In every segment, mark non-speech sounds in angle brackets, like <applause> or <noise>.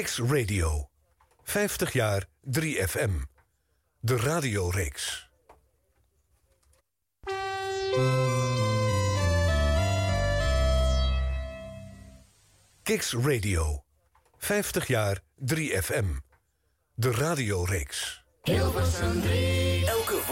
Kicks Radio. 50 jaar 3FM. De radioreeks. Kicks Radio. 50 jaar 3FM. De radioreeks. Hilversum 3.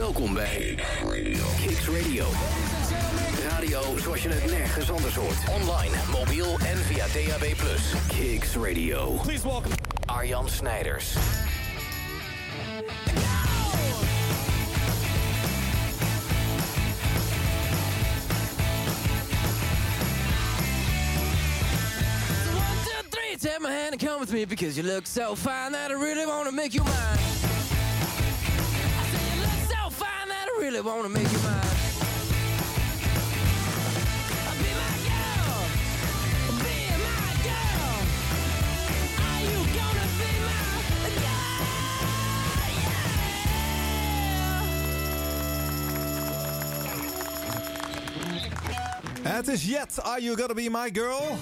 Welkom bij Kicks Radio. Radio zoals je het nergens anders hoort. Online, mobiel en via DAB+. Kicks Radio. Please welcome. Arjan Snijders. One, two, three, take my hand and come with me because you look so fine that I really want to make you mine. Really want to make you mine. Be my girl, be my girl. Are you gonna be my girl? Het is Jet, Are You Gonna Be My Girl?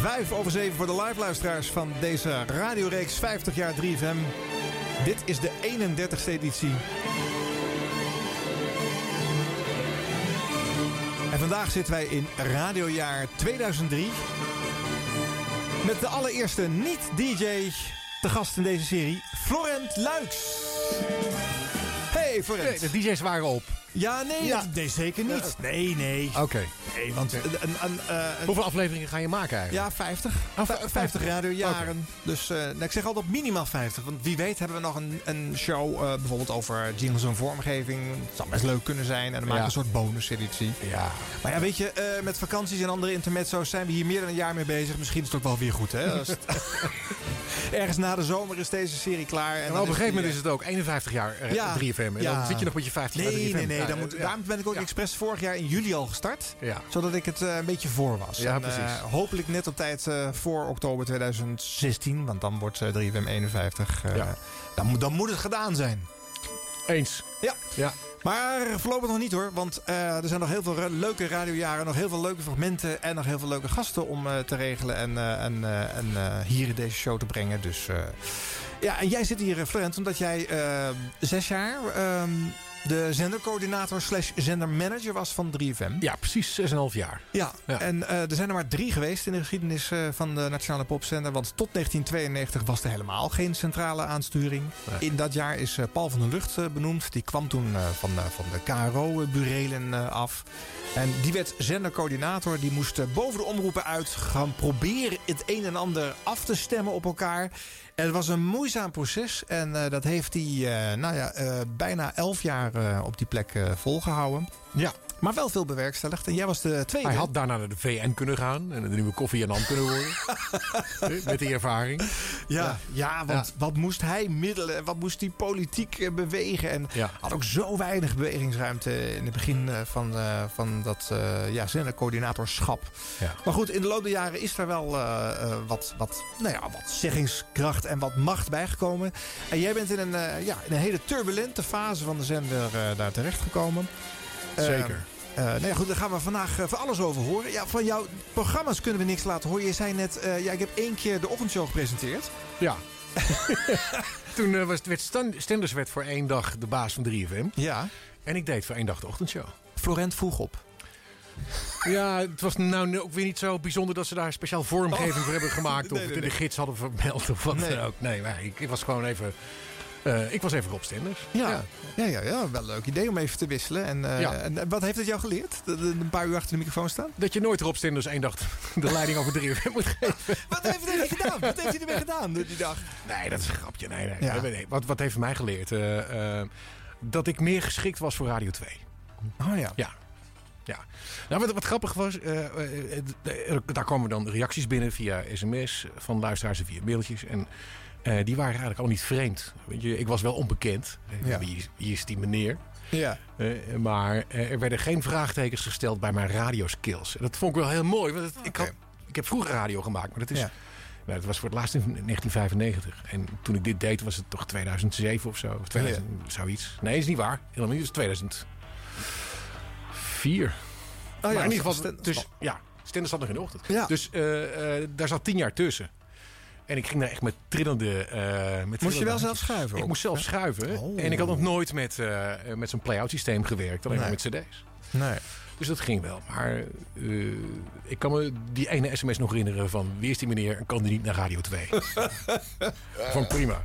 Vijf over zeven voor de live luisteraars van deze radioreeks 50 jaar 3FM. Dit is de 31ste editie. En vandaag zitten wij in radiojaar 2003. Met de allereerste niet-DJ te gast in deze serie, Florent Luiks. Hey Florent. Nee, de DJ's waren op. Ja, nee, Ja. dat- nee zeker niet. Nee, nee. Oké. Nee, want een, een, een, eh, een- Hoeveel afleveringen ga je maken eigenlijk? ja, 50. Oh, Vij- v- 50 radiojaren. Dus nou, ik zeg altijd minimaal 50. Want wie weet hebben we nog een, een show eh, bijvoorbeeld over jingles en vormgeving. Het zou best leuk kunnen zijn. En dan maken we Ja. een soort bonus-editie. Ja. Maar ja, weet je, met vakanties en andere intermezzo's zijn we hier meer dan een jaar mee bezig. Misschien is het ook wel weer goed, hè? <laughs> <laughs> Ergens na de zomer is deze serie klaar. En op een gegeven moment is het ook 51 jaar eh, Ja. 3FM. En Ja. dan zit je nog met je 50 jaar 3FM. Nee, nee, nee. Dan moet. Daarom ben ik ook expres vorig jaar in juli al gestart. Zodat ik het eh, een beetje voor was. Ja, En, eh, precies. hopelijk net op tijd eh, voor oktober 2016. Want dan wordt eh, 3FM 51. eh, Ja. dan, moet, dan moet het gedaan zijn. Eens. Ja. Ja. Maar voorlopig nog niet hoor. Want er zijn nog heel veel leuke radiojaren. Nog heel veel leuke fragmenten. En nog heel veel leuke gasten om te regelen. En, en, en hier in deze show te brengen. Dus ja, en jij zit hier, Florent, omdat jij zes jaar ehm, de zendercoördinator slash zendermanager was van 3FM. ja, precies 6,5 jaar. Ja, Ja. en eh, er zijn er maar drie geweest in de geschiedenis eh, van de Nationale Popzender. Want tot 1992 was er helemaal geen centrale aansturing. Nee. In dat jaar is eh, Paul van der Lucht benoemd. Die kwam toen van, van de KRO-burelen af. En die werd zendercoördinator. Die moest boven de omroepen uit gaan proberen het een en ander af te stemmen op elkaar. Het was een moeizaam proces. En eh, dat heeft hij eh, nou ja, eh, bijna elf jaar op die plek eh, volgehouden. Ja. Maar wel veel bewerkstelligd. En jij was de tweede. Hij had daarna naar de VN kunnen gaan. En de nieuwe koffie en hand kunnen worden. <laughs> Eh, Met die ervaring. Ja, ja. want Ja. wat moest hij middelen en wat moest hij politiek eh, bewegen? En Ja. had ook zo weinig bewegingsruimte in het begin eh, van, van dat ja, zendercoördinatorschap. Ja. Maar goed, in de loop der jaren is er wel wat, wat, nou ja, wat zeggingskracht en wat macht bijgekomen. En jij bent in een, ja, in een hele turbulente fase van de zender eh, daar terechtgekomen. Zeker. Eh, nou ja, goed, daar gaan we vandaag eh, van alles over horen. Ja, van jouw programma's kunnen we niks laten horen. Je zei net, eh, ja, ik heb één keer de ochtendshow gepresenteerd. Ja. <laughs> Toen was, werd Stenders werd voor één dag de baas van 3FM. Ja. En ik deed voor één dag de ochtendshow. Florent vroeg op. Ja, het was nou ook weer niet zo bijzonder dat ze daar speciaal vormgeving voor hebben gemaakt. <laughs> Of Nee, nee, de gids hadden vermeld of wat dan ook. Nee, maar ik was gewoon even... eh, ik was even Rob Stenders. Ja. Ja, ja, ja, wel een leuk idee om even te wisselen. En, eh, Ja. en wat heeft het jou geleerd? De- de- Een paar uur achter de microfoon staan? Dat je nooit Rob Stenders één dag de leiding over 3FM moet <laughs> geven. Wat heeft hij ermee gedaan? Wat heeft hij ermee gedaan die dag? Nee, dat is een grapje. Nee, nee. Ja. nee, nee. Wat, wat heeft mij geleerd? Eh, dat ik meer geschikt was voor Radio 2. Oh ja. Ja. Ja. Nou, wat, wat grappig was, daar kwamen dan reacties binnen via sms van luisteraars en via mailtjes. En eh, die waren eigenlijk al niet vreemd. Weet je, ik was wel onbekend. Eh, Ja. Wie, is, wie is die meneer? Ja. Eh, maar er werden geen vraagtekens gesteld bij mijn radioskills. En dat vond ik wel heel mooi. Want het- ik, had, ik heb vroeger radio gemaakt, maar dat is... Ja. Dat was voor het laatst in 1995. En toen ik dit deed was het toch 2007 of zo. Of 2000, zoiets. Nee, is niet waar. Helemaal niet. Het is 2004. Oh maar ja, in ieder geval, dus, ja, zat nog in de ochtend. Ja. Dus daar zat tien jaar tussen. En ik ging daar echt met trillende... eh met Moest je wel zelf schuiven? Ik ook? moest zelf schuiven. Oh. En ik had nog nooit met, eh, met zo'n play-out systeem gewerkt. Alleen maar met cd's. Nee. Dus dat ging wel. Maar eh, ik kan me die ene sms nog herinneren van... wie is die meneer en kan die niet naar Radio 2? <laughs> van prima.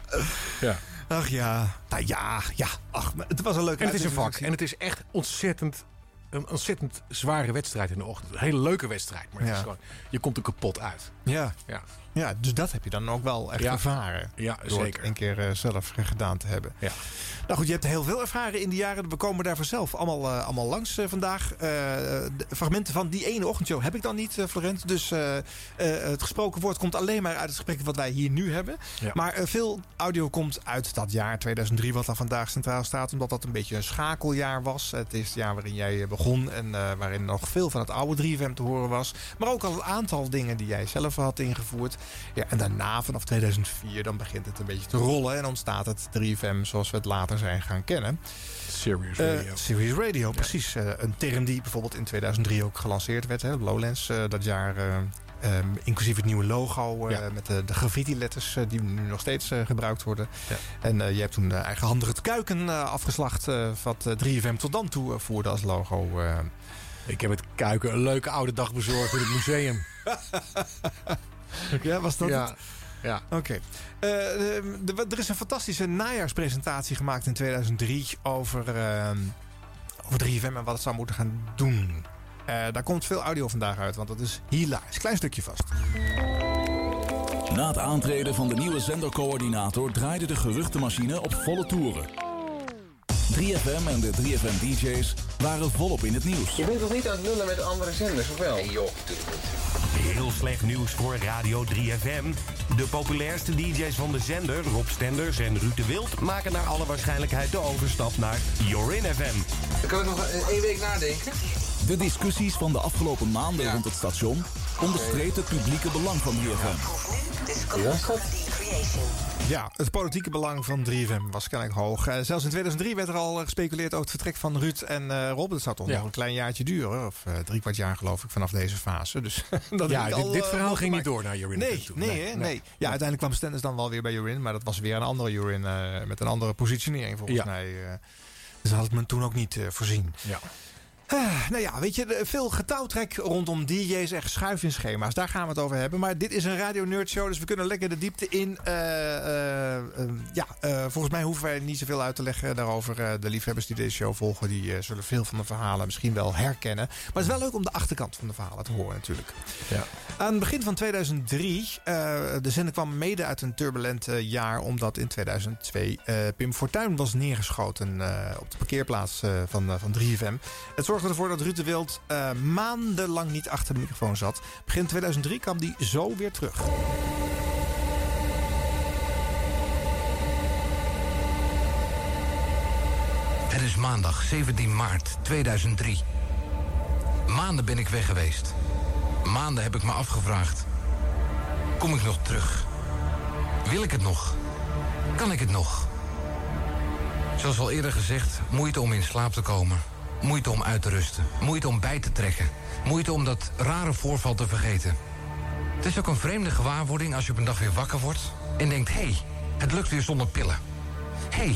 Ja. Ach ja. Nou ja, ja. Ach, maar het was een leuke En het is een vak. En het is echt ontzettend... Een ontzettend zware wedstrijd in de ochtend. Een hele leuke wedstrijd. Maar het Ja. is gewoon, je komt er kapot uit. Ja. Ja, ja, dus dat heb je dan ook wel echt Ja. ervaren. ja Door het zeker. een keer eh, zelf gedaan te hebben. Ja. Nou goed, je hebt heel veel ervaren in die jaren. We komen daar vanzelf allemaal, eh, allemaal langs eh, vandaag. De fragmenten van die ene ochtendshow heb ik dan niet, Florent. Dus het gesproken woord komt alleen maar uit het gesprek wat wij hier nu hebben. Ja. Maar veel audio komt uit dat jaar 2003, wat daar vandaag centraal staat. Omdat dat een beetje een schakeljaar was. Het is het jaar waarin jij begon en waarin nog veel van het oude 3FM te horen was. Maar ook al een aantal dingen die jij zelf had ingevoerd. Ja, en daarna, vanaf 2004, dan begint het een beetje te rollen. En ontstaat het 3FM zoals we het later zijn gaan kennen. Serious Eh, Radio. Serious Radio, precies. Eh, een term die bijvoorbeeld in 2003 ook gelanceerd werd. Hè, Lowlands, eh, dat jaar... eh, ehm, inclusief het nieuwe logo Ja. met de, de graffiti-letters die nu nog steeds gebruikt worden. Ja. En je hebt toen eigenhandig het kuiken afgeslacht... wat eh, 3FM tot dan toe voerde als logo. Ik heb het kuiken een leuke oude dag bezorgd in het museum. <laughs> <laughs> ja, was dat ja. het? ja. Oké. Eh, eh, er is een fantastische najaarspresentatie gemaakt in 2003 over, eh, over 3FM en wat het zou moeten gaan doen. Eh, daar komt veel audio vandaag uit, want dat is hilarisch. Klein stukje vast. Na het aantreden van de nieuwe zendercoördinator draaide de geruchtenmachine op volle toeren. 3FM en de 3FM-DJ's waren volop in het nieuws. Je bent toch niet aan het lullen met andere zenders, of wel? joh, Heel slecht nieuws voor Radio 3FM. De populairste DJ's van de zender, Rob Stenders en Ruud de Wild... maken naar alle waarschijnlijkheid de overstap naar Jorin FM. Dan kan ik nog één week nadenken. De discussies van de afgelopen maanden rond het station onderstreept het publieke belang van 3FM. Ja, het politieke belang van 3FM was kennelijk hoog. Eh, zelfs in 2003 werd er al eh, gespeculeerd over het vertrek van Ruud en eh, Rob. Dat zou toch Ja. nog een klein jaartje duren. Of eh, drie kwart jaar geloof ik vanaf deze fase. Dus <laughs> dat Ja, dit, al, dit verhaal ging niet door naar Jorin. Nee, toe. nee, nee, nee. Ja, uiteindelijk kwam Stenders dan wel weer bij Jorin. Maar dat was weer een andere Jorin eh, met een andere positionering volgens Ja. mij. eh. dus dat had men toen ook niet voorzien. Ja. Ah, nou ja, weet je, veel getouwtrek rondom DJ's en schema's. Daar gaan we het over hebben. Maar dit is een Radio Nerd Show, dus we kunnen lekker de diepte in. Eh, eh, eh, ja, volgens mij hoeven wij niet zoveel uit te leggen daarover. De liefhebbers die deze show volgen, die zullen veel van de verhalen misschien wel herkennen. Maar het is wel leuk om de achterkant van de verhalen te horen natuurlijk. Ja. Aan het begin van 2003, eh, de zender kwam mede uit een turbulent jaar... omdat in 2002 eh, Pim Fortuyn was neergeschoten op de parkeerplaats van, van 3FM. Het zorgde ervoor dat Ruud de Wild eh, maandenlang niet achter de microfoon zat. Begin 2003 kwam die zo weer terug. Het is maandag 17 maart 2003. Maanden ben ik weg geweest. Maanden heb ik me afgevraagd. Kom ik nog terug? Wil ik het nog? Kan ik het nog? Zoals al eerder gezegd, moeite om in slaap te komen. Moeite om uit te rusten. Moeite om bij te trekken. Moeite om dat rare voorval te vergeten. Het is ook een vreemde gewaarwording als je op een dag weer wakker wordt... en denkt, hé, hey, het lukt weer zonder pillen. Hé, hey,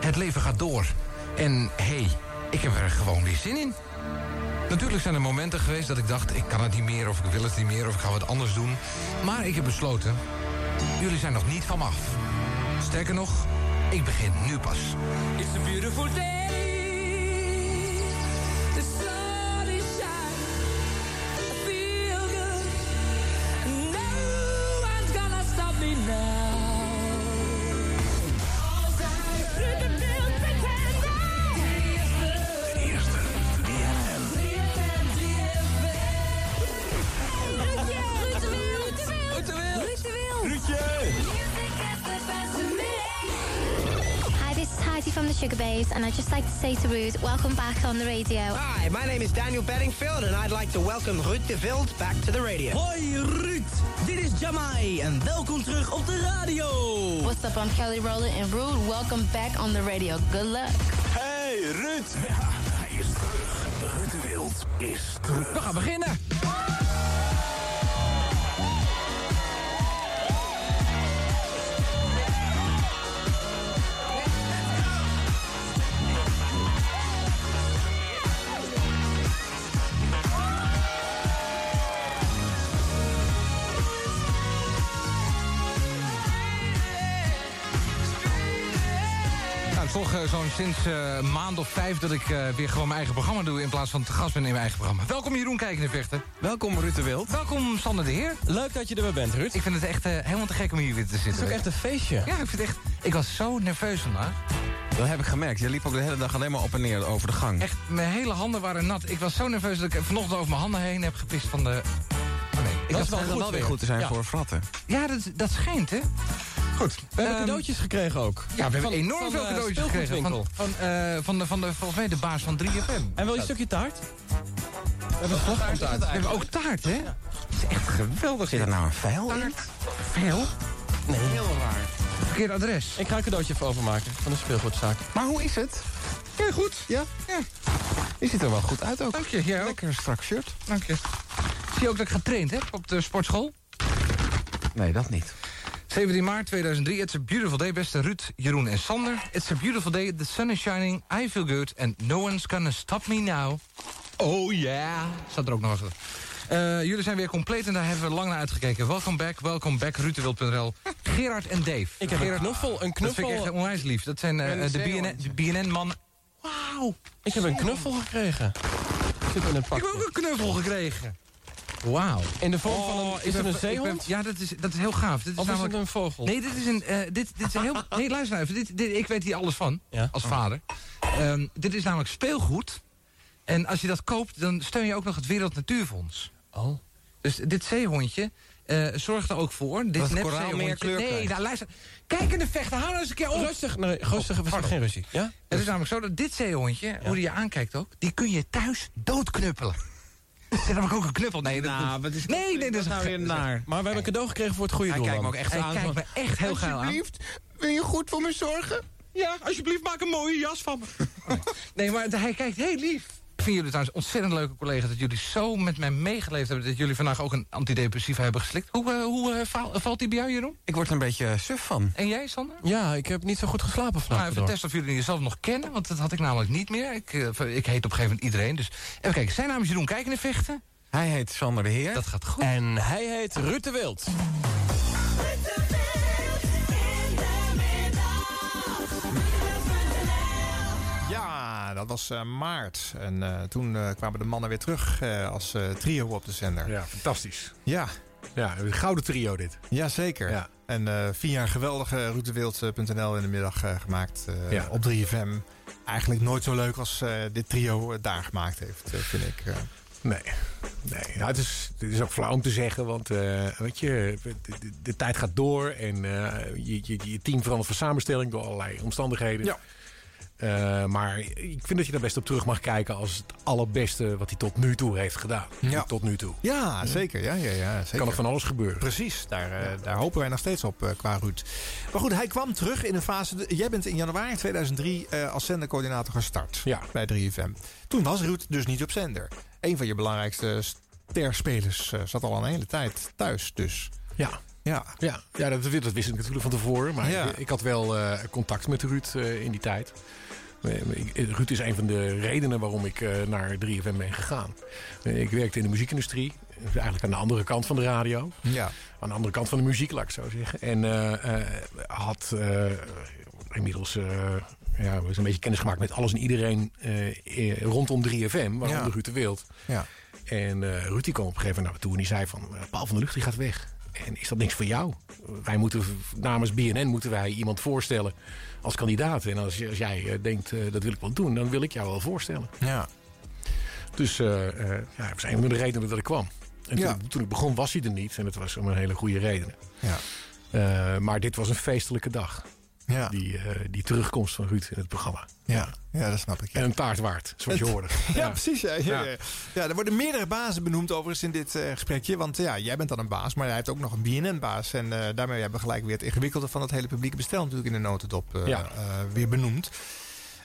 het leven gaat door. En hé, hey, ik heb er gewoon weer zin in. Natuurlijk zijn er momenten geweest dat ik dacht... ik kan het niet meer, of ik wil het niet meer, of ik ga wat anders doen. Maar ik heb besloten... jullie zijn nog niet van me af. Sterker nog, ik begin nu pas. It's a beautiful day. Gonna stop me now. Sugar Babes, and I'd just like to say to Ruth, welcome back on the radio. Hi, my name is Daniel Bedingfield, and I'd like to welcome Ruud de Wild back to the radio. Hoi Ruud, dit is Jamai en welkom terug op de radio. What's up, I'm Kelly Rowland and Rude. Welcome back on the radio. Good luck. Hey Ruud. Ja, hij is terug. Ruud de Wild is terug. We gaan beginnen. Toch eh, zo'n sinds een maand of vijf dat ik eh, weer gewoon mijn eigen programma doe... in plaats van te gast ben in mijn eigen programma. Welkom Jeroen Kijken in Vechten. Welkom Ruud de Wild. Welkom Sander de Heer. Leuk dat je er weer bent, Ruud. Ik vind het echt helemaal te gek om hier weer te zitten. Het is ook echt een feestje. Ja, ik vind het echt... Ik was zo nerveus vandaag. Dat heb ik gemerkt. Je liep ook de hele dag alleen maar op en neer over de gang. Echt, mijn hele handen waren nat. Ik was zo nerveus dat ik vanochtend over mijn handen heen heb gepist van de... Oh nee, ik dat is wel, wel weer goed te zijn Ja. voor fratten. Ja, dat, dat schijnt, hè? Goed. We hebben Ehm, cadeautjes gekregen ook. Ja, we hebben enorm van, veel eh, cadeautjes gekregen. Van, van, eh, van, de, van de, volgens mij de baas van 3FM. En wil je een stukje taart? We hebben een taart. We hebben ook taart, hè? Dat is echt geweldig. Zit er nou een vijl in? Taart? Veel? Nee. Heel raar. Verkeerd adres. Ik ga een cadeautje even overmaken van de speelgoedzaak. Maar hoe is het? Ja, goed. Ja? Ja. Je ziet er wel goed uit ook. Dank je. Jij. Lekker strak shirt. Dank je. Zie je ook dat ik getraind heb op de sportschool? Nee, dat niet. 17 maart 2003. It's a beautiful day, beste Ruud, Jeroen en Sander. It's a beautiful day, the sun is shining, I feel good... and no one's gonna stop me now. Oh yeah. Staat er ook nog achter. Eh, jullie zijn weer compleet en daar hebben we lang naar uitgekeken. Welkom back, welkom back, ruuddewild.nl. Gerard en Dave. Ik heb een knuffel, een Dat vind ik echt knuffel. onwijs lief. Dat zijn eh, een de zeehondje. BNN-mannen. Wauw. Ik heb een knuffel gekregen. Zit in het Ik heb ook een knuffel gekregen. Wauw. In de vorm van een... Oh, Is het ben- een zeehond? ja, dat is, dat is heel gaaf. Dit is Of is het namelijk, een vogel? Nee, dit is een. eh, dit, dit is een heel. <laughs> Nee, luister nou even. Dit, dit, ik weet hier alles van. Ja? Als vader. Ehm, dit is namelijk speelgoed. En als je dat koopt, dan steun je ook nog het Wereld Natuurfonds. Oh. Dus dit zeehondje eh, zorgt er ook voor. Dit Dat nep koraal meer kleur Nee, krijgt. nou luister. Kijk in de vechten, hou nou eens een keer op. Rustig, nee, rustig, we pardon. geen ruzie. Ja? Het is namelijk zo dat dit zeehondje, hoe die je aankijkt ook... die kun je thuis doodknuppelen. Zit namelijk ook een knuppel. Nee, dat, Nou, wat is nee, nee, dat is nou weer naar? Maar we hebben een cadeau gekregen voor het goede Hij doel. kijkt me ook echt Hij aan. kijkt me echt heel geil aan. wil je goed voor me zorgen? Ja, alsjeblieft, maak een mooie jas van me. <laughs> nee, maar hij kijkt heel lief. Ik vind jullie trouwens ontzettend leuke collega's... dat jullie zo met mij meegeleefd hebben... dat jullie vandaag ook een antidepressiva hebben geslikt. Hoe, eh, hoe eh, val- valt die bij jou, Jeroen? Ik word er een beetje suf van. En jij, Sander? Ja, ik heb niet zo goed geslapen Nou, vannacht. even testen of jullie jezelf nog kennen, want dat had ik namelijk niet meer. Ik, eh, ik heet op een gegeven moment iedereen. Dus even kijken, zijn naam is Jeroen Kijken in Vechten. Hij heet Sander de Heer. Dat gaat goed. En hij heet Ruud de Wild. Dat was eh, maart. En eh, toen eh, kwamen de mannen weer terug als trio op de zender. Ja, fantastisch. Ja, Ja, een gouden trio dit. ja zeker. Ja. En vier jaar geweldige routewild.nl in de middag gemaakt Ja. op 3FM. Eigenlijk nooit zo leuk als dit trio daar gemaakt heeft, vind ik. Nee, nee. Het, is, het is ook flauw om te zeggen, want weet je, de, de- de tijd gaat door en je, je, je team verandert van samenstelling door allerlei omstandigheden. Ja. Eh, maar ik vind dat je daar best op terug mag kijken als het allerbeste wat hij tot nu toe heeft gedaan. Ja. Tot nu toe. Ja, zeker. Ja, ja, ja, zeker. Kan er van alles gebeuren. Precies, daar, eh, daar hopen wij nog steeds op eh, qua Ruud. Maar goed, hij kwam terug in een fase... jij bent in januari 2003 eh, als zendercoördinator gestart Ja. bij 3FM. Toen was Ruud dus niet op zender. Een van je belangrijkste sterspelers zat al een hele tijd thuis dus. Ja. Ja, Ja, ja dat, dat wist ik natuurlijk van tevoren. Maar Ja. ik, ik had wel contact met Ruud in die tijd. Eh, Ruud is een van de redenen waarom ik eh, naar 3FM ben gegaan. Eh, ik werkte in de muziekindustrie. Eigenlijk aan de andere kant van de radio. ja. Aan de andere kant van de muziek, laat ik zo zeggen. En had inmiddels ja, een beetje kennis gemaakt met alles en iedereen rondom 3FM. Waaronder Ja. Ruud de Wild. ja. En Ruud die kwam op een gegeven moment naar me toe en die zei van... Paul van der Lucht die gaat weg. En is dat niks voor jou? Wij moeten namens BNN moeten wij iemand voorstellen als kandidaat. En als, als jij eh, denkt eh, dat wil ik wel doen, dan wil ik jou wel voorstellen. ja. Dus eh, ja, dat was een van de redenen dat ik kwam. En Ja. toen, toen ik begon was hij er niet. En dat was om een hele goede reden. ja. Maar dit was een feestelijke dag. Ja. Die, eh, die terugkomst van Ruud in het programma. Ja, ja dat snap ik. ja. En een taart waard, zoals je hoorde. <laughs> Ja, precies. Ja, ja, Ja. ja. Ja, er worden meerdere bazen benoemd overigens in dit eh, gesprekje. Want ja, jij bent dan een baas, maar jij hebt ook nog een BNN-baas. En eh, daarmee hebben we gelijk weer het ingewikkelde van het hele publieke bestel natuurlijk in de notendop weer benoemd.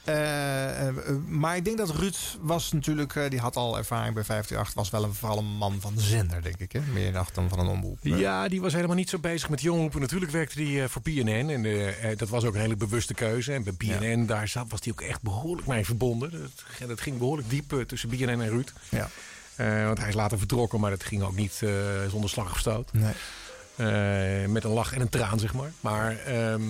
Eh, eh, maar ik denk dat Ruud was natuurlijk, eh, die had al ervaring bij 538, was wel een, vooral een man van de zender, denk ik. Hè? Meer dan dan van een omroep. Ja, die was helemaal niet zo bezig met jongeren. Natuurlijk werkte hij voor BNN. En dat was ook een hele bewuste keuze. En bij BNN, daar zat, was hij ook echt behoorlijk mee verbonden. Dat, dat ging behoorlijk diep tussen BNN en Ruud. Ja. Want hij is later vertrokken, maar dat ging ook niet zonder slag of stoot. Nee. Met een lach en een traan, zeg maar. Maar ehm, eh,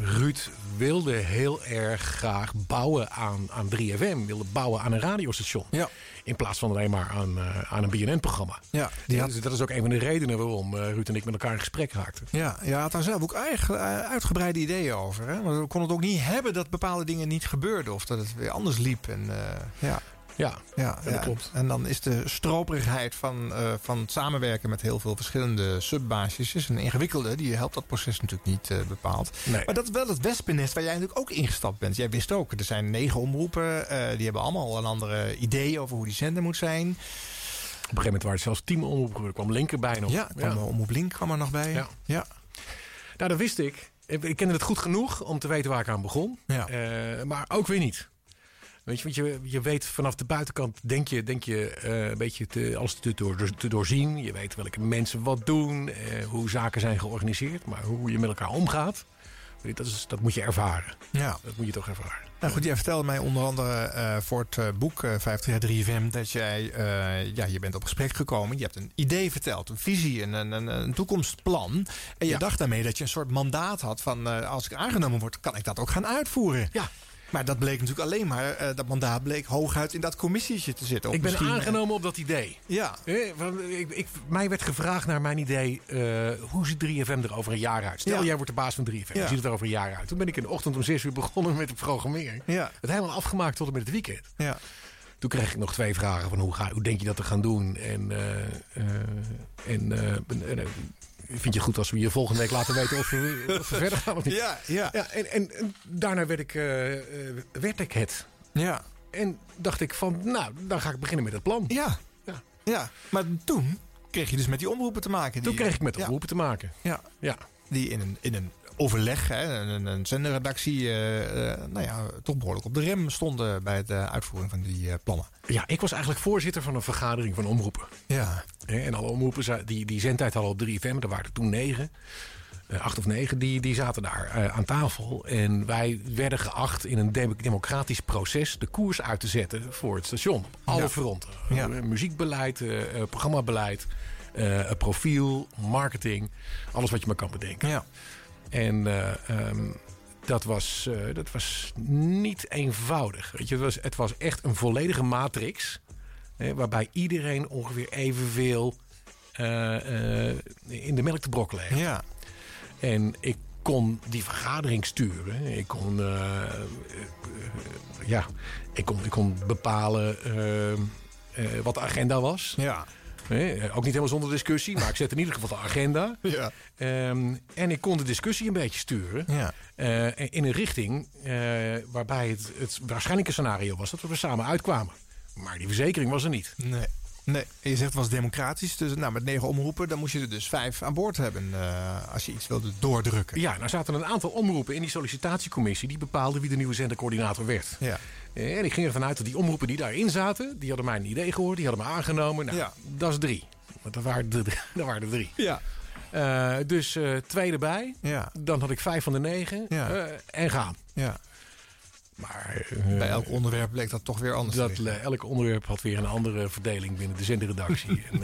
Ruud wilde heel erg graag bouwen aan, aan 3FM. Wilde bouwen aan een radiostation. Ja. In plaats van alleen maar aan, eh, aan een BNN-programma. Ja, die had- Dus dat is ook een van de redenen waarom eh, Ruud en ik met elkaar in gesprek raakten. Ja, je had daar zelf ook eigen, eh, uitgebreide ideeën over. Hè? Want we konden het ook niet hebben dat bepaalde dingen niet gebeurden. Of dat het weer anders liep. En, eh, ja. Ja, Ja, dat ja, klopt. En dan is de stroperigheid van, eh, van het samenwerken met heel veel verschillende subbaasjes is een ingewikkelde. Die helpt dat proces natuurlijk niet eh, bepaald. Nee. Maar dat is wel het wespennest waar jij natuurlijk ook ingestapt bent. Jij wist ook, er zijn negen omroepen. eh, die hebben allemaal een andere idee over hoe die zender moet zijn. Op een gegeven moment waren het zelfs tien omroepen. Er kwam Link erbij nog. Ja, kwam Omroep Link kwam er nog bij. Ja. ja. Nou, dat wist ik. Ik kende het goed genoeg om te weten waar ik aan begon. Ja. Maar ook weer niet. Weet je, want je, je weet vanaf de buitenkant, denk je, denk je eh, een beetje te, alles te, door, te doorzien. Je weet welke mensen wat doen, eh, hoe zaken zijn georganiseerd. Maar hoe je met elkaar omgaat, dat, is, dat moet je ervaren. Ja. Dat moet je toch ervaren. Nou goed, jij vertelde mij onder andere eh, voor het boek eh 533FM dat jij, ja, je bent op gesprek gekomen. Je hebt een idee verteld, een visie, een, een, een, toekomstplan. En je Ja. dacht daarmee dat je een soort mandaat had van als ik aangenomen word, kan ik dat ook gaan uitvoeren. Ja. Maar dat bleek natuurlijk alleen maar, eh, dat mandaat bleek hooguit in dat commissietje te zitten. Ik ben eh, aangenomen op dat idee. Ja. Eh, ik, ik, mij werd gevraagd naar mijn idee, eh, hoe ziet 3FM er over een jaar uit? Stel, Ja. jij wordt de baas van 3FM, Ja. hoe ziet het er over een jaar uit? Toen ben ik in de ochtend om 6 uur begonnen met het programmeren. Ja. Het helemaal afgemaakt tot en met het weekend. Ja. Toen kreeg ik nog twee vragen van hoe, ga, hoe denk je dat te gaan doen? En, en vind je goed als we je volgende week laten weten of we, of we <laughs> verder gaan of niet? Ja, ja. ja en, en, en daarna werd ik, eh, eh, werd ik het. Ja. En dacht ik van, nou, dan ga ik beginnen met het plan. Ja. Ja. ja. Maar toen kreeg je dus met die omroepen te maken. Toen die- kreeg ik met de ja. omroepen te maken. Ja. Ja. Die in een, in een overleg, hè, een, een zenderredactie, eh, eh, nou ja, toch behoorlijk op de rem stonden bij de uitvoering van die eh, plannen. Ja, ik was eigenlijk voorzitter van een vergadering van omroepen. Ja. En alle omroepen die, die zendtijd hadden op 3FM, er waren er toen negen. eh, acht of negen, die, die zaten daar eh, aan tafel. En wij werden geacht in een dem- democratisch proces de koers uit te zetten voor het station. Op alle Ja. fronten. Ja. Eh, muziekbeleid, eh, eh, programmabeleid, eh, profiel, marketing. Alles wat je maar kan bedenken. Ja. En eh, ehm, dat, was, eh, dat was niet eenvoudig. Weet je, het, was, het was echt een volledige matrix. Hè, waarbij iedereen ongeveer evenveel eh, in de melk te brokkelen heeft. Ja. En ik kon die vergadering sturen. Ik kon, ja, ik kon, ik kon bepalen wat de agenda was. Ja. Eh, ook niet helemaal zonder discussie, maar ik zette in ieder geval de agenda. <laughs> Ja. Ehm, en ik kon de discussie een beetje sturen. Ja. eh, in een richting eh, waarbij het, het waarschijnlijke scenario was dat we er samen uitkwamen. Maar die verzekering was er niet. Nee. Nee, je zegt het was democratisch. Dus nou, met negen omroepen, dan moest je er dus vijf aan boord hebben eh, als je iets wilde doordrukken. Ja, nou zaten een aantal omroepen in die sollicitatiecommissie die bepaalde wie de nieuwe zendercoördinator werd. Ja. En ik ging ervan uit dat die omroepen die daarin zaten, die hadden mijn idee gehoord, die hadden me aangenomen. Nou, Ja. dat is drie. Want dat waren de, <laughs> dat waren er drie. Ja. Eh, dus eh, twee erbij. Ja. Dan had ik vijf van de negen. Ja. eh, en gaan. Ja. Maar Bij elk onderwerp bleek dat toch weer anders dat elk onderwerp had weer een andere verdeling binnen de zenderredactie. <laughs> en,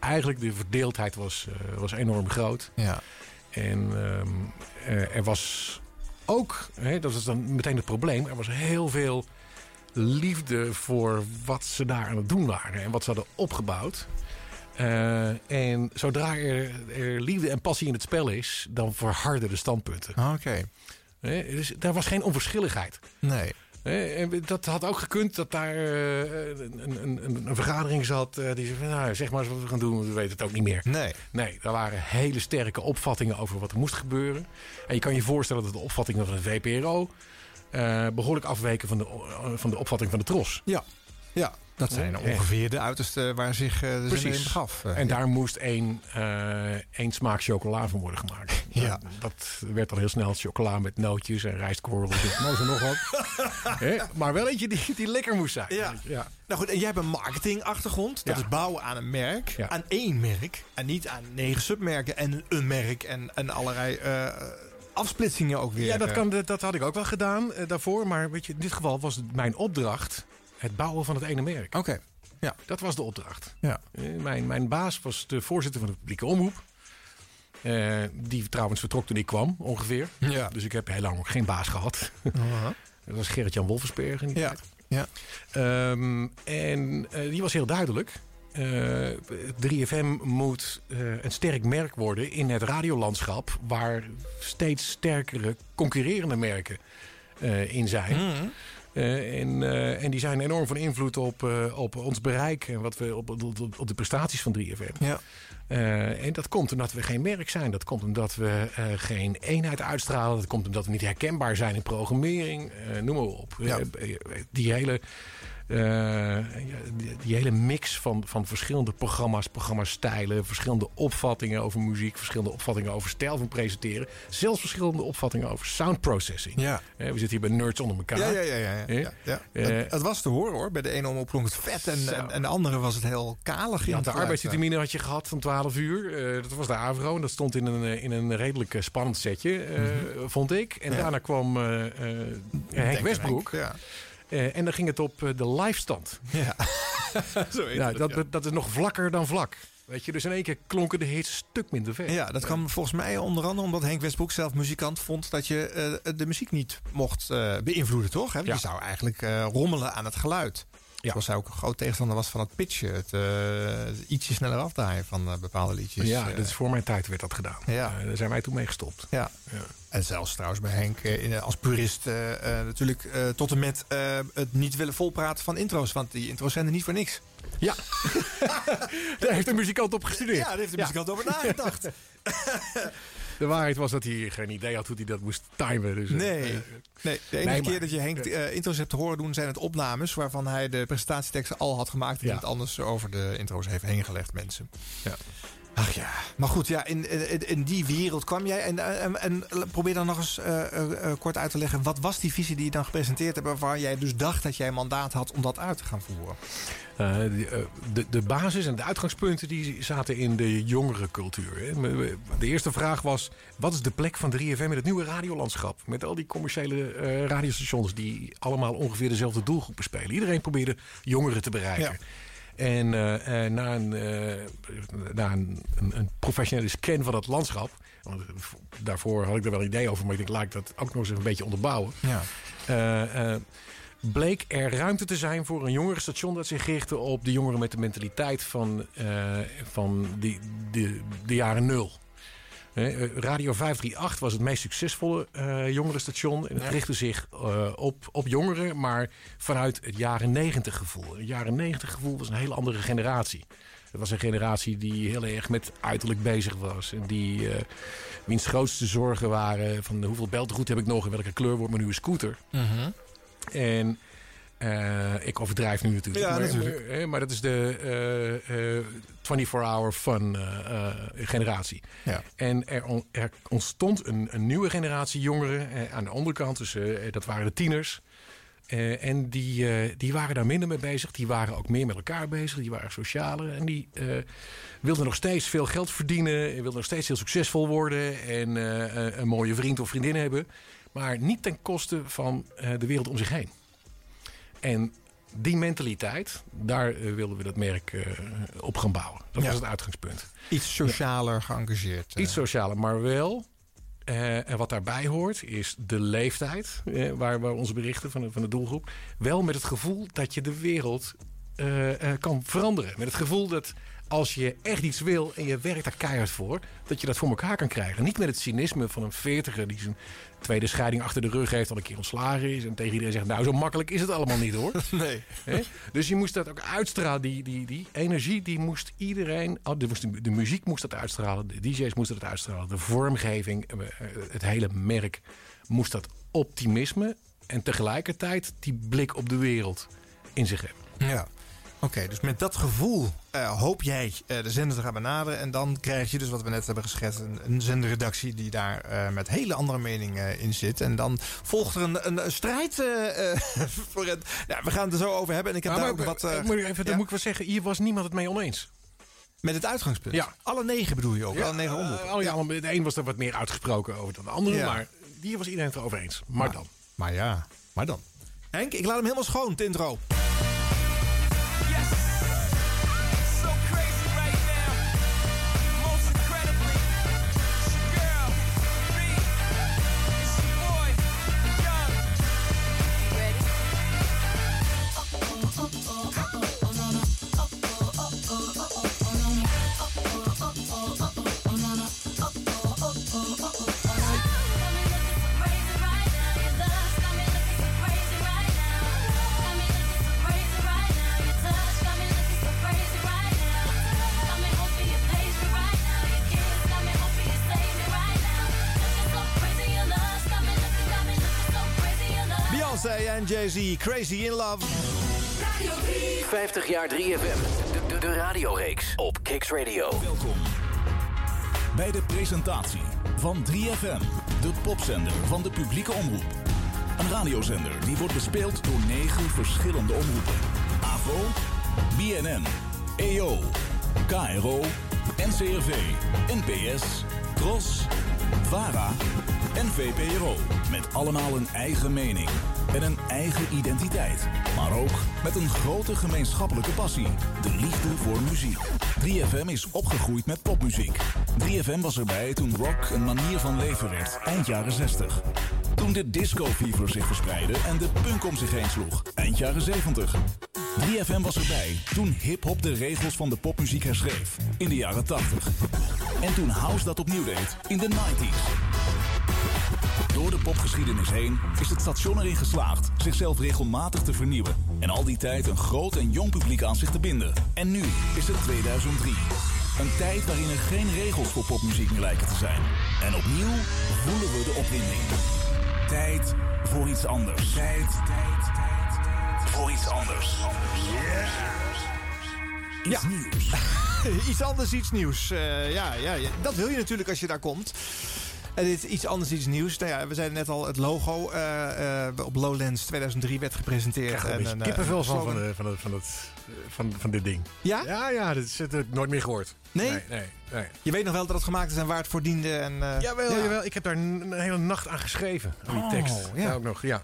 eigenlijk de verdeeldheid was, was enorm groot. Ja. En ehm, eh, er was ook, hè, dat is dan meteen het probleem, er was heel veel liefde voor wat ze daar aan het doen waren en wat ze hadden opgebouwd. Eh, en zodra er, er liefde en passie in het spel is, dan verharden de standpunten. Ah, Oké. Hè, dus daar was geen onverschilligheid. Nee. Eh, En dat had ook gekund dat daar eh, een, een, een, vergadering zat. eh, die zei van, nou, zeg maar eens wat we gaan doen, we weten het ook niet meer. Nee. Nee, er waren hele sterke opvattingen over wat er moest gebeuren. En je kan je voorstellen dat de opvattingen van de VPRO... eh, behoorlijk afweken van de, van de opvatting van de Tros. Ja, ja dat zijn Ja. ongeveer de uiterste waar zich eh, de zender in Precies. begaf. Eh, en daar moest één, eh, één smaak chocola van worden gemaakt. <laughs> Ja. Dat werd al heel snel chocola met nootjes en rijstkorrels. en nou, nog wat. <laughs> Hè? Maar wel eentje die, die lekker moest zijn. Ja. ja. Nou goed, en jij hebt een marketingachtergrond. Dat Ja. is bouwen aan een merk. Ja. Aan één merk. En niet aan negen submerken en een merk. En, en allerlei eh, afsplitsingen ook weer. Ja, dat, eh. kan, dat had ik ook wel gedaan eh, daarvoor. Maar weet je, in dit geval was het mijn opdracht het bouwen van het ene merk. Oké. Ja. Dat was de opdracht. Ja. Eh, mijn, mijn baas was de voorzitter van de publieke omroep. Die trouwens vertrok toen ik kwam, ongeveer. Ja. Dus ik heb heel lang ook geen baas gehad. <laughs> Dat was Gerrit-Jan Wolfersberg in die Ja. tijd. Ja. Ehm, en die was heel duidelijk. Eh, 3FM moet eh, een sterk merk worden in het radiolandschap... waar steeds sterkere concurrerende merken eh, in zijn. Mhm. Eh, en, en die zijn enorm van invloed op, op ons bereik en wat we, op, op, op de prestaties van 3FM. Ja. En dat komt omdat we geen merk zijn. Dat komt omdat we geen eenheid uitstralen. Dat komt omdat we niet herkenbaar zijn in programmering. Noem maar op. Ja. Die hele... eh, ja, die, die hele mix van, van verschillende programma's, programmastijlen, verschillende opvattingen over muziek, verschillende opvattingen over stijl van presenteren, zelfs verschillende opvattingen over sound processing. Ja. Eh, we zitten hier bij Nerds onder elkaar. Ja, ja, ja. ja, ja, Eh? ja, ja. Het, het was te horen hoor. Bij de ene omroep het vet en, en, en de andere was het heel kalig. Had de arbeidsvitamine had je gehad van 12 uur. Dat was de Avro. En dat stond in een, in een redelijk spannend setje, eh, vond ik. En Ja. daarna kwam Henk Westbroek. Henk, Ja. Eh, en dan ging het op eh, de livestand. Ja. <laughs> Zo Nou, het, dat, ja. dat is nog vlakker dan vlak. Weet je, dus in één keer klonken de hits een stuk minder ver. Ja, dat kwam volgens mij onder andere omdat Henk Westbroek zelf muzikant vond dat je eh, de muziek niet mocht beïnvloeden, toch? Hè? Ja. Je zou eigenlijk rommelen aan het geluid. Ja. Zoals hij ook een groot tegenstander was van het pitchen. Het eh, ietsje sneller afdraaien van eh, bepaalde liedjes. ja, Eh, dat is voor mijn tijd werd dat gedaan. Ja. Daar zijn wij toen mee gestopt. ja. Ja. En zelfs trouwens bij Henk in, als purist natuurlijk tot en met het niet willen volpraten van intro's. Want die intro's zijn er niet voor niks. Ja, <laughs> daar heeft de muzikant op gestudeerd. Ja, daar heeft de muzikant over nagedacht. <laughs> De waarheid was dat hij geen idee had hoe hij dat moest timen. Dus, eh, Nee. eh, Nee, de enige Nee, keer dat je Henk eh, intro's hebt te horen doen zijn het opnames waarvan hij de presentatieteksten al had gemaakt en Ja. het anders over de intro's heeft heen gelegd, mensen. Ja. Ach ja, maar goed, ja, in, in, in die wereld kwam jij en, en, en probeer dan nog eens eh, eh, eh, kort uit te leggen. Wat was die visie die je dan gepresenteerd hebt waarvan jij dus dacht dat jij mandaat had om dat uit te gaan voeren? Eh, eh, de, de basis en de uitgangspunten die zaten in de jongere cultuur. Hè. De eerste vraag was: wat is de plek van 3FM in het nieuwe radiolandschap? Met al die commerciële eh, radiostations die allemaal ongeveer dezelfde doelgroepen spelen. Iedereen probeerde jongeren te bereiken. En eh, eh, na, een, eh, na een, een, een professionele scan van het landschap. Want daarvoor had ik er wel een idee over, maar ik denk, laat ik dat ook nog eens een beetje onderbouwen. Ja. Bleek er ruimte te zijn voor een jongerenstation dat zich richtte op de jongeren met de mentaliteit van, van die, de, de jaren nul. Eh, Radio 538 was het meest succesvolle eh jongerenstation. En het richtte zich eh, op, op jongeren, maar vanuit het jaren 90 gevoel. Het jaren 90 gevoel was een hele andere generatie. Het was een generatie die heel erg met uiterlijk bezig was. En die, eh wiens grootste zorgen waren van hoeveel beltegoed heb ik nog en welke kleur wordt mijn nieuwe scooter. En eh, ik overdrijf nu natuurlijk. Ja, maar, natuurlijk. Maar, eh, maar dat is de eh, eh, 24-hour fun eh, eh, generatie. Ja. En er, on- er ontstond een, een nieuwe generatie jongeren aan de onderkant. Dus eh, dat waren de tieners. En die, die waren daar minder mee bezig. Die waren ook meer met elkaar bezig. Die waren socialer. En die wilden nog steeds veel geld verdienen. en Wilden nog steeds heel succesvol worden. En een mooie vriend of vriendin hebben. Maar niet ten koste van de wereld om zich heen. En die mentaliteit, daar eh, wilden we dat merk eh, op gaan bouwen. Dat Ja. was het uitgangspunt. Iets socialer geëngageerd. eh. Iets socialer, maar wel. en wat daarbij hoort, is de leeftijd. waar, waar onze berichten van de, van de doelgroep. Wel met het gevoel dat je de wereld kan veranderen. Met het gevoel dat als je echt iets wil en je werkt daar keihard voor, dat je dat voor elkaar kan krijgen. Niet met het cynisme van een veertiger die zijn tweede scheiding achter de rug heeft, al een keer ontslagen is en tegen iedereen zegt, nou zo makkelijk is het allemaal niet hoor. <laughs> Nee. Dus je moest dat ook uitstralen, die, die, die energie, die moest iedereen, oh, de, de, muziek moest dat uitstralen, de DJ's moesten dat uitstralen, de vormgeving, eh, het hele merk moest dat optimisme en tegelijkertijd die blik op de wereld in zich hebben. Ja. Oké, dus met dat gevoel eh, hoop jij eh, de zender te gaan benaderen. En dan krijg je dus wat we net hebben geschetst. Een, een zenderredactie die daar eh, met hele andere meningen in zit. En dan volgt er een, een, een strijd <laughs> voor het... Ja, we gaan het er zo over hebben. En ik heb daar maar, ook wat... moet ik even, dan ja, moet ik wel zeggen, hier was niemand het mee oneens. met het uitgangspunt. Ja. Alle negen bedoel je ook? alle negen omroepen? oh ja, de een was er wat meer uitgesproken over dan de andere. Maar hier was iedereen het erover eens. Maar dan. Maar ja, maar dan. Henk, ik laat hem helemaal schoon, het intro. Jay-Z, Crazy in Love. 50 jaar 3FM. De, de, de radioreeks op Kicks Radio. Welkom bij de presentatie van 3FM, de popzender van de publieke omroep. Een radiozender die wordt bespeeld door negen verschillende omroepen. AVO, BNN, EO, KRO, NCRV, NPS, TROS, VARA en VPRO. Met allemaal een eigen mening en een eigen identiteit. Maar ook met een grote gemeenschappelijke passie. De liefde voor muziek. 3FM is opgegroeid met popmuziek. 3FM was erbij toen rock een manier van leven werd, eind jaren 60. Toen de disco-fever zich verspreidde en de punk om zich heen sloeg, eind jaren 70. 3FM was erbij toen hip-hop de regels van de popmuziek herschreef, in de jaren 80. En toen house dat opnieuw deed, in de 90s. Door de popgeschiedenis heen is het station erin geslaagd zichzelf regelmatig te vernieuwen en al die tijd een groot en jong publiek aan zich te binden. En nu is het 2003. Een tijd waarin er geen regels voor popmuziek meer lijken te zijn. En opnieuw voelen we de opwinding. Tijd voor iets anders. Tijd, tijd, tijd voor iets anders. Iets nieuws. <laughs> iets anders, iets nieuws. Eh, ja, ja, ja, dat wil je natuurlijk als je daar komt. Dit iets anders, iets nieuws. Nou ja, we zeiden net al, het logo eh, eh, op Lowlands 2003 werd gepresenteerd. Ik er een eh, kippenvel van, van, de- van, van, het, van, van dit ding. Ja? Ja, ja, dat is het heb nooit meer gehoord. Nee? Nee, nee. nee. Je weet nog wel dat het gemaakt is en waar het voor diende. En, Jawel, ja. jawel, ik heb daar een, hele nacht aan geschreven. Aan die Oh, tekst. ja. Ook nog, ja.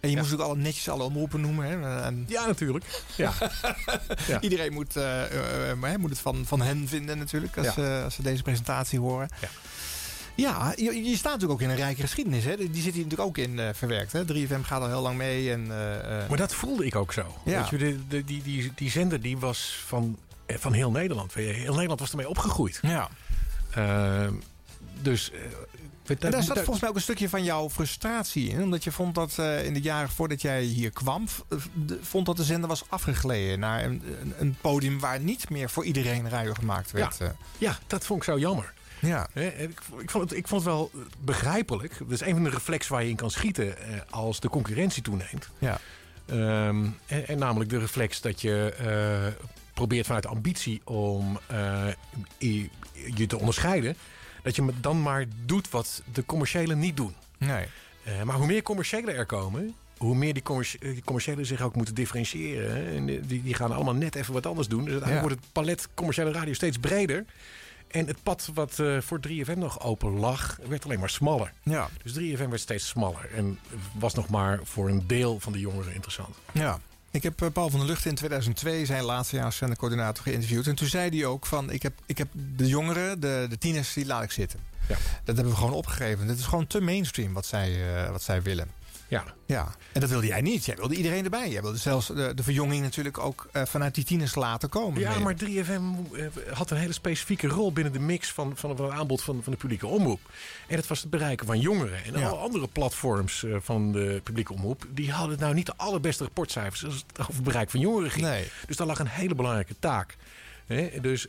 En je Ja. moest ook alle netjes alle omroepen noemen. Hè? En Ja, natuurlijk. Ja. <laughs> Ja. Iedereen moet, moet het van, van hen vinden natuurlijk als, ze als ze deze presentatie horen. Ja. Ja, je, je staat natuurlijk ook in een rijke geschiedenis. Hè? Die zit hier natuurlijk ook in eh, verwerkt. Hè? 3FM gaat al heel lang mee. En, eh, eh, Maar dat voelde ik ook zo. Ja. Weet je, de, de, die, die, die zender die was van, van heel Nederland. Heel Nederland was ermee opgegroeid. ja. Dus... En daar zat daar- volgens mij ook een stukje van jouw frustratie in. Omdat je vond dat in de jaren voordat jij hier kwam... de- vond dat de zender was afgegleden naar een, een, podium... waar niet meer voor iedereen radio gemaakt werd. Ja, dat vond ik zo jammer. Ja. Ik, ik, vond het, ik vond het wel begrijpelijk. Dat is een van de reflex waar je in kan schieten eh, als de concurrentie toeneemt. Ja. Ehm, en, en namelijk de reflex dat je eh, probeert vanuit de ambitie om eh, je te onderscheiden. Dat je dan maar doet wat de commerciële niet doen. Nee. Maar hoe meer commerciële er komen, hoe meer die, commerci- die commerciële zich ook moeten differentiëren. En die, die gaan allemaal net even wat anders doen. Dus uiteindelijk Ja. wordt het palet commerciële radio steeds breder. En het pad wat eh, voor 3FM nog open lag, werd alleen maar smaller. Ja. Dus 3FM werd steeds smaller. En was nog maar voor een deel van de jongeren interessant. Ja. Ik heb eh, Paul van der Lucht in 2002, zijn laatste jaar als zendercoördinator, geïnterviewd. En toen zei hij ook van, ik heb, ik heb de jongeren, de, de tieners, die laat ik zitten. Ja. Dat hebben we gewoon opgegeven. Dit is gewoon te mainstream wat zij, eh, wat zij willen. Ja. Ja, en dat wilde jij niet. Jij wilde iedereen erbij. Jij wilde zelfs de, de verjonging natuurlijk ook eh, vanuit die tieners laten komen. Ja, maar 3FM eh, had een hele specifieke rol binnen de mix van, van, van het aanbod van, van de publieke omroep. En dat was het bereiken van jongeren. En Ja. alle andere platforms eh, van de publieke omroep, die hadden nou niet de allerbeste rapportcijfers als het over het bereik van jongeren ging. Nee. Dus daar lag een hele belangrijke taak. Dus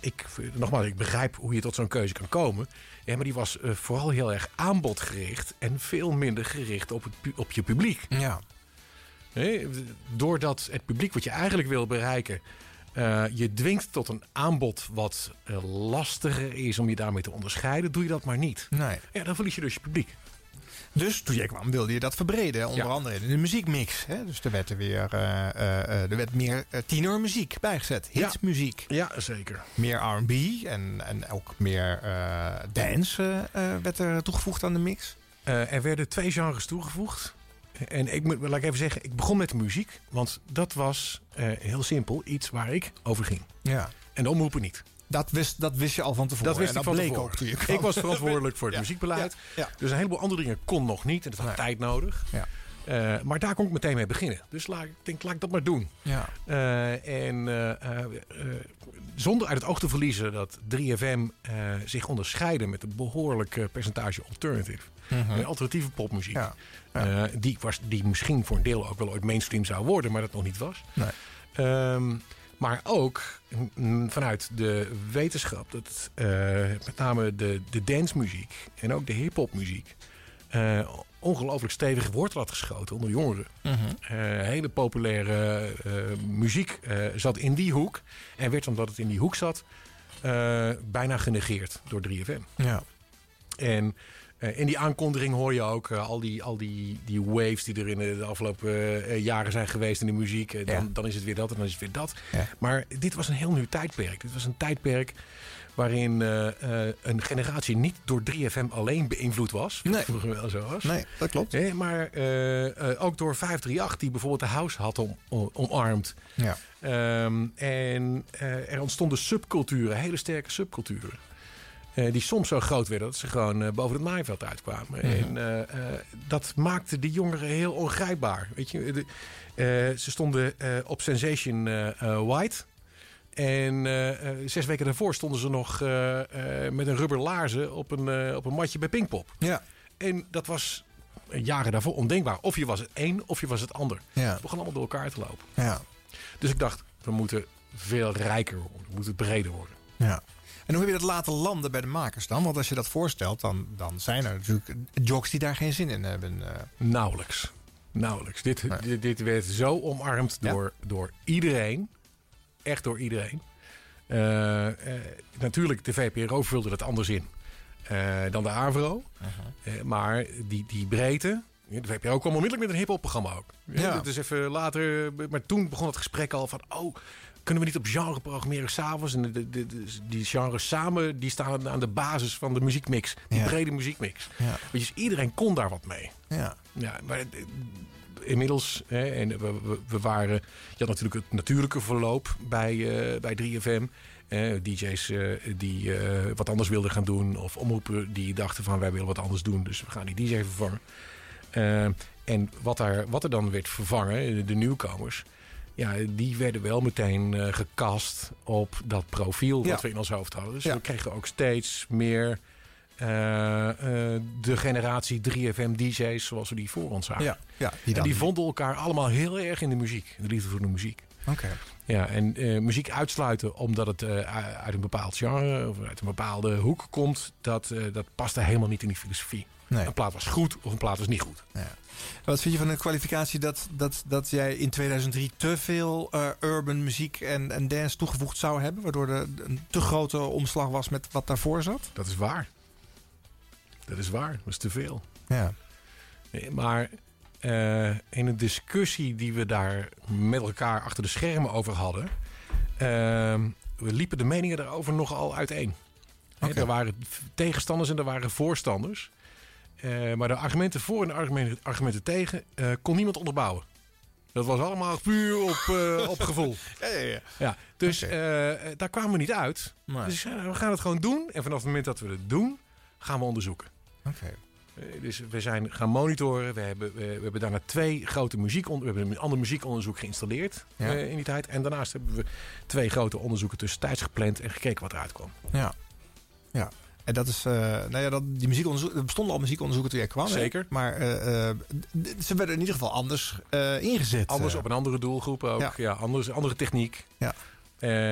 ik, nogmaals, ik begrijp hoe je tot zo'n keuze kan komen. Ja, maar die was eh, vooral heel erg aanbodgericht en veel minder gericht op, het, op je publiek. Ja. Doordat het publiek wat je eigenlijk wil bereiken, eh, je dwingt tot een aanbod wat eh, lastiger is om je daarmee te onderscheiden, doe je dat maar niet. Nee. Ja, dan verlies je dus je publiek. Dus toen jij kwam wilde je dat verbreden. Onder Ja. andere in de muziekmix. Hè? Dus er werd er weer eh, eh, eh, er werd meer tienermuziek bijgezet. Ja. Hitmuziek. Ja, zeker. Meer R&B en, en ook meer dance werd er toegevoegd aan de mix. Er werden twee genres toegevoegd. En ik moet, laat ik even zeggen, ik begon met de muziek. Want dat was heel simpel iets waar ik over ging. Ja. En de omroepen niet. Dat wist, dat wist je al van tevoren. Dat wist en ik dat van bleek tevoren. ook toen je kwam. Ik was verantwoordelijk <laughs> voor het Ja. muziekbeleid. Ja. Dus een heleboel andere dingen kon nog niet. En dat had tijd nodig. Ja. Eh, maar daar kon ik meteen mee beginnen. Dus laat, ik denk, laat ik dat maar doen. Ja. Eh, en eh, zonder uit het oog te verliezen dat 3FM eh, zich onderscheiden met een behoorlijk eh, percentage alternative. Mhm. Alternatieve popmuziek. Ja. Die, was, die misschien voor een deel ook wel ooit mainstream zou worden, maar dat nog niet was. Nee. Ehm, maar ook mm, vanuit de wetenschap dat eh, met name de, de dancemuziek en ook de hip-hopmuziek eh, ongelooflijk stevig wortel had geschoten onder jongeren. Mhm. Eh, hele populaire muziek zat in die hoek en werd omdat het in die hoek zat bijna genegeerd door 3FM. Ja. En in die aankondiging hoor je ook eh, al, die, al die, die waves die er in de, afgelopen eh, jaren zijn geweest in de muziek. Eh, dan, Ja. dan is het weer dat en dan is het weer dat. Ja. Maar dit was een heel nieuw tijdperk. Dit was een tijdperk waarin eh, eh, een generatie niet door 3FM alleen beïnvloed was. Nee. vroeger wel zo was. Nee, dat klopt. Nee, maar eh, eh, ook door 538, die bijvoorbeeld de house had om, om- omarmd. Ja. Ehm, en eh, er ontstonden subculturen, hele sterke subculturen. Eh, die soms zo groot werden dat ze gewoon eh, boven het maaiveld uitkwamen. Mhm. En eh, dat maakte die jongeren heel ongrijpbaar. Weet je, de- ze stonden op Sensation White. En zes weken daarvoor stonden ze nog met een rubber laarzen op een, op een matje bij Pinkpop. Ja. En dat was jaren daarvoor ondenkbaar. Of je was het een of je was het ander. Ja. Het begon allemaal door elkaar te lopen. Ja. Dus ik dacht, we moeten veel rijker worden. We moeten breder worden. Ja. En hoe heb je dat laten landen bij de makers dan? Want als je dat voorstelt, dan, dan zijn er natuurlijk jocks die daar geen zin in hebben. eh. Nauwelijks. Nauwelijks. Dit, dit, dit werd zo omarmd door, door iedereen. Echt door iedereen. Eh, eh, natuurlijk, de VPRO vulde dat anders in dan de AVRO. Eh, maar die, die breedte... De VPRO kwam onmiddellijk met een hip-hop programma ook. Ja. Dus even later... Maar toen begon het gesprek al van... Oh, kunnen we niet op genre programmeren s'avonds? En de, de, de- die genres samen die staan aan de basis van de muziekmix. Die Ja. brede muziekmix. Ja. Dus iedereen kon daar wat mee. Ja. Ja, maar eh, inmiddels, hè, en we, we, we waren, je had natuurlijk het natuurlijke verloop bij, eh, bij 3FM. Eh, DJ's eh, die wat anders wilden gaan doen, of omroepen die dachten van wij willen wat anders doen, dus we gaan die DJ vervangen. En wat, daar, wat er dan werd vervangen, de, de nieuwkomers, ja, die werden wel meteen eh, gecast op dat profiel wat we in ons hoofd hadden. Dus we kregen ook steeds meer eh, eh, de generatie 3FM DJ's zoals we die voor ons zagen. Ja, ja, die dan- die vonden elkaar allemaal heel erg in de muziek. De liefde voor de muziek. Oké. Ja, en muziek uitsluiten omdat het uit een bepaald genre of uit een bepaalde hoek komt, dat, dat paste helemaal niet in die filosofie. Nee. Een plaat was goed of een plaat was niet goed. Ja. Wat vind je van de kwalificatie dat, dat, dat jij in 2003 te veel eh, urban muziek en, en dance toegevoegd zou hebben? Waardoor er een te grote omslag was met wat daarvoor zat? Dat is waar. Dat is waar. Dat is te veel. Ja. Nee, Maar eh, in een discussie die we daar met elkaar achter de schermen over hadden, ehm, we liepen de meningen daarover nogal uiteen. Er waren tegenstanders en er waren voorstanders. Eh, maar de argumenten voor en de argumenten, argumenten tegen eh, kon niemand onderbouwen. Dat was allemaal puur op, eh, op gevoel. <laughs> Ja, ja, ja. Ja, dus daar kwamen we niet uit. Dus we gaan het gewoon doen. En vanaf het moment dat we het doen, gaan we onderzoeken. Oké. Dus we zijn gaan monitoren. We hebben, we, hebben daarna twee grote muziekonderzoeken. We hebben een ander muziekonderzoek geïnstalleerd Ja. in die tijd. En daarnaast hebben we twee grote onderzoeken tussentijds gepland en gekeken wat eruit kwam. Ja. ja. En dat is, eh, nou ja, dat, die muziekonderzoek, er bestonden al muziekonderzoeken toen jij kwam. hè? Zeker. Maar eh, eh, ze werden in ieder geval anders ingezet. Anders op een andere doelgroep ook. Ja. Ja. anders, andere techniek. Ja.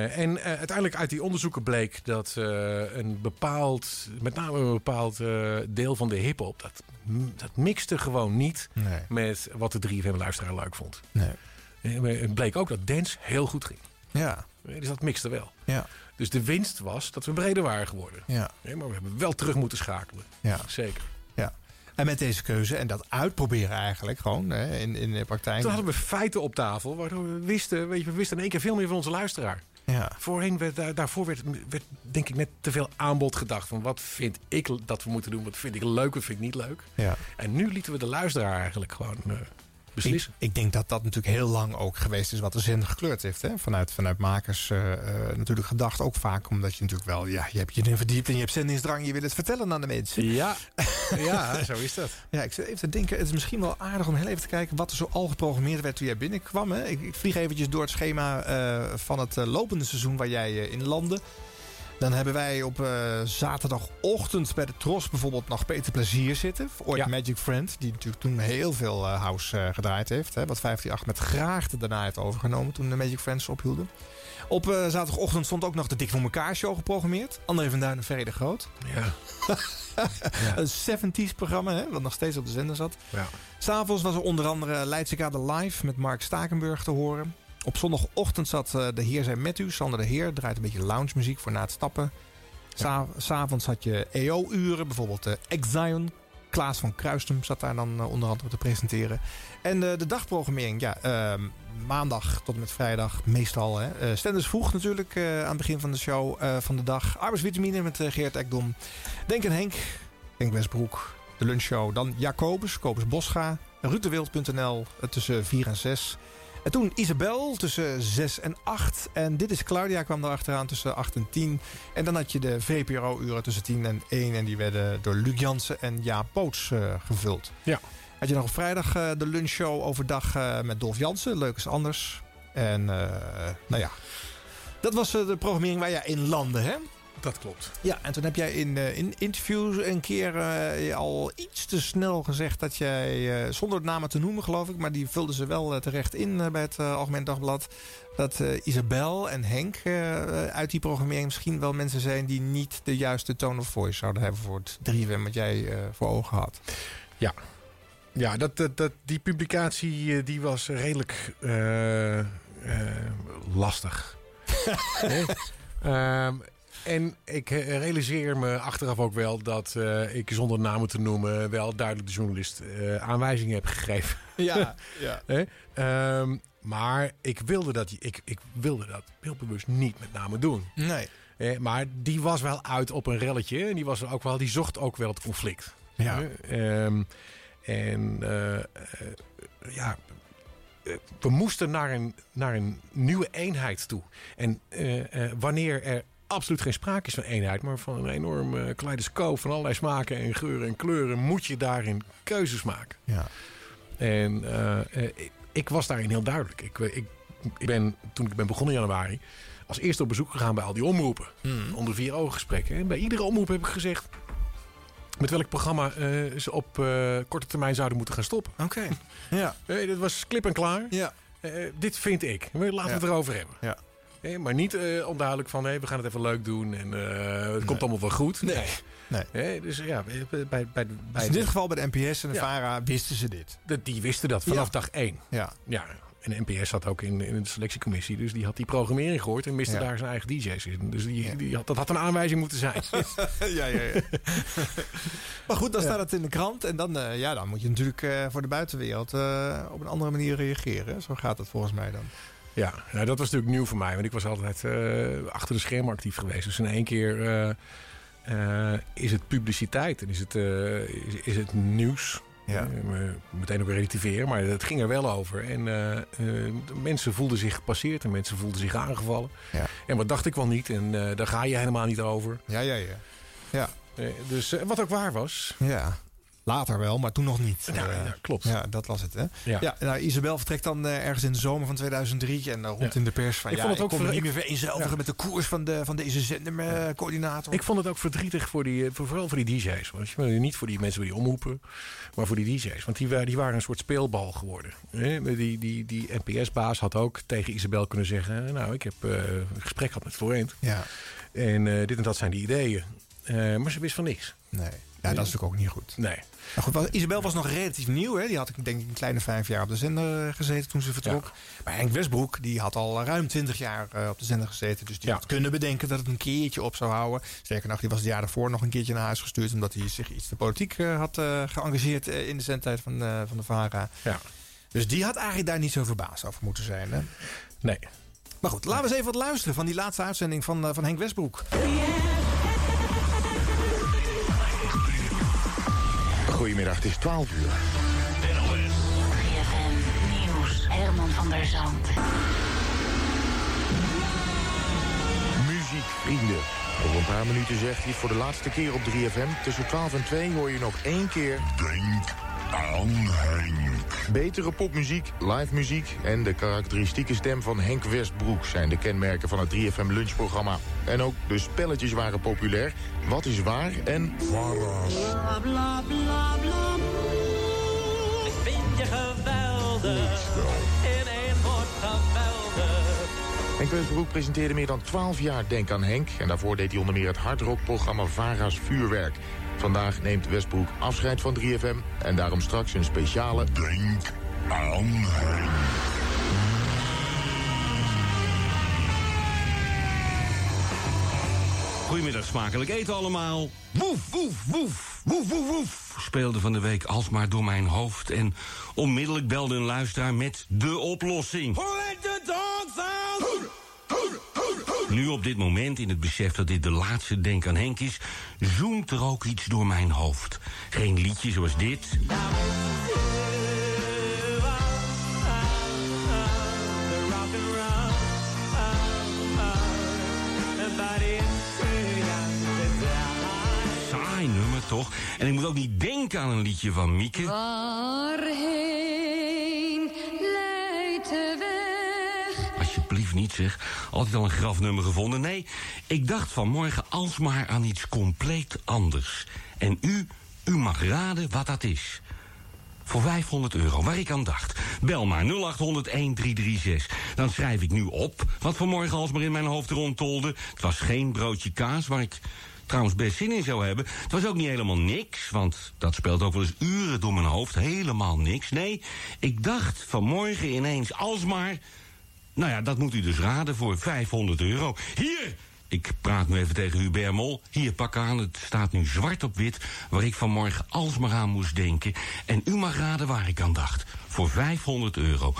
En uiteindelijk uit die onderzoeken bleek dat een bepaald, met name een bepaald deel van de hip-hop, dat, dat mixte gewoon niet Nee. met wat de 3FM-luisteraar leuk vond. Nee. Het bleek ook dat dance heel goed ging. Ja. Dus dat mixte wel. Ja. Dus de winst was dat we breder waren geworden. Ja. Eh, Maar we hebben wel terug moeten schakelen. Ja. Zeker. Ja. En met deze keuze en dat uitproberen eigenlijk gewoon hè, in, in de praktijk. Toen hadden we feiten op tafel, waardoor we wisten, weet je, we wisten in één keer veel meer van onze luisteraar. Ja. Voorheen werd, daar- daarvoor werd, werd denk ik net te veel aanbod gedacht. Van wat vind ik dat we moeten doen, wat vind ik leuk, wat vind ik niet leuk. Ja. En nu lieten we de luisteraar eigenlijk gewoon eh, beslissen. Ik, ik denk dat dat natuurlijk heel lang ook geweest is wat de zender gekleurd heeft. Hè? Vanuit, vanuit makers eh, eh, natuurlijk gedacht. Ook vaak omdat je natuurlijk wel, ja, je hebt je erin verdiept en je hebt zendingsdrang. Je wil het vertellen aan de mensen. Ja, <laughs> ja zo is dat. Ja, ik zit even te denken, het is misschien wel aardig om heel even te kijken wat er zo al geprogrammeerd werd toen jij binnenkwam. Hè? Ik, ik vlieg eventjes door het schema eh, van het lopende seizoen waar jij in landde. Dan hebben wij op eh, zaterdagochtend bij de Tros bijvoorbeeld nog Peter Plezier zitten. Ooit Ja. Magic Friend, die natuurlijk toen heel veel eh, house eh, gedraaid heeft. Hè, wat 538 met graagte daarna heeft overgenomen toen de Magic Friends ophielden. Op zaterdagochtend stond ook nog de Dik voor elkaar show geprogrammeerd. André van Duin en Ferry de Groot. Ja. <laughs> Een 70s programma, hè, wat nog steeds op de zender zat. Ja. S'avonds was er onder andere Leidse Kade Live met Mark Stakenburg te horen. Op zondagochtend zat eh, de Heer zijn met u. Sander de Heer draait een beetje lounge muziek voor na het stappen. Sa- S'avonds had je EO-uren, bijvoorbeeld uh, Exion. Klaas van Kruistum zat daar dan eh, onder andere te presenteren. En eh, de dagprogrammering, ja, ehm, maandag tot en met vrijdag meestal. Hè. Eh, Stenders vroeg natuurlijk eh, aan het begin van de show eh, van de dag. Arbeidsvitamine met eh, Geert Ekdom. Denk en Henk, Henk Westbroek. De lunchshow. Dan Jacobus, Kobus Bosga. Rutewild.nl eh, tussen 4 en 6. En toen Isabel tussen 6 en 8. En dit is Claudia kwam daar achteraan tussen 8 en 10. En dan had je de VPRO-uren tussen 10 en 1. En die werden door Luc Jansen en Jaap Poots eh, gevuld. Ja. Had je nog op vrijdag eh, de lunchshow overdag eh, met Dolf Jansen. Leuk is anders. En nou ja, dat was de programmering waar jij in landde, hè? Dat klopt. Ja, en toen heb jij in, eh, in interviews een keer eh, al iets te snel gezegd dat jij, eh, zonder namen te noemen geloof ik, maar die vulden ze wel terecht in bij het Algemeen Dagblad, dat Isabel en Henk uit die programmering misschien wel mensen zijn die niet de juiste tone of voice zouden hebben voor het 3FM wat jij voor ogen had. Ja. Ja, dat, dat, dat, die publicatie die was redelijk lastig. <laughs> Ehm, en ik realiseer me achteraf ook wel dat eh, ik zonder namen te noemen wel duidelijk de journalist eh, aanwijzingen heb gegeven. <laughs> Ja, <laughs> ja. Ehm, maar ik wilde dat, ik, ik wilde dat heel bewust niet met name doen. Nee. Eh, maar die was wel uit op een relletje. En die, was er ook wel, die zocht ook wel het conflict. Ja. Eh, ehm, en eh, ja, we moesten naar een, naar een nieuwe eenheid toe. En wanneer er absoluut geen sprake is van eenheid, maar van een enorm uh, kaleidoscoop van allerlei smaken en geuren en kleuren, moet je daarin keuzes maken. Ja. En uh, uh, ik, ik, was daarin heel duidelijk. Ik, ik, ik, ben, toen ik ben begonnen in januari, als eerste op bezoek gegaan bij al die omroepen. Hmm. Onder vier ogen gesprekken. En bij iedere omroep heb ik gezegd met welk programma uh, ze op uh, korte termijn zouden moeten gaan stoppen. Oké. Okay. <laughs> Ja. Uh, dat was klip en klaar. Ja. dit vind ik. Laten we ja. het erover hebben. Ja. Nee, maar niet onduidelijk van hey, we gaan het even leuk doen en het nee. komt allemaal wel goed. Nee. nee. nee. dus ja, bij, bij, bij, dus in dit geval bij de NPS en de ja. VARA wisten ze dit. De, die wisten dat vanaf dag één. Ja. ja. En de NPS zat ook in, in de selectiecommissie. Dus die had die programmering gehoord en miste ja. daar zijn eigen DJ's in. Dus die, die had, dat had een aanwijzing moeten zijn. <laughs> ja, ja, ja. <laughs> maar goed, dan staat het in de krant. En dan, uh, ja, dan moet je natuurlijk voor de buitenwereld op een andere manier reageren. Zo gaat het volgens mij dan. Ja, nou, dat was natuurlijk nieuw voor mij. Want ik was altijd achter de schermen actief geweest. Dus in één keer is het publiciteit en is het, is, is het nieuws. Ja. Meteen ook relativeren, maar het ging er wel over. En mensen voelden zich gepasseerd en mensen voelden zich aangevallen. Ja. En wat dacht ik wel niet, en daar ga je helemaal niet over. Ja, ja, ja. ja. dus wat ook waar was. Ja. Later wel, maar toen nog niet. Ja, Eh, ja, klopt. Ja, dat was het, hè? Ja. Ja. nou, Isabel vertrekt dan eh, ergens in de zomer van 2003 en eh, rond Ja. in de pers van... Ik ja, vond het ook ik kon niet meer vereenzelvigen met de koers van, de, van deze zendercoördinator. Ik vond het ook verdrietig voor die, eh, voor, vooral voor die DJ's. je. Niet voor die mensen die omroepen, maar voor die DJ's. Want die, die waren een soort speelbal geworden. hè. Die, die, die NPS-baas had ook tegen Isabel kunnen zeggen... nou, ik heb eh, een gesprek gehad met Florent. Ja. En eh, dit en dat zijn die ideeën. Eh, maar ze wist van niks. Nee, ja, dat is natuurlijk ook niet goed. Nee. Nou goed, Isabel was nog relatief nieuw. Hè? Die had ik denk ik een kleine vijf jaar op de zender eh, gezeten toen ze vertrok. Maar Henk Westbroek die had al ruim twintig jaar eh, op de zender gezeten. Dus die had kunnen bedenken dat het een keertje op zou houden. Sterker nog, die was het jaar daarvoor nog een keertje naar huis gestuurd... omdat hij zich iets te politiek eh, had eh, geëngageerd eh, in de zendtijd van, eh, van de VARA. Ja. Dus die had eigenlijk daar niet zo verbaasd over moeten zijn. Hè? Nee. Maar goed, laten we eens even wat luisteren van die laatste uitzending van, eh, van Henk Westbroek. Goedemiddag, het is 12 uur. 3FM Nieuws. Herman van der Zand. Muziek, vrienden. Over een paar minuten zegt hij voor de laatste keer op 3FM. Tussen 12 en 2 hoor je nog één keer... Denk aan Henk. Betere popmuziek, live muziek en de karakteristieke stem van Henk Westbroek... zijn de kenmerken van het 3FM lunchprogramma. En ook de spelletjes waren populair. Wat is waar en... Vara's. Bla bla bla bla. Ik vind je geweldig. In één woord geweldig. Henk Westbroek presenteerde meer dan 12 jaar Denk aan Henk... en daarvoor deed hij onder meer het hardrockprogramma Vara's Vuurwerk. Vandaag neemt Westbroek afscheid van 3FM... en daarom straks een speciale Denk aan Henk. Goedemiddag, smakelijk eten allemaal. Woef, woef, woef, woef, woef, woef. Speelde van de week alsmaar door mijn hoofd. En onmiddellijk belde een luisteraar met de oplossing. Nu op dit moment, in het besef dat dit de laatste Denk aan Henk is... zoemt er ook iets door mijn hoofd. Geen liedje zoals dit. Saai nummer, toch? En ik moet ook niet denken aan een liedje van Mieke. Waarheen leidt? Alsjeblieft niet, zeg. Altijd al een grafnummer gevonden. Nee, ik dacht vanmorgen alsmaar aan iets compleet anders. En u, u mag raden wat dat is. Voor 500 euro, waar ik aan dacht. Bel maar 0800 1336. Dan schrijf ik nu op wat vanmorgen alsmaar in mijn hoofd rondtolde. Het was geen broodje kaas, waar ik trouwens best zin in zou hebben. Het was ook niet helemaal niks, want dat speelt ook wel eens uren door mijn hoofd. Helemaal niks. Nee, ik dacht vanmorgen ineens alsmaar... Nou ja, dat moet u dus raden voor 500 euro. Hier! Ik praat nu even tegen Hubert Mol. Hier, pak aan, het staat nu zwart op wit... waar ik vanmorgen alsmaar aan moest denken. En u mag raden waar ik aan dacht. Voor 500 euro. 0800-1336.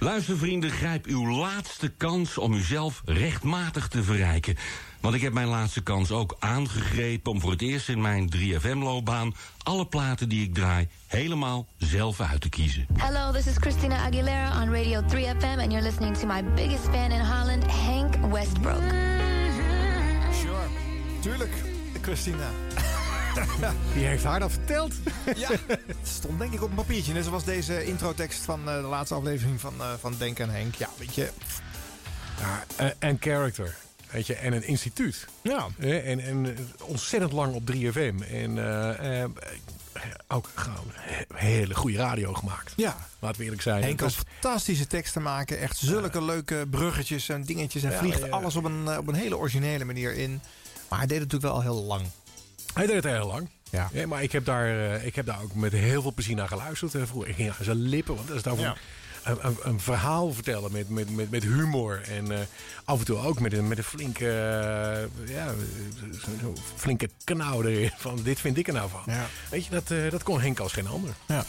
Luister vrienden, grijp uw laatste kans om uzelf rechtmatig te verrijken. Want ik heb mijn laatste kans ook aangegrepen... om voor het eerst in mijn 3FM-loopbaan... alle platen die ik draai helemaal zelf uit te kiezen. Hello, this is Christina Aguilera on Radio 3FM, and you're listening to my biggest fan in Holland, Hank Westbrook. Sure, tuurlijk, Christina. <laughs> Wie heeft haar dat verteld? Ja, het stond denk ik op een papiertje. Net zoals deze introtekst van eh, de laatste aflevering van, eh, van Denk aan Henk. Ja, weet je. Ja, eh, en character. Weet je, en een instituut. Ja. En, en ontzettend lang op 3FM. En eh, eh, ook gewoon he- hele goede radio gemaakt. Ja. Laten we eerlijk zijn. Henk kan fantastische teksten maken. Echt zulke leuke bruggetjes en dingetjes. En Ja, vliegt ja, ja. alles op een, eh, op een hele originele manier in. Maar hij deed het natuurlijk wel heel lang. Hij deed het heel lang. Ja. maar ik heb, daar, ik heb daar ook met heel veel plezier naar geluisterd. Vroeger ik ging aan zijn lippen, want dat is over Ja. Een, verhaal vertellen met, met, met, met humor. En eh, af en toe ook met een, met een flinke, eh, ja, zo flinke knauw erin. Van dit vind ik er nou van. Ja. Weet je, dat, eh, dat kon Henk als geen ander. Ja.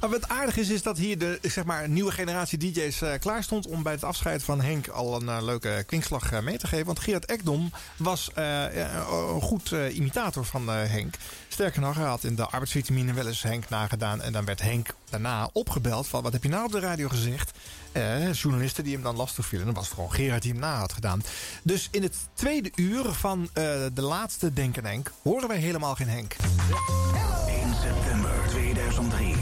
Maar wat aardig is, is dat hier de zeg maar, nieuwe generatie DJ's eh, klaar stond om bij het afscheid van Henk al een eh, leuke kwinkslag eh, mee te geven. Want Gerard Ekdom was een goed imitator van Henk. Sterker nog, hij had in de arbeidsvitamine wel eens Henk nagedaan. En dan werd Henk daarna opgebeld van wat heb je nou op de radio gezegd. Eh, journalisten die hem dan lastig vielen. En dan was gewoon Gerard die hem na had gedaan. Dus in het tweede uur van eh, de laatste Denk en Henk... horen wij helemaal geen Henk. 1 september 2003.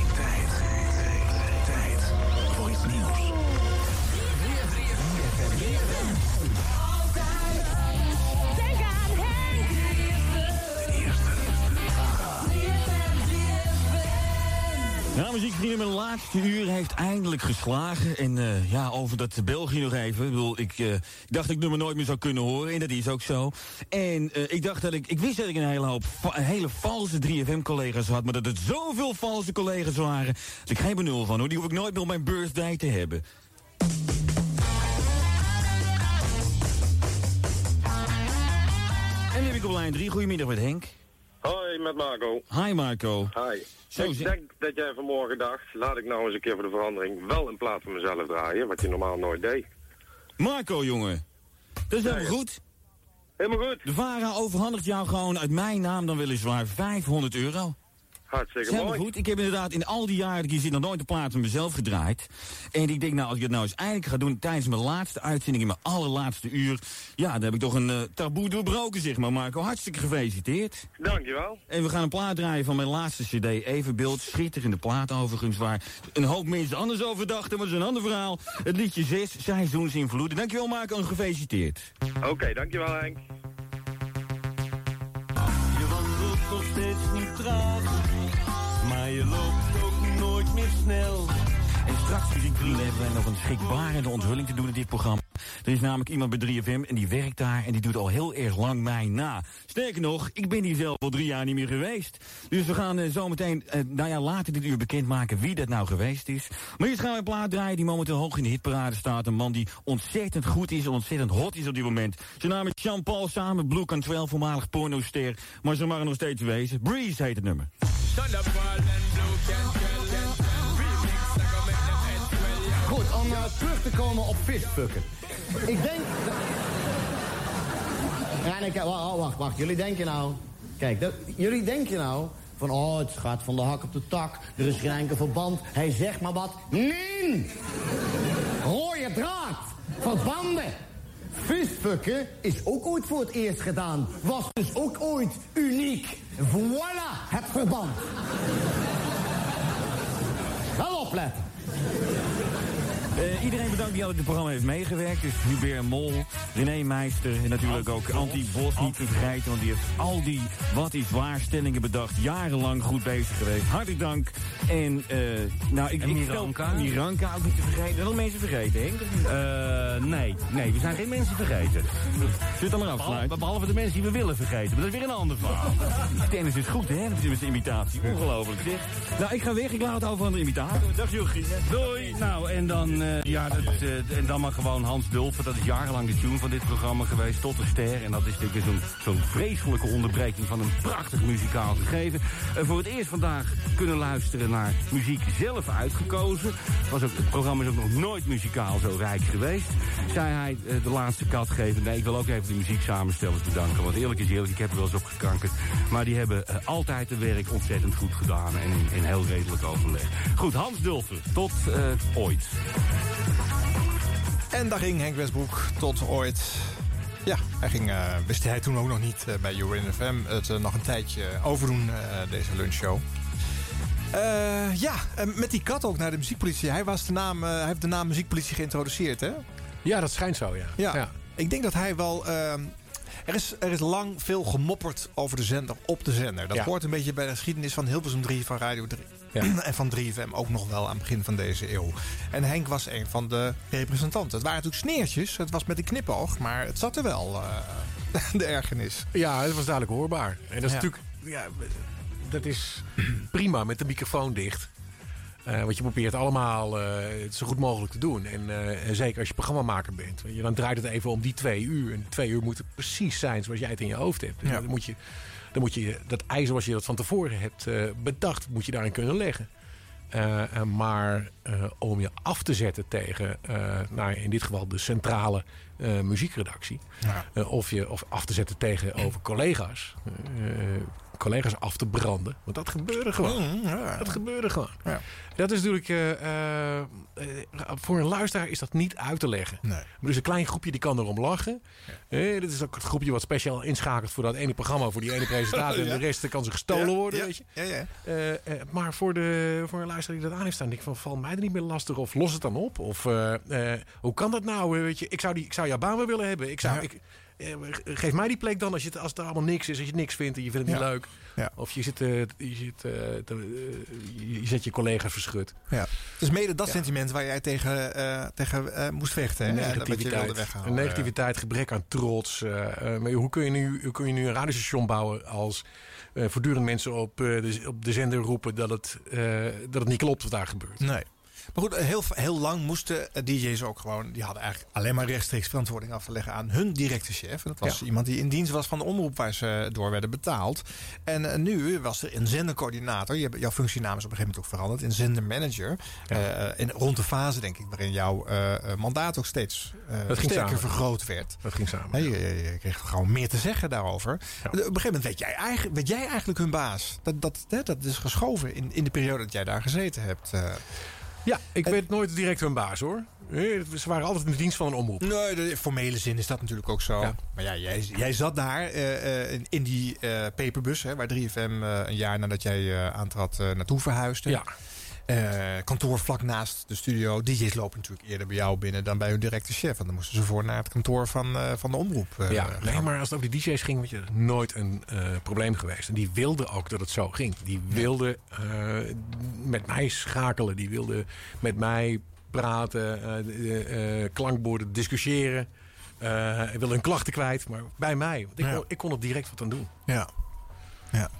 Laatste uur heeft eindelijk geslagen. En eh, ja, over dat België nog even. Ik, bedoel, ik, eh, ik dacht ik nooit meer zou kunnen horen. En dat is ook zo. En eh, ik dacht dat ik... Ik wist dat ik een hele hoop hele valse 3FM-collega's had. Maar dat het zoveel valse collega's waren... dat ik geen benul van hoor. Die hoef ik nooit meer op mijn birthday te hebben. En nu heb ik op lijn 3. Goedemiddag met Henk. Hoi, met Marco. Hi Marco. Hi. Zo, ik denk dat jij vanmorgen dacht, laat ik nou eens een keer voor de verandering wel in plaats van mezelf draaien, wat je normaal nooit deed. Marco, jongen. Dat is helemaal goed. Helemaal goed. De VARA overhandigt jou gewoon uit mijn naam dan weliswaar 500 euro. Hartstikke mooi. goed. Ik heb inderdaad in al die jaren dat ik hier zit nog nooit een plaat van mezelf gedraaid. En ik denk, nou, als ik het nou eens eindelijk ga doen tijdens mijn laatste uitzending in mijn allerlaatste uur. Ja, dan heb ik toch een eh, taboe doorbroken, zeg maar, Marco. Hartstikke gefeliciteerd. Dankjewel. En we gaan een plaat draaien van mijn laatste cd, Evenbeeld. Schitterende plaat overigens, waar een hoop mensen anders over dachten, maar dat is een ander verhaal. Het liedje 6, Seizoensinvloeden. Dankjewel Marco en gefeliciteerd. Oké, dankjewel Henk. Je wandelt nog steeds niet traag, maar je loopt ook nooit meer snel. En straks, muziekvrienden, hebben wij nog een schrikbarende onthulling te doen in dit programma. Er is namelijk iemand bij 3FM en die werkt daar en die doet al heel erg lang mij na. Sterker nog, ik ben hier zelf al drie jaar niet meer geweest. Dus we gaan eh, zometeen, eh, nou ja, later dit uur bekendmaken wie dat nou geweest is. Maar eerst gaan we een plaat draaien die momenteel hoog in de hitparade staat. Een man die ontzettend goed is en ontzettend hot is op dit moment. Zijn naam is Jean-Paul samen Blue Cantwell, voormalig pornoster. Maar ze mag er nog steeds wezen. Breeze heet het nummer. Goed, om uh, terug te komen op visfucken. Ik denk... Ja, nee, kijk, wacht, wacht, wacht. Jullie denken nou... Kijk, jullie denken nou... Van, oh, het gaat van de hak op de tak. Er is geen enkel verband. Hij zegt maar wat. Nee! Rode draad. Verbanden. Visfucken is ook ooit voor het eerst gedaan. Was dus ook ooit uniek. Voilà, het verband. Wel opletten. Eh, iedereen bedankt die al in het programma heeft meegewerkt. Dus Hubert Mol, René Meister en natuurlijk ook Anti Bos niet te vergeten. Want die heeft al die wat is waarstellingen bedacht. Jarenlang goed bezig geweest. Hartelijk dank. En, eh nou, ik, En ik Miranka? Stel, Miranka ook niet te vergeten. Er mensen vergeten, Henk? Eh, nee, nee, we zijn geen mensen vergeten. Zit dan maar afsluiten. behalve de mensen die we willen vergeten. Maar dat is weer een ander verhaal. <laughs> Tennis is goed, hè? Met zijn imitatie. Ongelooflijk, zeg. Nou, ik ga weg. Ik laat het over aan de imitator. Dag, Jochie. Doei. Nou, en dan, eh, ja, dat, eh, en dan maar gewoon Hans Dulfer. Dat is jarenlang de tune van dit programma geweest. Tot de ster. En dat is natuurlijk zo'n vreselijke onderbreking van een prachtig muzikaal gegeven. En voor het eerst vandaag kunnen luisteren naar muziek zelf uitgekozen. Was ook, het programma is ook nog nooit muzikaal zo rijk geweest. Zei hij de laatste kat geven. Nee, ik wil ook even de muzieksamenstellers bedanken. Want eerlijk is eerlijk, ik heb er wel eens op gekankerd. Maar die hebben altijd het werk ontzettend goed gedaan. En in, in heel redelijk overleg. Goed, Hans Dulfer. Tot ooit. En daar ging Henk Westbroek tot ooit. Ja, hij ging, eh, wist hij toen ook nog niet eh, bij Urin FM het eh, nog een tijdje overdoen, deze lunchshow. Ja, met die kat ook naar de muziekpolitie. Hij, was de naam, hij heeft de naam muziekpolitie geïntroduceerd, hè? Ja, dat schijnt zo, ja. Ja, ik denk dat hij wel... ehm, er, is, er is lang veel gemopperd over de zender op de zender. Dat Ja. hoort een beetje bij de geschiedenis van Hilversum 3, van Radio 3. <clears throat> en van 3FM ook nog wel aan het begin van deze eeuw. En Henk was een van de representanten. Het waren natuurlijk sneertjes. Het was met een knipoog. Maar het zat er wel, eh, <laughs> de ergernis. Ja, het was duidelijk hoorbaar. En dat is Ja. natuurlijk... Ja, dat is prima met de microfoon dicht. Eh, want je probeert allemaal eh, het zo goed mogelijk te doen. En en zeker als je programmamaker bent. Je, dan draait het even om die twee uur. En die twee uur moeten precies zijn zoals jij het in je hoofd hebt. Dus Ja. dan, moet je, dan moet je dat ei zoals je dat van tevoren hebt eh, bedacht... moet je daarin kunnen leggen. Eh, maar eh, om je af te zetten tegen, nou, in dit geval de centrale muziekredactie. Ja. Of je of af te zetten tegenover collega's. Collega's af te branden. Want dat gebeurde gewoon. Mm, ja. Dat gebeurde gewoon. Ja. Dat is natuurlijk... eh, eh, voor een luisteraar is dat niet uit te leggen. Nee. Maar dus een klein groepje die kan erom lachen. Eh, dit is ook het groepje wat speciaal inschakelt voor dat ene programma, voor die ene presentatie. <laughs> En de rest kan ze gestolen worden, weet je. ja, ja. Maar voor, de, voor een luisteraar die dat aan heeft staan, denk ik van, val mij er niet meer lastig of los het dan op. Of hoe kan dat nou? Weet je, ik zou, die, ik zou jouw baan wel willen hebben. Ik zou, ik, geef mij die plek dan als, je het, als het allemaal niks is, als je niks vindt en je vindt het niet leuk. Of je, zit, eh, je, zit, eh, te- eh, je zet je collega verschut. Ja. Het is mede dat sentiment waar jij tegen, eh, tegen eh, moest vechten. Hè? Negativiteit, negativiteit, gebrek aan trots. eh, eh, maar hoe, kun je nu, hoe kun je nu een radiostation bouwen als eh, voortdurend mensen op, eh, de, op de zender roepen dat het, eh, dat het niet klopt wat daar gebeurt? Nee. Maar goed, heel, heel lang moesten eh, DJ's ook gewoon... die hadden eigenlijk alleen maar rechtstreeks verantwoording af te leggen... aan hun directe chef. En dat was Ja. iemand die in dienst was van de omroep... waar ze door werden betaald. En eh, nu was er een zendercoördinator. Je jouw functienaam is op een gegeven moment ook veranderd... in zendermanager. Eh, in, rond de fase, denk ik... waarin jouw eh, eh, mandaat ook steeds eh, sterker samen. vergroot werd. Dat ging samen. Hè, je, kreeg gewoon meer te zeggen daarover. Op een gegeven moment werd jij, eigen, werd jij eigenlijk hun baas. Dat, dat, dat is geschoven in, in de periode dat jij daar gezeten hebt. Ja, ik weet nooit direct hun baas hoor. Eh, Ze waren altijd in de dienst van een omroep. Nee, de formele zin is dat natuurlijk ook zo. Ja. Maar ja, jij, jij zat daar eh, eh, in, in die paperbus, hè, waar 3FM eh, een jaar nadat jij aantrad naartoe verhuisde. Ja. Eh, kantoor vlak naast de studio. DJ's lopen natuurlijk eerder bij jou binnen dan bij hun directe chef. Want dan moesten ze voor naar het kantoor van, eh, van de omroep. eh, Ja, gaan. nee, maar als het over die DJ's ging, weet je, nooit een probleem geweest. En die wilden ook dat het zo ging. Die wilden met mij schakelen. Die wilden met mij praten, de- klankborden discussiëren. Eh wilden hun klachten kwijt, maar bij mij. Want ik, Ja. kon, ik kon er direct wat aan doen. Ja. Ja.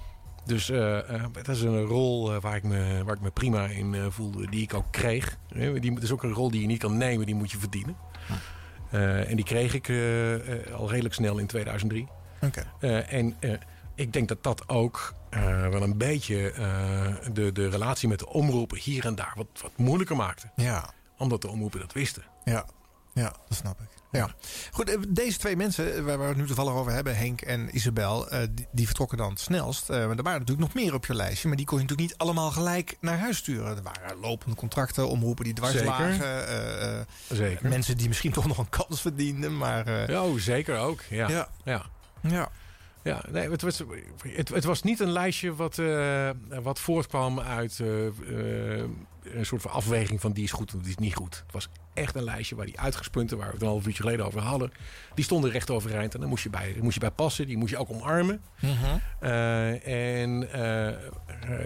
Dus eh, eh, dat is een rol eh, waar, ik me, waar ik me prima in voelde, die ik ook kreeg. Die, het is ook een rol die je niet kan nemen, die moet je verdienen. En die kreeg ik al redelijk snel in 2003. Oké. Eh, en ik denk dat dat ook wel een beetje de, de relatie met de omroepen hier en daar wat, wat moeilijker maakte. Ja. Omdat de omroepen dat wisten. Ja, ja dat snap ik. Ja. Goed, eh, deze twee mensen eh, waar we het nu toevallig over hebben, Henk en Isabel, eh, die, vertrokken dan het snelst. Maar er waren natuurlijk nog meer op je lijstje, maar die kon je natuurlijk niet allemaal gelijk naar huis sturen. Er waren lopende contracten, omroepen die dwars Zeker. lagen. Zeker. Mensen die misschien <laughs> toch nog een kans verdienden, maar... Ja, oh, zeker ook. Ja. Ja. ja. ja. Ja, nee, het, was, het, het was niet een lijstje wat, eh, wat voortkwam uit eh, eh, een soort van afweging van die is goed en die is niet goed. Het was echt een lijstje waar die uitgespunten, waar we het een half uurtje geleden over hadden, die stonden recht overeind en daar moest je bij, moest je bij passen, die moest je ook omarmen. Mhm. En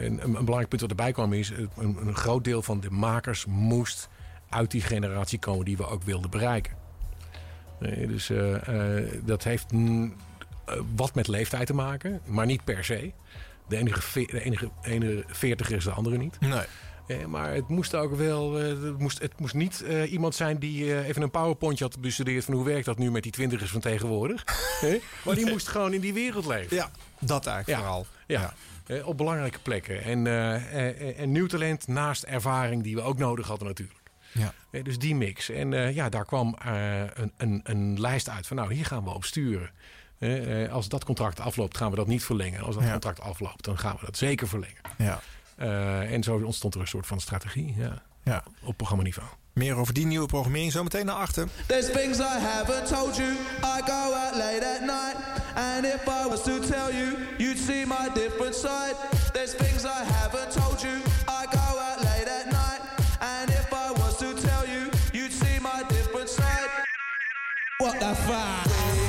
een, een belangrijk punt wat erbij kwam is, een, een groot deel van de makers moest uit die generatie komen die we ook wilden bereiken. Nee, dus dat heeft wat met leeftijd te maken, maar niet per se. De enige, ve- de enige, ene veertiger is de andere niet. Nee. Eh, maar het moest ook wel. eh, het, moest, het moest niet eh, iemand zijn die eh, even een powerpointje had bestudeerd van hoe werkt dat nu met die twintigers van tegenwoordig. <laughs> Maar die moest gewoon in die wereld leven. Ja, dat eigenlijk Ja. vooral. Ja, eh, op belangrijke plekken. En, eh, eh, en nieuw talent naast ervaring die we ook nodig hadden natuurlijk. Ja. Eh, dus die mix. En eh, ja, daar kwam eh, een, een, een lijst uit van nou, hier gaan we op sturen. Eh, als dat contract afloopt, gaan we dat niet verlengen. Als dat Ja. contract afloopt, dan gaan we dat zeker verlengen. Ja. Eh, en zo ontstond er een soort van strategie ja, Ja. op programmaniveau. Meer over die nieuwe programmering zometeen naar achter. There's things I haven't told you. I go out late at night. And if I was to tell you, you'd see my different side. There's things I haven't told you. I go out late at night. And if I was to tell you, you'd see my different side. What the fuck?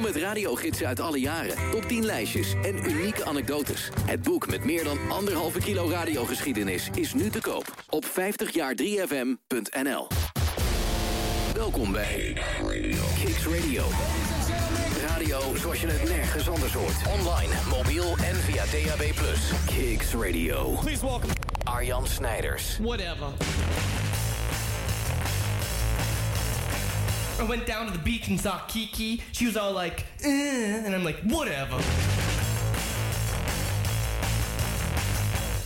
Vol met radiogidsen uit alle jaren, top 10 lijstjes en unieke anekdotes. Het boek met meer dan anderhalve kilo radiogeschiedenis is nu te koop op 50jaar3fm.nl. Welkom bij Kicks Radio. Radio zoals je het nergens anders hoort. Online, mobiel en via DAB+. Kicks Radio. Please welcome Arjan Snijders. Whatever. I went down to the beach and saw Kiki. She was all like, eh, and I'm like, whatever.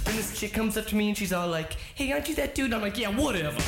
Then this chick comes up to me and she's all like, hey, aren't you that dude? I'm like, yeah, whatever.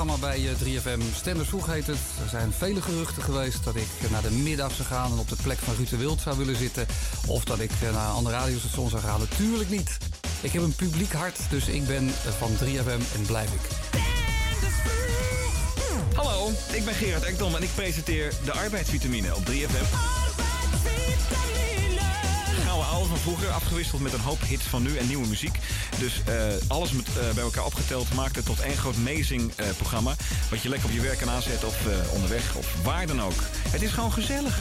Ochtendprogramma bij eh, 3FM. Stenders vroeg heet het. Er zijn vele geruchten geweest dat ik naar de middag zou gaan... en op de plek van Ruud de Wild zou willen zitten. Of dat ik eh, naar een ander radiostation zou gaan. Natuurlijk niet. Ik heb een publiek hart, dus ik ben eh, van 3FM en blijf ik. Hallo, ik ben Gerard Ekdom en ik presenteer de arbeidsvitamine op 3FM. Oude van vroeger, afgewisseld met een hoop hits van nu en nieuwe muziek. Dus eh, alles met, eh, bij elkaar opgeteld maakt het tot één groot amazing eh, programma. Wat je lekker op je werk kan aanzetten of eh, onderweg of waar dan ook. Het is gewoon gezellig.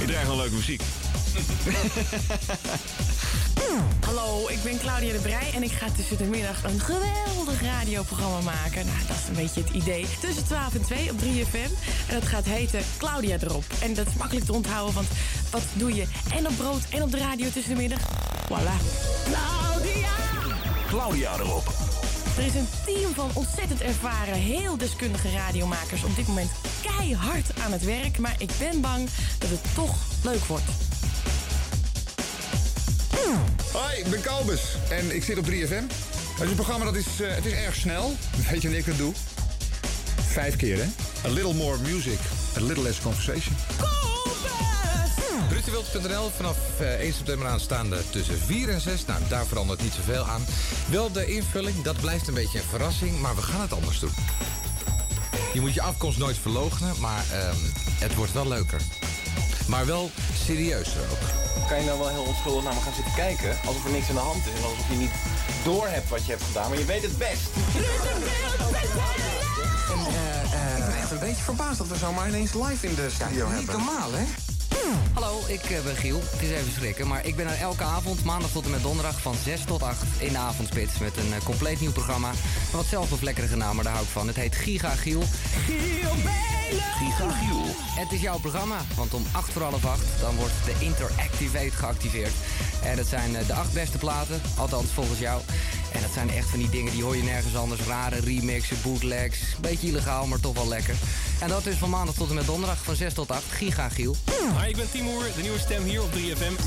Ik draai gewoon leuke muziek. <laughs> Hallo, ik ben Claudia de Brij en ik ga tussen de middag een geweldig radioprogramma maken. Nou, dat is een beetje het idee. Tussen 12 en 2 op 3FM. En dat gaat heten Claudia erop. En dat is makkelijk te onthouden, want wat doe je en op brood en op de radio tussen de middag? Voilà. Claudia! Claudia erop. Er is een team van ontzettend ervaren, heel deskundige radiomakers op dit moment keihard aan het werk. Maar ik ben bang dat het toch leuk wordt. Hoi, ik ben Kalbus en ik zit op 3FM. Het is een programma dat is, eh, het is erg snel. <laughs> Weet je wat ik dat doe? Vijf keer, hè? A little more music, a little less conversation. Rutewild.nl vanaf eh, 1 september aanstaande tussen 4 en 6. Nou, daar verandert niet zoveel aan. Wel de invulling, dat blijft een beetje een verrassing, maar we gaan het anders doen. Je moet je afkomst nooit verloochenen, maar ehm, het wordt wel leuker. Maar wel serieuzer ook. Kan je nou wel heel onschuldig naar me gaan zitten kijken? Alsof er niks aan de hand is. En alsof je niet door hebt wat je hebt gedaan. Maar je weet het best. En eh, ik ben echt een beetje verbaasd dat we zomaar ineens live in de studio hebben. Niet normaal, hè? Hallo, ik eh, ben Giel. Het is even schrikken, maar ik ben er elke avond, maandag tot en met donderdag, van 6 tot 8 in de avondspits. Met een eh, compleet nieuw programma. Een wat naam, maar daar hou ik van. Het heet Giga Giel. Giel Giga Giel. Het is jouw programma, want om 8 voor half 8 dan wordt de Interactivate geactiveerd. En dat zijn eh, de acht beste platen, althans volgens jou. En dat zijn echt van die dingen die hoor je nergens anders. Rare remixen, bootlegs. Beetje illegaal, maar toch wel lekker. En dat is van maandag tot en met donderdag van 6 tot 8. Giga Giel. Hi, ik ben Timoer, de nieuwe stem hier op 3FM.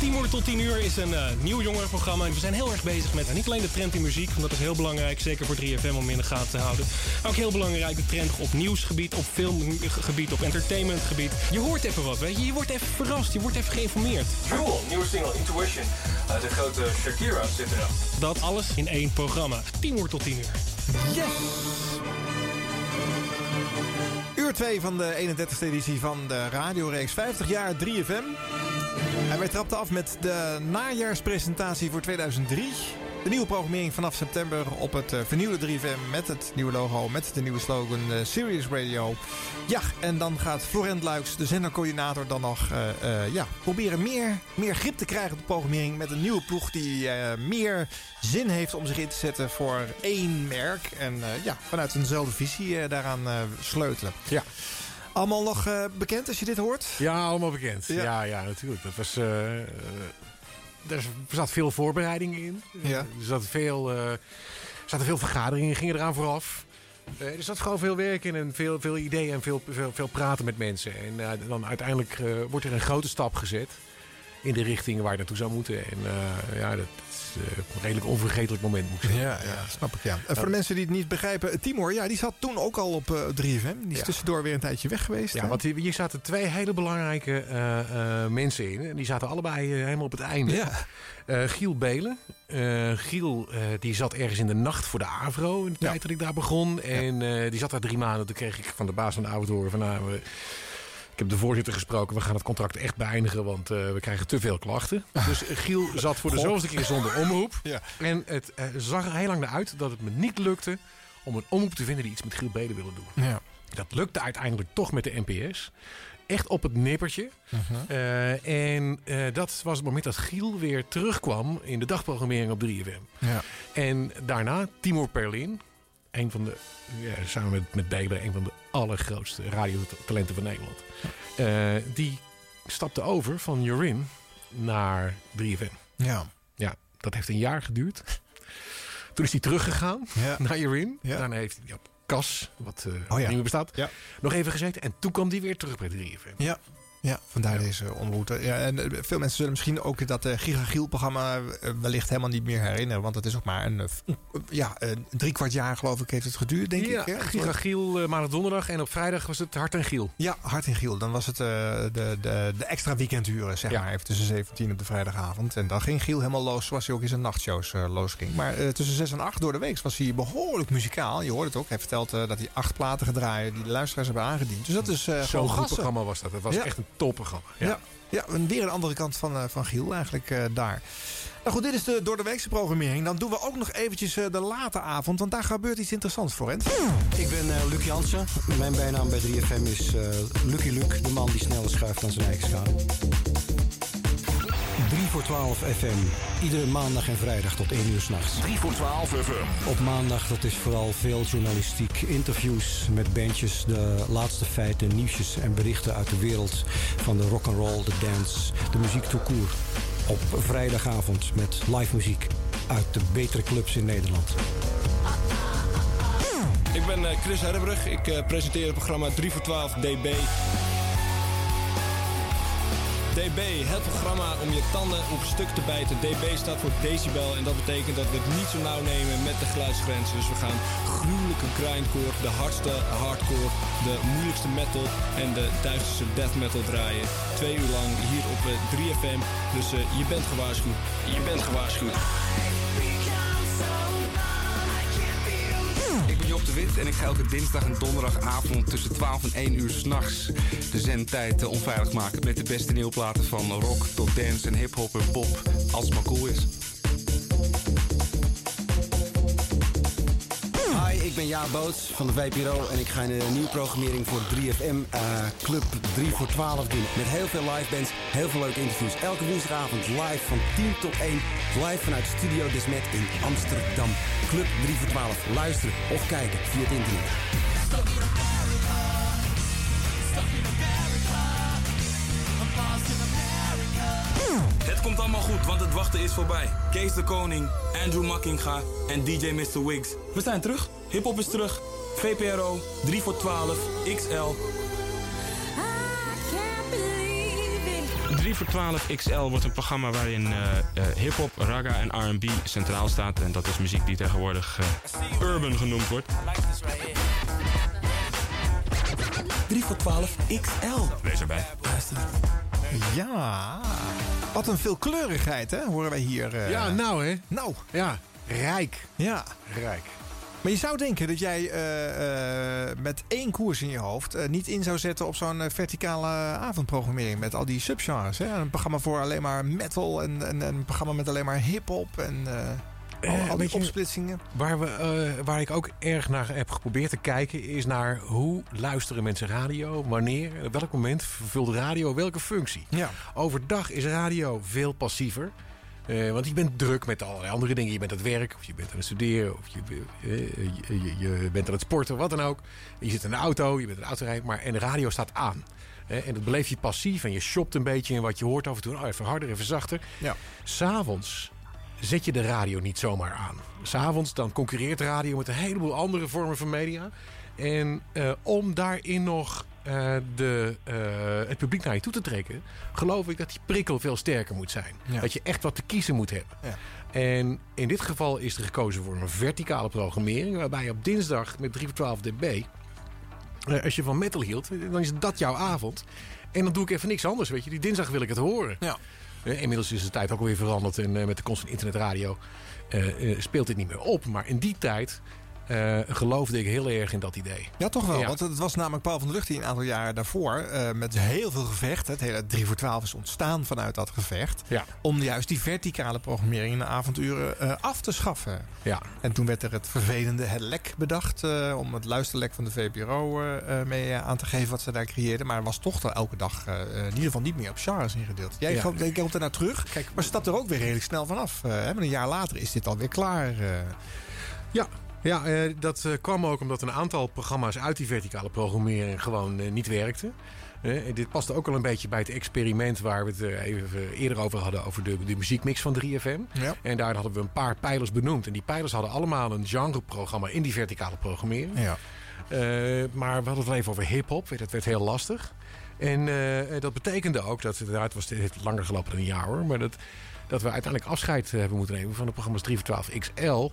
Timoer tot 10 uur is een eh, nieuw jongerenprogramma. En we zijn heel erg bezig met eh, niet alleen de trend in muziek, want dat is heel belangrijk, zeker voor 3FM om in de gaten te houden. Maar ook heel belangrijk de trend op nieuwsgebied, op filmgebied, op entertainmentgebied. Je hoort even wat, weet je. Je wordt even verrast, je wordt even geïnformeerd. Jewel, nieuwe single Intuition. Uh, de grote Shakira zit erop. Dat alles in één programma. 10 uur tot 10 uur. Yes! Uur 2 van de 31ste editie van de radioreeks 50 jaar 3FM. En wij trapten af met de najaarspresentatie voor 2003. De nieuwe programmering vanaf september op het uh, vernieuwde 3FM met het nieuwe logo, met de nieuwe slogan uh, Serious Radio. Ja, en dan gaat Florent Luiks, de zendercoördinator, dan nog uh, ja, proberen meer, meer grip te krijgen op de programmering met een nieuwe ploeg die meer zin heeft om zich in te zetten voor één merk. En ja, vanuit eenzelfde visie daaraan sleutelen. Ja. Allemaal nog bekend als je dit hoort? Ja, allemaal bekend. Ja, ja, ja natuurlijk. Dat was, er zat veel voorbereiding in. Ja. Er zat veel, zaten veel vergaderingen, gingen eraan vooraf. er zat gewoon veel werk in en veel, veel ideeën en veel, veel, veel praten met mensen. En dan uiteindelijk wordt er een grote stap gezet. in de richting waar je naartoe zou moeten. En eh, ja, dat eh, een redelijk onvergetelijk moment, moet ik zeggen. Ja, ja, snap ik. Ja. En voor de mensen die het niet begrijpen, Timor, ja, die zat toen ook al op eh, 3FM. Die is tussendoor weer een tijdje weg geweest. Ja, hè? want hier, zaten twee hele belangrijke eh, eh, mensen in. En die zaten allebei eh, helemaal op het einde. Eh, Giel Belen. Eh, Giel eh, die zat ergens in de nacht voor de AVRO in de tijd dat ik daar begon. En eh, die zat daar drie maanden. Toen kreeg ik van de baas van de horen van... Nou, ik heb de voorzitter gesproken. We gaan het contract echt beëindigen, want eh, we krijgen te veel klachten. Dus Giel zat voor de zoveelste keer zonder omroep. <laughs> Ja. En het eh, zag er heel lang naar uit dat het me niet lukte om een omroep te vinden die iets met Giel Belen wilde doen. Ja. Dat lukte uiteindelijk toch met de NPS. Echt op het nippertje. Eh, en dat was het moment dat Giel weer terugkwam in de dagprogrammering op 3FM. Ja. En daarna Timur Perlin. Een van de, ja, samen met, met een van de allergrootste radiotalenten van Nederland. Eh, die stapte over van Jorin naar 3FM. Ja. Ja, dat heeft een jaar geduurd. Toen is hij teruggegaan Ja. <laughs> naar Jorin. Ja. Daarna heeft hij op Cas, wat eh, Oh ja. niet meer bestaat, Ja. nog even gezeten. En toen kwam hij weer terug bij 3FM. Ja. Ja, vandaar deze ontmoeten. Ja, en eh, veel mensen zullen misschien ook dat uh, Giga Giel-programma eh, wellicht helemaal niet meer herinneren. Want het is ook maar een, eh, ja, een drie kwart jaar geloof ik heeft het geduurd, denk ja, ik. hè? Giga Giel, eh, maandag donderdag. En op vrijdag was het Hart en Giel. Ja, Hart en Giel. Dan was het eh, de, de, de extra weekenduren, zeg Ja. maar. Even tussen 17 op de vrijdagavond. En dan ging Giel helemaal los, zoals hij ook in zijn nachtshows eh, los ging. Maar eh, tussen 6 en 8 door de week was hij behoorlijk muzikaal. Je hoort het ook. Hij vertelt eh, dat hij acht platen gedraaid die de luisteraars hebben aangediend. Dus dat is eh Zo'n gewoon goed programma was dat. Het was Ja. echt een topprogramma. Ja. Ja, ja en weer een andere kant van, eh, van Giel eigenlijk eh, daar. Nou goed, dit is de door de weekse programmering. Dan doen we ook nog eventjes eh, de late avond, want daar gebeurt iets interessants voor. Rent. Ik ben eh Luc Jansen. Mijn bijnaam bij 3FM is eh, Lucky Luke, de man die sneller schuift dan zijn eigen schaal. 3 voor 12 FM. Iedere maandag en vrijdag tot 1 uur s'nachts. 3 voor 12 FM. Op maandag, dat is vooral veel journalistiek, interviews met bandjes, de laatste feiten, nieuwsjes en berichten uit de wereld van de rock and roll, de dance, de muziek tout court. Op vrijdagavond met live muziek uit de betere clubs in Nederland. Ik ben eh, Chris Herbrug. Ik eh, presenteer het programma 3 voor 12 DB. DB, het programma om je tanden op stuk te bijten. DB staat voor decibel en dat betekent dat we het niet zo nauw nemen met de geluidsgrens. Dus we gaan gruwelijke grindcore, de hardste hardcore, de moeilijkste metal en de duisterste death metal draaien. Twee uur lang hier op eh, 3FM. Dus eh, je bent gewaarschuwd. Je bent gewaarschuwd. Job de Wit en ik ga elke dinsdag en donderdagavond tussen 12 en 1 uur s'nachts de zendtijd eh, onveilig maken met de beste nieuwplaten van rock tot dance en hip-hop en pop, als het maar cool is. Ben Jaap Boots van de VPRO en ik ga een nieuwe programmering voor 3FM eh, Club 3 voor 12 doen. Met heel veel live bands, heel veel leuke interviews. Elke woensdagavond live van 10 tot 1. Live vanuit Studio Desmet in Amsterdam. Club 3 voor 12. Luisteren of kijken via het internet. Komt allemaal goed, want het wachten is voorbij. Kees de Koning, Andrew Makkinga en DJ Mr. Wiggs. We zijn terug. Hip-hop is terug. VPRO, 3 voor 12, XL. 3 voor 12 XL wordt een programma waarin eh, eh, hip-hop, ragga en RB centraal staat. En dat is muziek die tegenwoordig eh, urban genoemd wordt. 3 voor 12 XL. Wees erbij. Ja, wat een veelkleurigheid, hè, horen wij hier. eh. Ja, nou hè. Nou. Ja, rijk. Ja. Rijk. Maar je zou denken dat jij eh, eh, met één koers in je hoofd niet in zou zetten op zo'n verticale avondprogrammering met al die subgenres. Hè? Een programma voor alleen maar metal en, en, en een programma met alleen maar hip-hop en eh, al, Eh, die je, opsplitsingen. Waar, we, eh, waar ik ook erg naar heb geprobeerd te kijken, is naar hoe luisteren mensen radio, wanneer, op welk moment vervult radio welke functie. Ja. Overdag is radio veel passiever. Eh, want je bent druk met allerlei andere dingen. Je bent aan het werk, of je bent aan het studeren, of je, eh, je, je, je bent aan het sporten, wat dan ook. Je zit in de auto, je bent aan het autorijden, maar en de radio staat aan. Eh, en dat beleef je passief en je shopt een beetje in wat je hoort af en toe. Oh, even harder, even zachter. Ja. S'avonds zet je de radio niet zomaar aan. S'avonds dan concurreert radio met een heleboel andere vormen van media. En eh, om daarin nog eh, de, eh, het publiek naar je toe te trekken... geloof ik dat die prikkel veel sterker moet zijn. Ja. Dat je echt wat te kiezen moet hebben. Ja. En in dit geval is er gekozen voor een verticale programmering... waarbij je op dinsdag met 3 voor 12 dB... als je van metal hield, dan is dat jouw avond. En dan doe ik even niks anders, weet je. Die dinsdag wil ik het horen. Ja. Eh, inmiddels is de tijd ook weer veranderd. En eh, met de komst van internetradio eh, speelt dit niet meer op. Maar in die tijd eh, geloofde ik heel erg in dat idee. Ja, toch wel. Ja. Want het was namelijk Paul van der Lucht die een aantal jaren daarvoor... eh, met heel veel gevecht, het hele 3 voor 12 is ontstaan vanuit dat gevecht... Ja. om juist die verticale programmering in de avonduren eh, af te schaffen. Ja. En toen werd er het vervelende het lek bedacht... om het luisterlek van de VPRO mee aan te geven wat ze daar creëerden. Maar was toch elke dag in ieder geval niet meer op genres ingedeeld. Jij Ja. komt er naar terug, maar stapt er ook weer redelijk snel vanaf. hè? Maar een jaar later is dit alweer klaar. Ja, ja eh, dat eh, kwam ook omdat een aantal programma's uit die verticale programmering gewoon eh, niet werkten. Dit paste ook al een beetje bij het experiment waar we het even eerder over hadden, over de, de muziekmix van 3FM. Ja. En daar hadden we een paar pijlers benoemd. En die pijlers hadden allemaal een genreprogramma in die verticale programmering. Ja. Maar we hadden het wel even over hip-hop. Dat werd heel lastig. En dat betekende ook dat, inderdaad, het, was, het heeft langer gelopen dan een jaar hoor, maar dat, dat we uiteindelijk afscheid hebben moeten nemen van de programma's 3 voor 12 XL.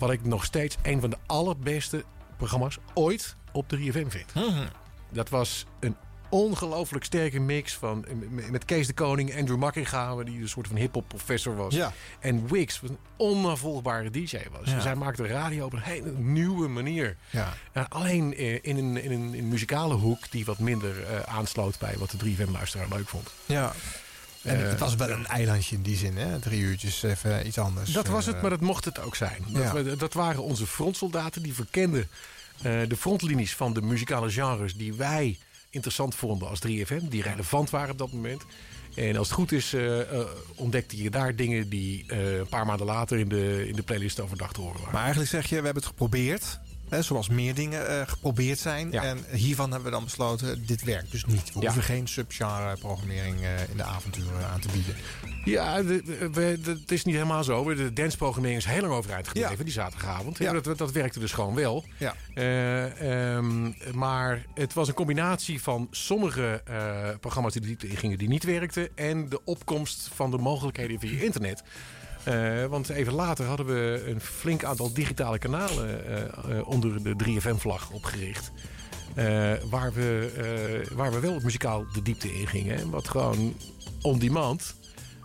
Wat ik nog steeds een van de allerbeste programma's ooit op 3FM vind. Mhm. Dat was een ongelooflijk sterke mix van met Kees de Koning, Andrew Makkinga, die een soort van hip-hop professor was. Ja. En Wix, wat een onafvolgbare DJ was. Ja. Dus hij maakte radio op een hele nieuwe manier. Ja. Alleen eh, in, een, in, een, in een muzikale hoek die wat minder eh, aansloot bij wat de 3FM-luisteraar leuk vond. Ja. En Eh, het was wel een eilandje in die zin, hè? Drie uurtjes, even iets anders. Dat was het, Eh, maar dat mocht het ook zijn. Dat, Ja. we- dat waren onze frontsoldaten die verkenden eh, de frontlinies van de muzikale genres die wij interessant vonden als 3FM, die relevant waren op dat moment. En als het goed is, ontdekte je daar dingen die een paar maanden later in de, in de playlist overdag te horen waren. Maar eigenlijk zeg je, we hebben het geprobeerd. Hè, zoals meer dingen eh, geprobeerd zijn. Ja. En hiervan hebben we dan besloten, dit werkt dus niet. We Ja. hoeven geen subgenre programmering eh, in de avonturen aan te bieden. Ja, het is niet helemaal zo. De danceprogrammering is heel lang overeind gebleven, die zaterdagavond. Ja. Dat, dat werkte dus gewoon wel. Ja. Eh, ehm, maar het was een combinatie van sommige eh, programma's die de diepte ingingen die niet werkten... en de opkomst van de mogelijkheden via internet. Eh, want even later hadden we een flink aantal digitale kanalen eh, eh, onder de 3FM-vlag opgericht. Waar, we, waar we wel muzikaal de diepte in gingen. En wat gewoon on-demand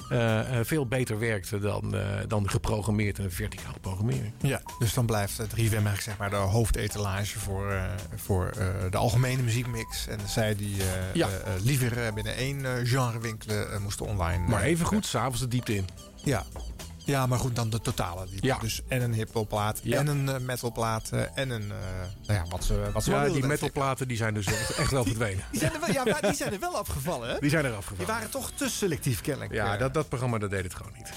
eh, eh, veel beter werkte dan, eh, dan geprogrammeerd en verticale programmering. Ja, dus dan blijft het 3FM eigenlijk zeg maar de hoofdetalage voor, voor de algemene muziekmix. En zij die Ja. liever binnen één genre winkelen, moesten online. Maar even goed, s'avonds de diepte in. Ja. Ja, maar goed, dan de totale. Die Ja. Dus en een hiphopplaat, Ja. en een eh, metalplaat, eh, en een... eh, nou ja, wat ze, wat ze Ja, die metalplaten die zijn dus echt wel verdwenen. Die zijn, er wel, ja, maar die zijn er wel afgevallen, hè? Die zijn er Die afgevallen. waren toch te selectief, kennelijk. Ja, dat, dat programma dat deed het gewoon niet.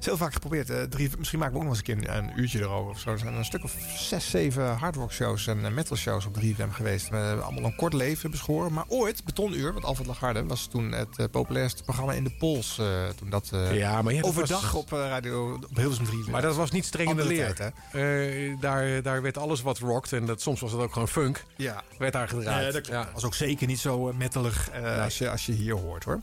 Is <laughs> heel vaak geprobeerd. drie, misschien maken we ook nog eens een keer een uurtje erover. Of zo. Er zijn een stuk of zes, zeven hardrock shows en metal shows op 3FM geweest. We hebben allemaal een kort leven beschoren. Maar ooit, Betonuur, want Alfred Lagarde was toen het populairste programma in de Pols. toen dat Ja, maar ja, dat overdag was- op eh, radio op Hilversum 3. Maar dat was niet streng in de leer. tijd, Eh, daar, daar werd alles wat rocked en dat, soms was het ook gewoon funk. Ja. Werd daar gedraaid. Ja, dat was ook zeker niet zo eh, metalig eh, als, je, als je hier hoort hoor.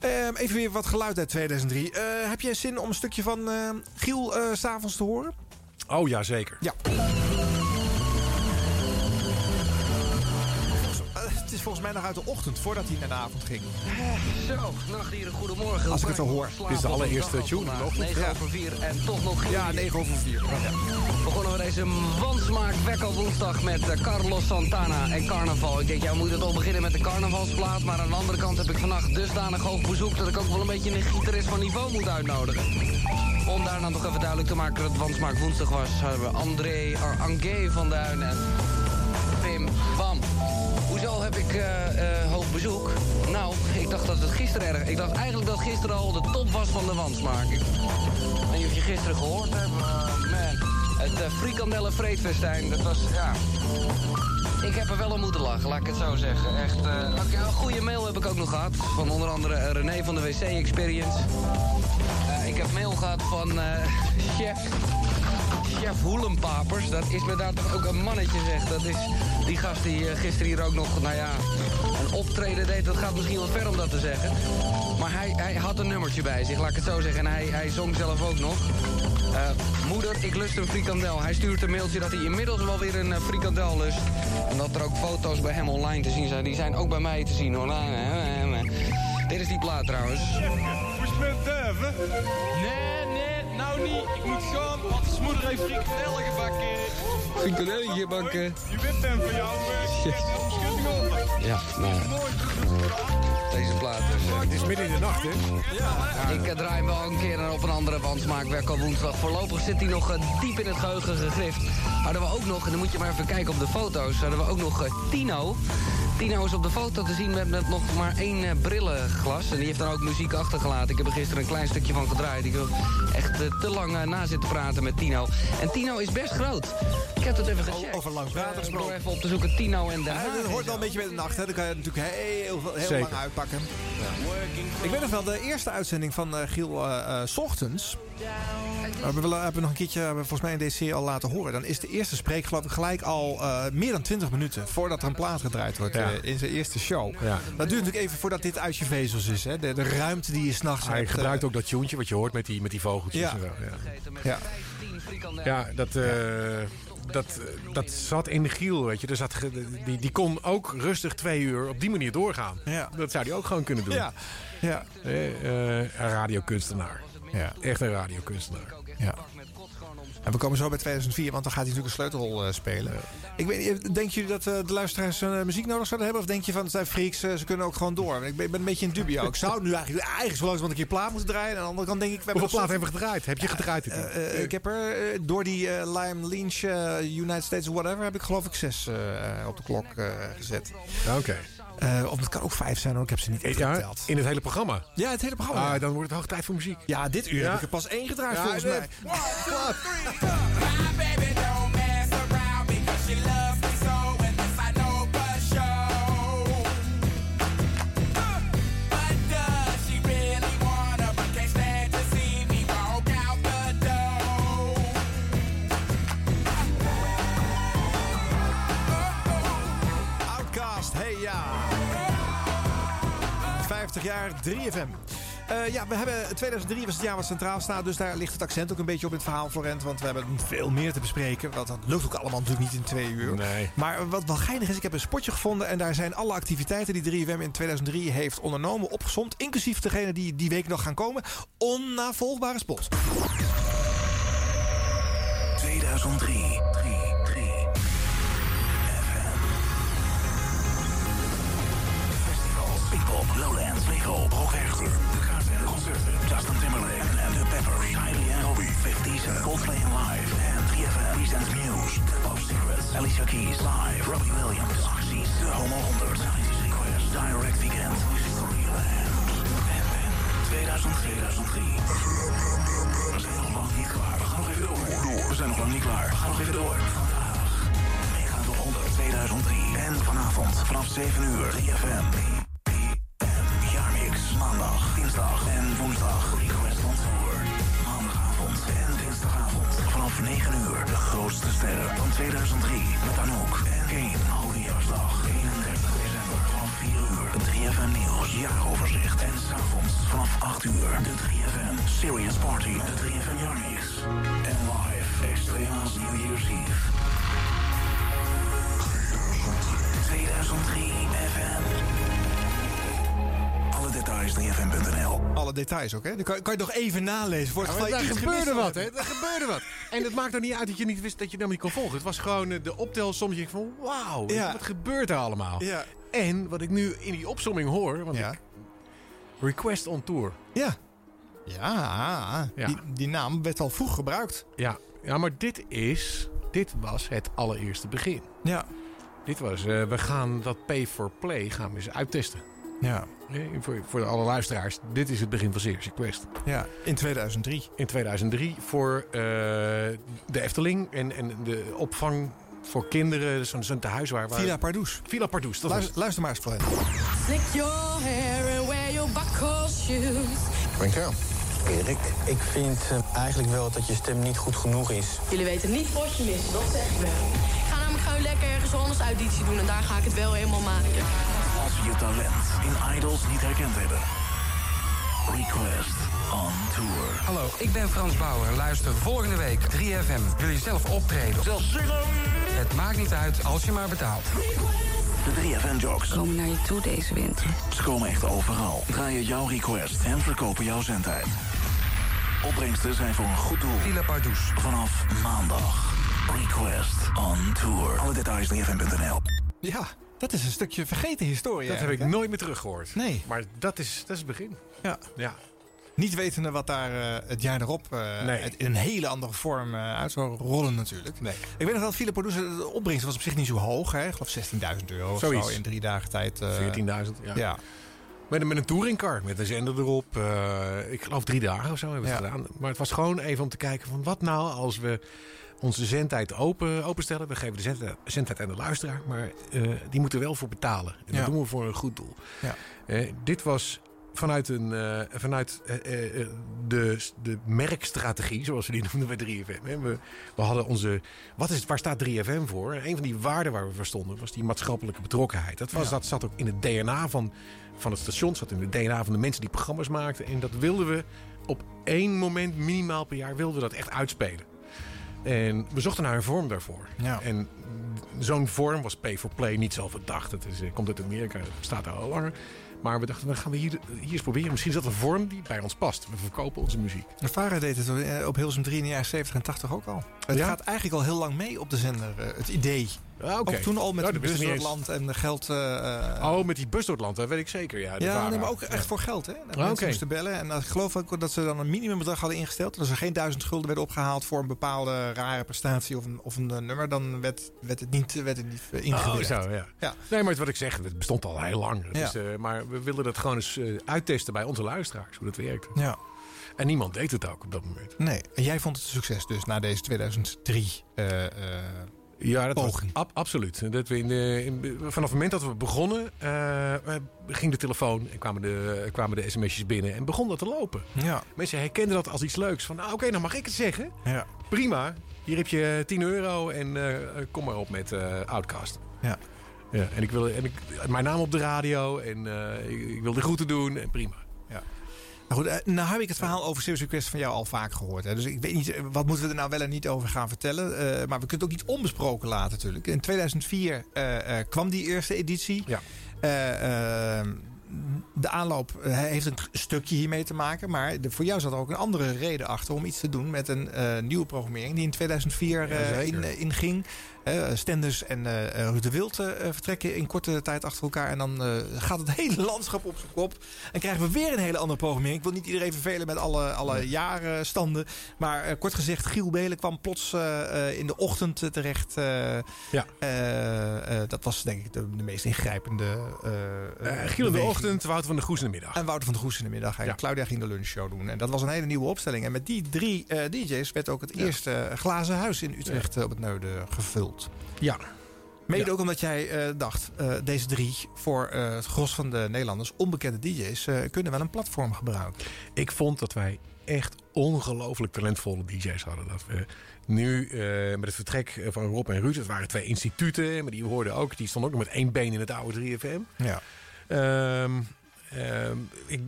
Ehm, even weer wat geluid uit 2003. Eh, heb jij zin om een stukje van eh, Giel eh, s s'avonds te horen? Oh ja, zeker. Ja. Is volgens mij nog uit de ochtend voordat hij naar de avond ging. Zo, nachtdieren, goedemorgen. Als ik het zo hoor. Dit is de allereerste tune in de ochtend. 9 Ja. over 4 en toch nog geen Ja, 9 over 4. Begonnen we deze wansmaak wekkel woensdag met eh, Carlos Santana en carnaval. Ik denk, ja, we moeten toch beginnen met de carnavalsplaat. Maar aan de andere kant heb ik vannacht dusdanig hoog bezoek... dat ik ook wel een beetje een gitarist van niveau moet uitnodigen. Om daar dan toch even duidelijk te maken dat het wansmaak woensdag was... hebben we André, Angé van Duin en Pim Bam. Hoezo heb ik eh, eh, hoog bezoek? Nou, ik dacht dat het gisteren erg... Ik dacht eigenlijk dat gisteren al de top was van de wansmaak. Ik weet niet of je gisteren gehoord hebt, man... Het uh, frikandellen vreedfestijn, dat was, ja... Ik heb er wel om moeten lachen, laat ik het zo zeggen. Echt, oké, een goede mail heb ik ook nog gehad. Van onder andere René van de WC Experience. Ik heb mail gehad van <laughs> chef, chef Hoelenpapers. Dat is me daar toch ook een mannetje, zeg. Dat is die gast die eh, gisteren hier ook nog, nou ja, een optreden deed. Dat gaat misschien wel ver om dat te zeggen. Maar hij, hij had een nummertje bij zich, laat ik het zo zeggen. En hij, hij zong zelf ook nog. Eh, moeder, ik lust een frikandel. Hij stuurt een mailtje dat hij inmiddels wel weer een eh, frikandel lust. En dat er ook foto's bij hem online te zien zijn. Die zijn ook bij mij te zien hoor. Dit is die plaat trouwens. Met? Nee, niet. Ik moet gaan, want zijn moeder heeft frikandellen gebakken. Frikandellen gebakken. Je wint hem van jou. eh, Ja, nou ja. Deze plaat is... Het is midden in de nacht, hè? Ja. Ik eh, draai hem wel een keer op een andere band, maar ik werk al woensdag. Voorlopig zit hij nog eh, diep in het geheugen gegrift. Hadden we ook nog, en dan moet je maar even kijken op de foto's... hadden we ook nog eh, Tino. Tino is op de foto te zien met, met nog maar één eh, brillenglas. En die heeft dan ook muziek achtergelaten. Ik heb er gisteren een klein stukje van gedraaid. Ik wil echt eh, te lang eh, na zitten praten met Tino. En Tino is best groot. Ik heb dat even gecheckt. Over lang praten ik gesproken. door even op te zoeken Tino en de Ja, dat hoort wel een beetje bij de nacht, hè. Dan kan je het natuurlijk heel, heel, Zeker. lang uitpakken. Ik weet nog wel, de eerste uitzending van eh, Giel eh, 's ochtends. We willen- hebben nog een keertje, we volgens mij in deze serie al laten horen. Dan is de eerste spreek geloof ik gelijk al eh, meer dan 20 minuten voordat er een plaat gedraaid wordt Ja. eh, in zijn eerste show. Ja. Dat duurt natuurlijk even voordat dit uit je vezels is. Hè? De, de ruimte die je s'nachts Hij hebt. gebruikt eh, ook dat tuentje wat je hoort met die, met die vogeltjes. Ja. en zo, ja. Ja. Ja, dat, eh, dat, eh, dat zat in de giel, weet je. Er zat, die, die kon ook rustig twee uur op die manier doorgaan. Ja. Dat zou hij ook gewoon kunnen doen. Ja. Ja. Eh, eh, een radiokunstenaar. Ja. Echt een radiokunstenaar. Ja. En we komen zo bij 2004, want dan gaat hij natuurlijk een sleutelrol eh, spelen. Ik weet, denken jullie dat eh, de luisteraars eh, muziek nodig zouden hebben? Of denk je van, het zijn freaks, eh, ze kunnen ook gewoon door? Ik ben, ik ben een beetje in dubio. Ik zou nu eigenlijk, eigenlijk zo langzamerhand een keer plaat moeten draaien. En aan de andere kant denk ik... We Hoeveel zoveel- hebben we gedraaid? Heb je gedraaid? Eh, eh, ik heb er eh, door die eh, Lime Lynch eh, United States whatever... heb ik geloof ik zes eh, op de klok eh, gezet. Oké. Eh, of het kan ook vijf zijn hoor, ik heb ze niet echt geteld. in het hele programma? Ja, het hele programma. Ah, ja. dan wordt het hoog tijd voor muziek. Ja, dit uur Ja. heb ik er pas één gedraaid volgens mij. baby don't mess 50 jaar 3FM. Eh, ja, we hebben 2003 was het jaar wat centraal staat. Dus daar ligt het accent ook een beetje op in het verhaal, Florent. Want we hebben veel meer te bespreken. Want dat lukt ook allemaal natuurlijk niet in twee uur. Nee. Maar wat wel geinig is, ik heb een spotje gevonden. En daar zijn alle activiteiten die 3FM in 2003 heeft ondernomen opgezomd. Inclusief degene die die week nog gaan komen. Onnavolgbare spot. 2003. Pinkpop, Lowlands, Lego, Broekwerchter, De Kaarten, Concerten, Justin Timberlake en The Peppers, Kylie en Obi, 50 Cent, Coldplay Live en 3FM Presents Muse, The Pop Secrets, Alicia Keys Live, Robbie Williams, Acties, De Homo 100, 90 Request, Direct Weekend, Music En, en 2003, 2003. We zijn nog lang niet klaar. We gaan nog even door. We zijn nog lang niet klaar. We gaan nog even door. Vandaag. Mega tot 100 2003. En vanavond vanaf 7 uur. 3FM. 9 uur. De grootste sterren van 2003. Met Anouk en geen Oudejaarsdag. 31 december Van 4 uur. 3FM Nieuws. Jaaroverzicht. En s'avonds vanaf 8 uur. De 3FM Serious Party. De 3FM Yarnies. En live. Extrema's New Year's Eve. 2003 FM. Alle details 3fm.nl. Alle details ook, hè? Dan kan, kan je nog even nalezen. Voor het ja, er gebeurde wat, hè? Er gebeurde wat. En het maakt er niet uit dat je niet wist dat je helemaal niet kon volgen. Het was gewoon eh, de optelsom. Je van, wauw, Ja. wat gebeurt er allemaal? Ja. En wat ik nu in die opsomming hoor... Want Ja. ik, Request on Tour. Ja. Ja, Ja. Die, die naam werd al vroeg gebruikt. Ja, ja maar dit is... Dit was het allereerste begin. Ja. Dit was... eh, we gaan dat pay for play gaan we eens uittesten. Ja. Voor, voor alle luisteraars. Dit is het begin van Serious Request. Ja, in 2003. In 2003 voor eh, de Efteling en, en de opvang voor kinderen. Zo'n zo'n tehuis waar... waar Villa Pardoes. Villa Pardoes, dat was Luister, luister maar eens, Florent. Slick your hair and wear your buckle shoes. Dankjewel. Erik. Ik vind eh, eigenlijk wel dat je stem niet goed genoeg is. Jullie weten niet wat je mist, dat zeg ik wel. Ik ga namelijk gewoon lekker ergens anders auditie doen en daar ga ik het wel helemaal maken. Je talent in Idols niet herkend hebben. Request on Tour. Hallo, ik ben Frans Bauer. Luister volgende week 3FM. Wil je zelf optreden? Zelfs zingen? Het maakt niet uit als je maar betaalt. De 3FM-jocks. Komen naar je toe deze winter. Ze komen echt overal. Draaien jouw request en verkopen jouw zendtijd. Opbrengsten zijn voor een goed doel. Villa Pardoes. Vanaf maandag. Request on Tour. Alle details 3fm.nl. Ja, dat is een stukje vergeten historie. Dat heb ik hè? nooit meer teruggehoord. Nee. Maar dat is, dat is het begin. Ja. Ja. Niet wetende wat daar eh, het jaar erop eh, Nee. in een hele andere vorm eh, uit zou rollen natuurlijk. Nee. Ik weet nog dat Philip Producer, de opbrengst was op zich niet zo hoog. Hè? Ik geloof 16.000 euro of Zoiets. zo in drie dagen tijd. eh, 14.000, ja. ja. Met, een- met een touringcar, met een zender erop. ik geloof drie dagen of zo hebben we het gedaan. Maar het was gewoon even om te kijken van wat nou als we onze zendtijd open, openstellen. We geven de zendtijd, zendtijd aan de luisteraar, maar eh, die moeten wel voor betalen. En Ja. dat doen we voor een goed doel. Ja. Eh, dit was vanuit, een, eh, vanuit de, de merkstrategie, zoals we die noemden bij 3FM. hè. We, we hadden onze. Wat is, waar staat 3FM voor? En een van die waarden waar we voor stonden was die maatschappelijke betrokkenheid. Dat, was, Ja. dat zat ook in het DNA van, van het station, zat in het DNA van de mensen die programma's maakten. En dat wilden we op één moment minimaal per jaar wilden we dat echt uitspelen. En we zochten naar een vorm daarvoor. Ja. En zo'n vorm was Pay for Play niet zelf bedacht. Het is, eh, komt uit Amerika, het bestaat al langer. Maar we dachten, dan gaan we hier, hier eens proberen. Misschien is dat een vorm die bij ons past. We verkopen onze muziek. Vara deed het eh, op Hilsum 3 in de jaren 70 en 80 ook al. Het Ja? gaat eigenlijk al heel lang mee op de zender, eh, het idee. Ah. Ook toen al met Nou, de bus door het land en de geld... eh, eh, Oh, met die bus door het land, dat weet ik zeker. Ja, ja, nee, maar ook echt Ja. voor geld. Hè? Dat Ah, mensen oké. moesten bellen. En ik geloof ook dat ze dan een minimumbedrag hadden ingesteld. Als er geen duizend gulden werden opgehaald voor een bepaalde rare prestatie of een, of een eh, nummer, dan werd, werd het niet, werd het niet Oh, zo, ja. Ja. Nee, maar wat ik zeg, het bestond al heel lang. Maar we wilden dat gewoon eens uittesten bij onze luisteraars, hoe dat werkt. Ja. En niemand deed het ook op dat moment. Nee, en jij vond het een succes dus na deze 2003 eh, eh, Ja, dat was poging. ab- absoluut. Dat we in de, in- vanaf het moment dat we begonnen, eh, ging de telefoon en kwamen de, kwamen de sms'jes binnen en begon dat te lopen. Ja. Mensen herkenden dat als iets leuks. Van, nou, oké, dan mag ik het zeggen. Ja. Prima. Hier heb je 10 euro en eh, kom maar op met eh, Outcast. Ja. Ja, en ik wil en ik, mijn naam op de radio en eh, ik, ik wil de groeten doen en prima. Nou goed, eh, nou heb ik het verhaal over Serious Request van jou al vaak gehoord. Hè. Dus ik weet niet, eh, wat moeten we er nou wel en niet over gaan vertellen. Eh, maar we kunnen het ook niet onbesproken laten natuurlijk. In 2004 eh, eh, kwam die eerste editie. Ja. Eh, eh, de aanloop heeft een stukje hiermee te maken. Maar de- voor jou zat er ook een andere reden achter om iets te doen met een nieuwe programmering die in 2004 eh, Ja, zeker. in, inging. Eh Stenders en eh, Ruud de Wild eh, vertrekken in korte tijd achter elkaar. En dan gaat het <laughs> hele landschap op zijn kop. En krijgen we weer een hele andere programmering. Ik wil niet iedereen vervelen met alle, alle jaarstanden. Maar kort gezegd, Giel Belen kwam plots in de ochtend terecht. Ja. dat was denk ik de, de meest ingrijpende. Giel in de ochtend, Wouter van de Goes in de middag. En Wouter van de Goes in de middag. En Ja. Claudia ging de lunchshow doen. En dat was een hele nieuwe opstelling. En met die drie DJ's werd ook het eerste glazen huis in Utrecht op het Neuden gevuld. Ja. Mede Ja. ook omdat jij eh, dacht, eh, deze drie voor eh, het gros van de Nederlanders, onbekende DJ's, eh, kunnen wel een platform gebruiken. Ik vond dat wij echt ongelooflijk talentvolle DJ's hadden. Dat we nu eh, met het vertrek van Rob en Ruud, het waren twee instituten, maar die hoorden ook, die stonden ook nog met één been in het oude 3FM. Ja. Ehm, ehm, ik,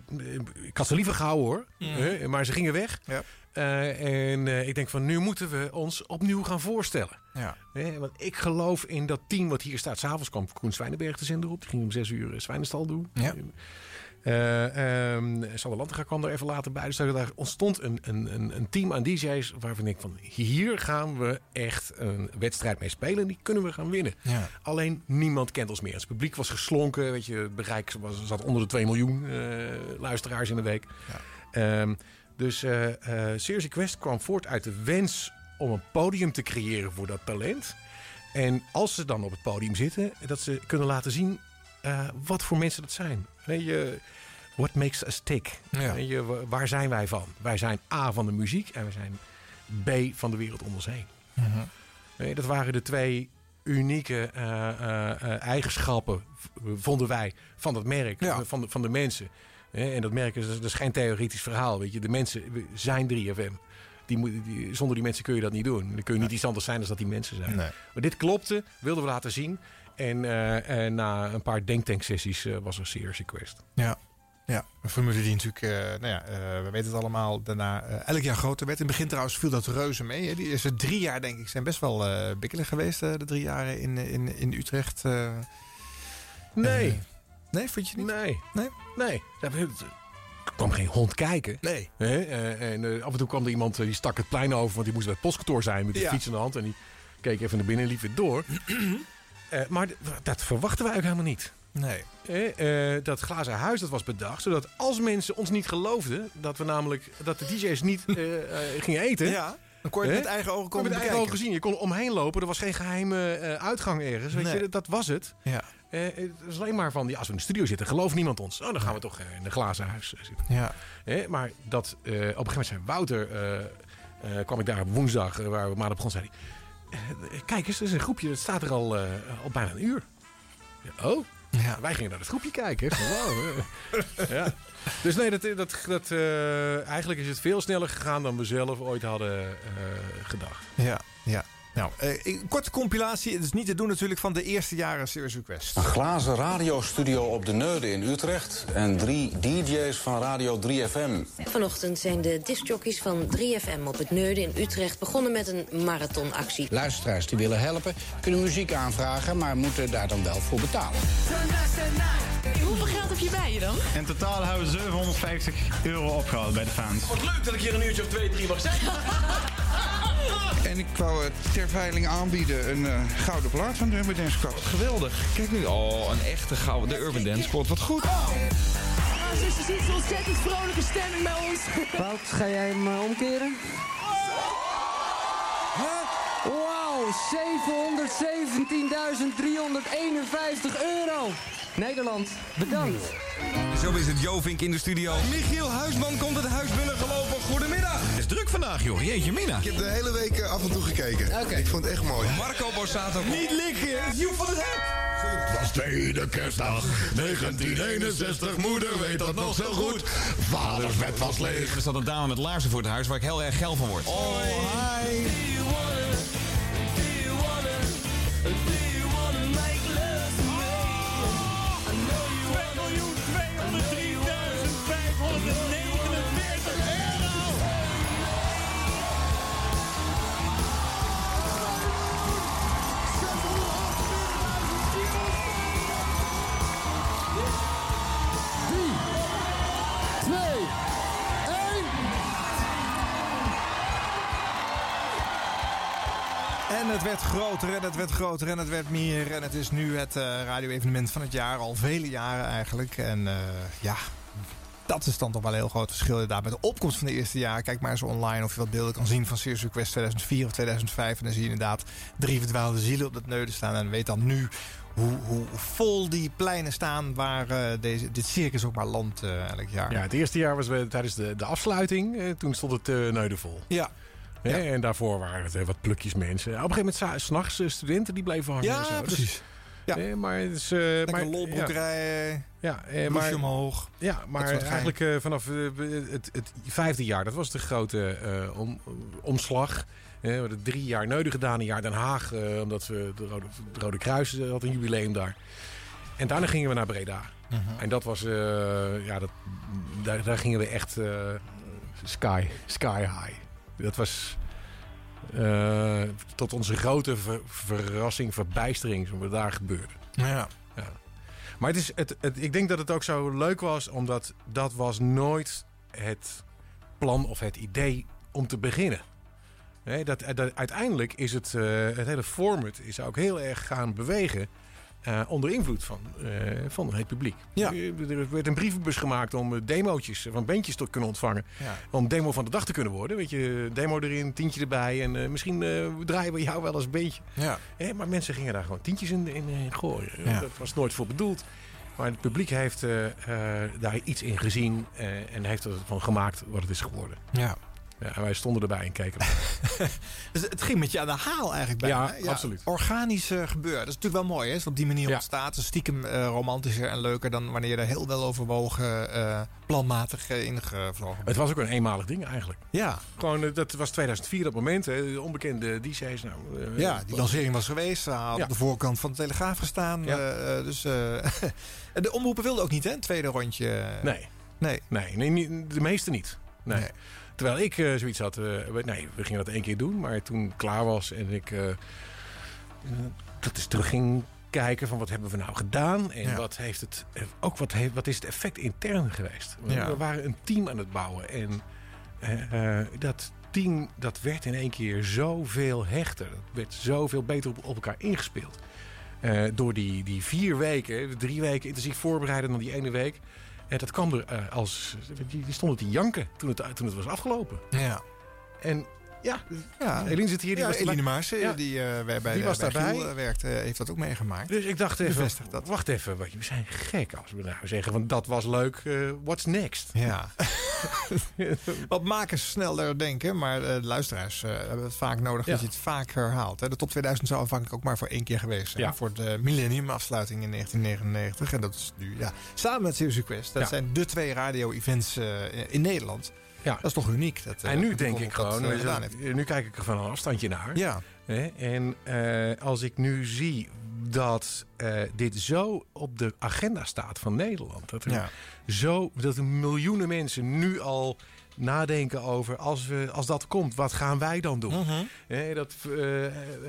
ik had ze liever gehouden hoor, hè, maar ze gingen weg. Ja. Eh, en eh, ik denk van nu moeten we ons opnieuw gaan voorstellen. Ja. Want ik geloof in dat team wat hier staat. S'avonds kwam Koen Zwijnenberg de zender op. Die ging om zes uur eh, Zwijnenstal doen. Ja. Eh ehm Sander Lantinga kwam er even later bij. Dus daar ontstond een, een, een, team aan DJ's waarvan ik van hier gaan we echt een wedstrijd mee spelen. En die kunnen we gaan winnen. Ja. Alleen niemand kent ons meer. Het publiek was geslonken. Weet je, het bereik was, zat onder de 2 miljoen eh, luisteraars in de week. Ehm, dus eh Serious Request kwam voort uit de wens om een podium te creëren voor dat talent. En als ze dan op het podium zitten, dat ze kunnen laten zien eh, wat voor mensen dat zijn. Weet je, what makes us tick? Ja. Weet je, wa- waar zijn wij van? Wij zijn A van de muziek en wij zijn B van de wereld om ons heen. Mhm. Dat waren de twee unieke eh, eh, eigenschappen, vonden wij, van dat merk, Ja. van, de, van de mensen. En dat merken ze, dat is geen theoretisch verhaal. Weet je. De mensen zijn 3FM. Die, moet- die, zonder die mensen kun je dat niet doen. Dan kun je niet iets anders zijn dan dat die mensen zijn. Nee. Maar dit klopte, wilden we laten zien. En, eh, en na een paar denktanksessies eh, was er serious request. Ja. Ja, een formule die natuurlijk, eh, nou ja, we weten het allemaal, daarna elk jaar groter werd. In het begin trouwens viel dat reuze mee. Hè. Die eerste drie jaar, denk ik, zijn best wel bikkelig geweest. de drie jaren in, in, in Utrecht. Nee. Nee, vond je niet? Nee. Nee? Nee. Kwam geen hond kijken. Nee. Hè? Eh, en eh, af en toe kwam er iemand eh, die stak het plein over, want die moest bij het postkantoor zijn met de Ja. fiets in de hand. En die keek even naar binnen en liep weer door. <clears throat> Maar dat verwachten wij ook helemaal niet. Nee. Eh, eh, dat glazen huis dat was bedacht, zodat als mensen ons niet geloofden, dat we namelijk dat de DJ's niet eh, gingen eten. Ja, dan kon je het met eigen ogen Kon met eigen bekijken. ogen zien. Je kon omheen lopen. Er was geen geheime eh, uitgang ergens. Weet Nee. je, dat, was het. Ja. Eh, het is alleen maar van, ja, als we in de studio zitten, gelooft niemand ons. Oh, dan gaan we toch eh, in een glazen huis zitten. Ja. Maar dat, op een gegeven moment zei Wouter, kwam ik daar op woensdag, waar we maandag begonnen, zei hij, kijk eens, er is een groepje, dat staat er al, al bijna een uur. Ja, oh, Ja. wij gingen naar het groepje kijken. Van, wow, <laughs> ja. Dus nee, dat, dat, dat, eh, eigenlijk is het veel sneller gegaan dan we zelf ooit hadden eh, gedacht. Ja. Nou, eh, een korte compilatie. Het is niet te doen natuurlijk van de eerste jaren Serious Request. Een glazen radiostudio op de Neude in Utrecht en drie DJ's van Radio 3FM. Vanochtend zijn de discjockeys van 3FM op het Neude in Utrecht begonnen met een marathonactie. Luisteraars die willen helpen, kunnen muziek aanvragen, maar moeten daar dan wel voor betalen. Hoeveel geld heb je bij je dan? In totaal hebben we 750 euro opgehaald bij de fans. Wat leuk dat ik hier een uurtje of twee, drie mag zijn. <laughs> En ik wou het ter veiling aanbieden een eh, gouden plaat van de Urban Dance Squad. Geweldig. Kijk nu. Oh, een echte gouden. De Urban Dance Squad. Wat goed. Dus je ziet zo'n ontzettend vrolijke stemming bij ons. Wout, ga jij hem eh, omkeren? Wauw, 717.351 euro. Nederland, bedankt. Zo is het Jovink in de studio. Michiel Huisman komt het huis binnen gelopen. Goedemiddag. Het is druk vandaag, joh. Jeetje, Mina. Ik heb de hele week eh, af en toe gekeken. Ik vond het echt mooi. Marco Borsato. Niet likken. Het Joep van het Hek. was tweede kerstdag 1961, moeder weet dat nog zo goed. Vaders bed was leeg. Er staat een dame met laarzen voor het huis waar ik heel erg geil van word. Oh, hi. Het werd groter en het werd groter en het werd meer. En het is nu het eh, radio-evenement van het jaar. Al vele jaren eigenlijk. En eh, ja, dat is dan toch wel een heel groot verschil inderdaad. Met de opkomst van de eerste jaar. Kijk maar eens online of je wat beelden kan zien van Serious Request 2004 of 2005. En dan zie je inderdaad drie verdwaalde zielen op dat neuden staan. En weet dan nu hoe, hoe vol die pleinen staan waar eh, deze, dit circus ook maar landt elk jaar. Ja, het eerste jaar was we tijdens de, de afsluiting. toen stond het uh, neuden vol. Ja. Hè, En daarvoor waren het eh, wat plukjes mensen. Op een gegeven moment s'nachts uh, studenten die bleven hangen. Ja, en zo. precies. Dus, Ja. eh, maar het is... Uh, maar, lolbroekerij, ja, eh, maar, omhoog. Ja, maar eigenlijk uh, vanaf uh, het, het, vijfde jaar, dat was de grote om, omslag. we hebben drie jaar Neuden gedaan, een jaar Den Haag, omdat we de Rode, de Rode Kruis had een jubileum daar. En daarna gingen we naar Breda. Mhm. -huh. En dat was, ja, dat, daar, daar, gingen we echt sky, sky high. Dat was uh, tot onze grote ver, verrassing, verbijstering, wat daar gebeurde. Ja. ja. Maar het is, het, het, ik denk dat het ook zo leuk was, omdat dat was nooit het plan of het idee om te beginnen. Nee, dat, dat, uiteindelijk is het, uh, het hele format is ook heel erg gaan bewegen. Uh, onder invloed van, uh, van het publiek. Ja. Er werd een brievenbus gemaakt om demootjes van bandjes te kunnen ontvangen. Ja. Om demo van de dag te kunnen worden. Weet je, demo erin, tientje erbij. En uh, misschien draaien we jou wel als bandje. Ja. Eh, maar mensen gingen daar gewoon tientjes in, in, in gooien. Ja. Dat was nooit voor bedoeld. Maar het publiek heeft daar iets in gezien. en heeft ervan gemaakt wat het is geworden. Ja. Ja, en wij stonden erbij en keken. <laughs> Dus het ging met je aan de haal eigenlijk bijna. Ja, absoluut. Organisch gebeuren. Dat is natuurlijk wel mooi, hè? Het op die manier Ja. ontstaat. Dus stiekem eh, romantischer en leuker dan wanneer je er heel wel overwogen, eh, planmatig uh, ingevlogen Het was ook een eenmalig ding eigenlijk. Ja. Gewoon, dat was 2004 dat moment. Hè, de onbekende DJ's. Nou, Ja, die lancering was geweest. Ze hadden Ja. op de voorkant van de Telegraaf gestaan. Dus, <laughs> de omroepen wilden ook niet, hè? Een tweede rondje. Nee. Nee. Nee, nee de meeste niet. Nee. Terwijl ik eh, zoiets had... eh, we- nee, we gingen dat één keer doen. Maar toen het klaar was en ik... eh, dat is terug ging kijken van wat hebben we nou gedaan. En Ja. wat heeft het... Ook wat, heeft, wat is het effect intern geweest. We, Ja. we waren een team aan het bouwen. En dat team dat werd in één keer zoveel hechter. Dat werd zoveel beter op, op elkaar ingespeeld. Door die, die vier weken, drie weken intensief voorbereiden dan die ene week. En dat kwam er eh, als. Die, die stonden te janken toen het, toen het was afgelopen. Ja. En ja, Ja. Eline zit hier. Die ja, was Eline. Maarsen, Ja. die eh, bij, bij, Die was bij daarbij. Eh, werkt, eh, heeft dat ook meegemaakt. Dus ik dacht even, dat. wacht even, wat- we zijn gek als we nou zeggen van dat was leuk, eh, what's next? Ja. <laughs> Wat makers sneller denken, maar eh, luisteraars eh, hebben het vaak nodig dat Ja. je het vaak herhaalt. Hè. De top 2000 zou aanvankelijk ook maar voor één keer geweest zijn. Voor de millenniumafsluiting in 1999. En dat is nu, ja, samen met Serious Request. Dat zijn de twee radio-events eh, in Nederland. Ja. Dat is toch uniek. Dat, eh, En nu dat denk ik dat, gewoon, eh, eh, heeft. nu kijk ik er van een afstandje naar. Ja. Hè? En eh, als ik nu zie dat eh, dit zo op de agenda staat van Nederland. Dat er, Ja. zo, dat er miljoenen mensen nu al nadenken over... als, we, als dat komt, wat gaan wij dan doen? Mhm. Hè, dat eh,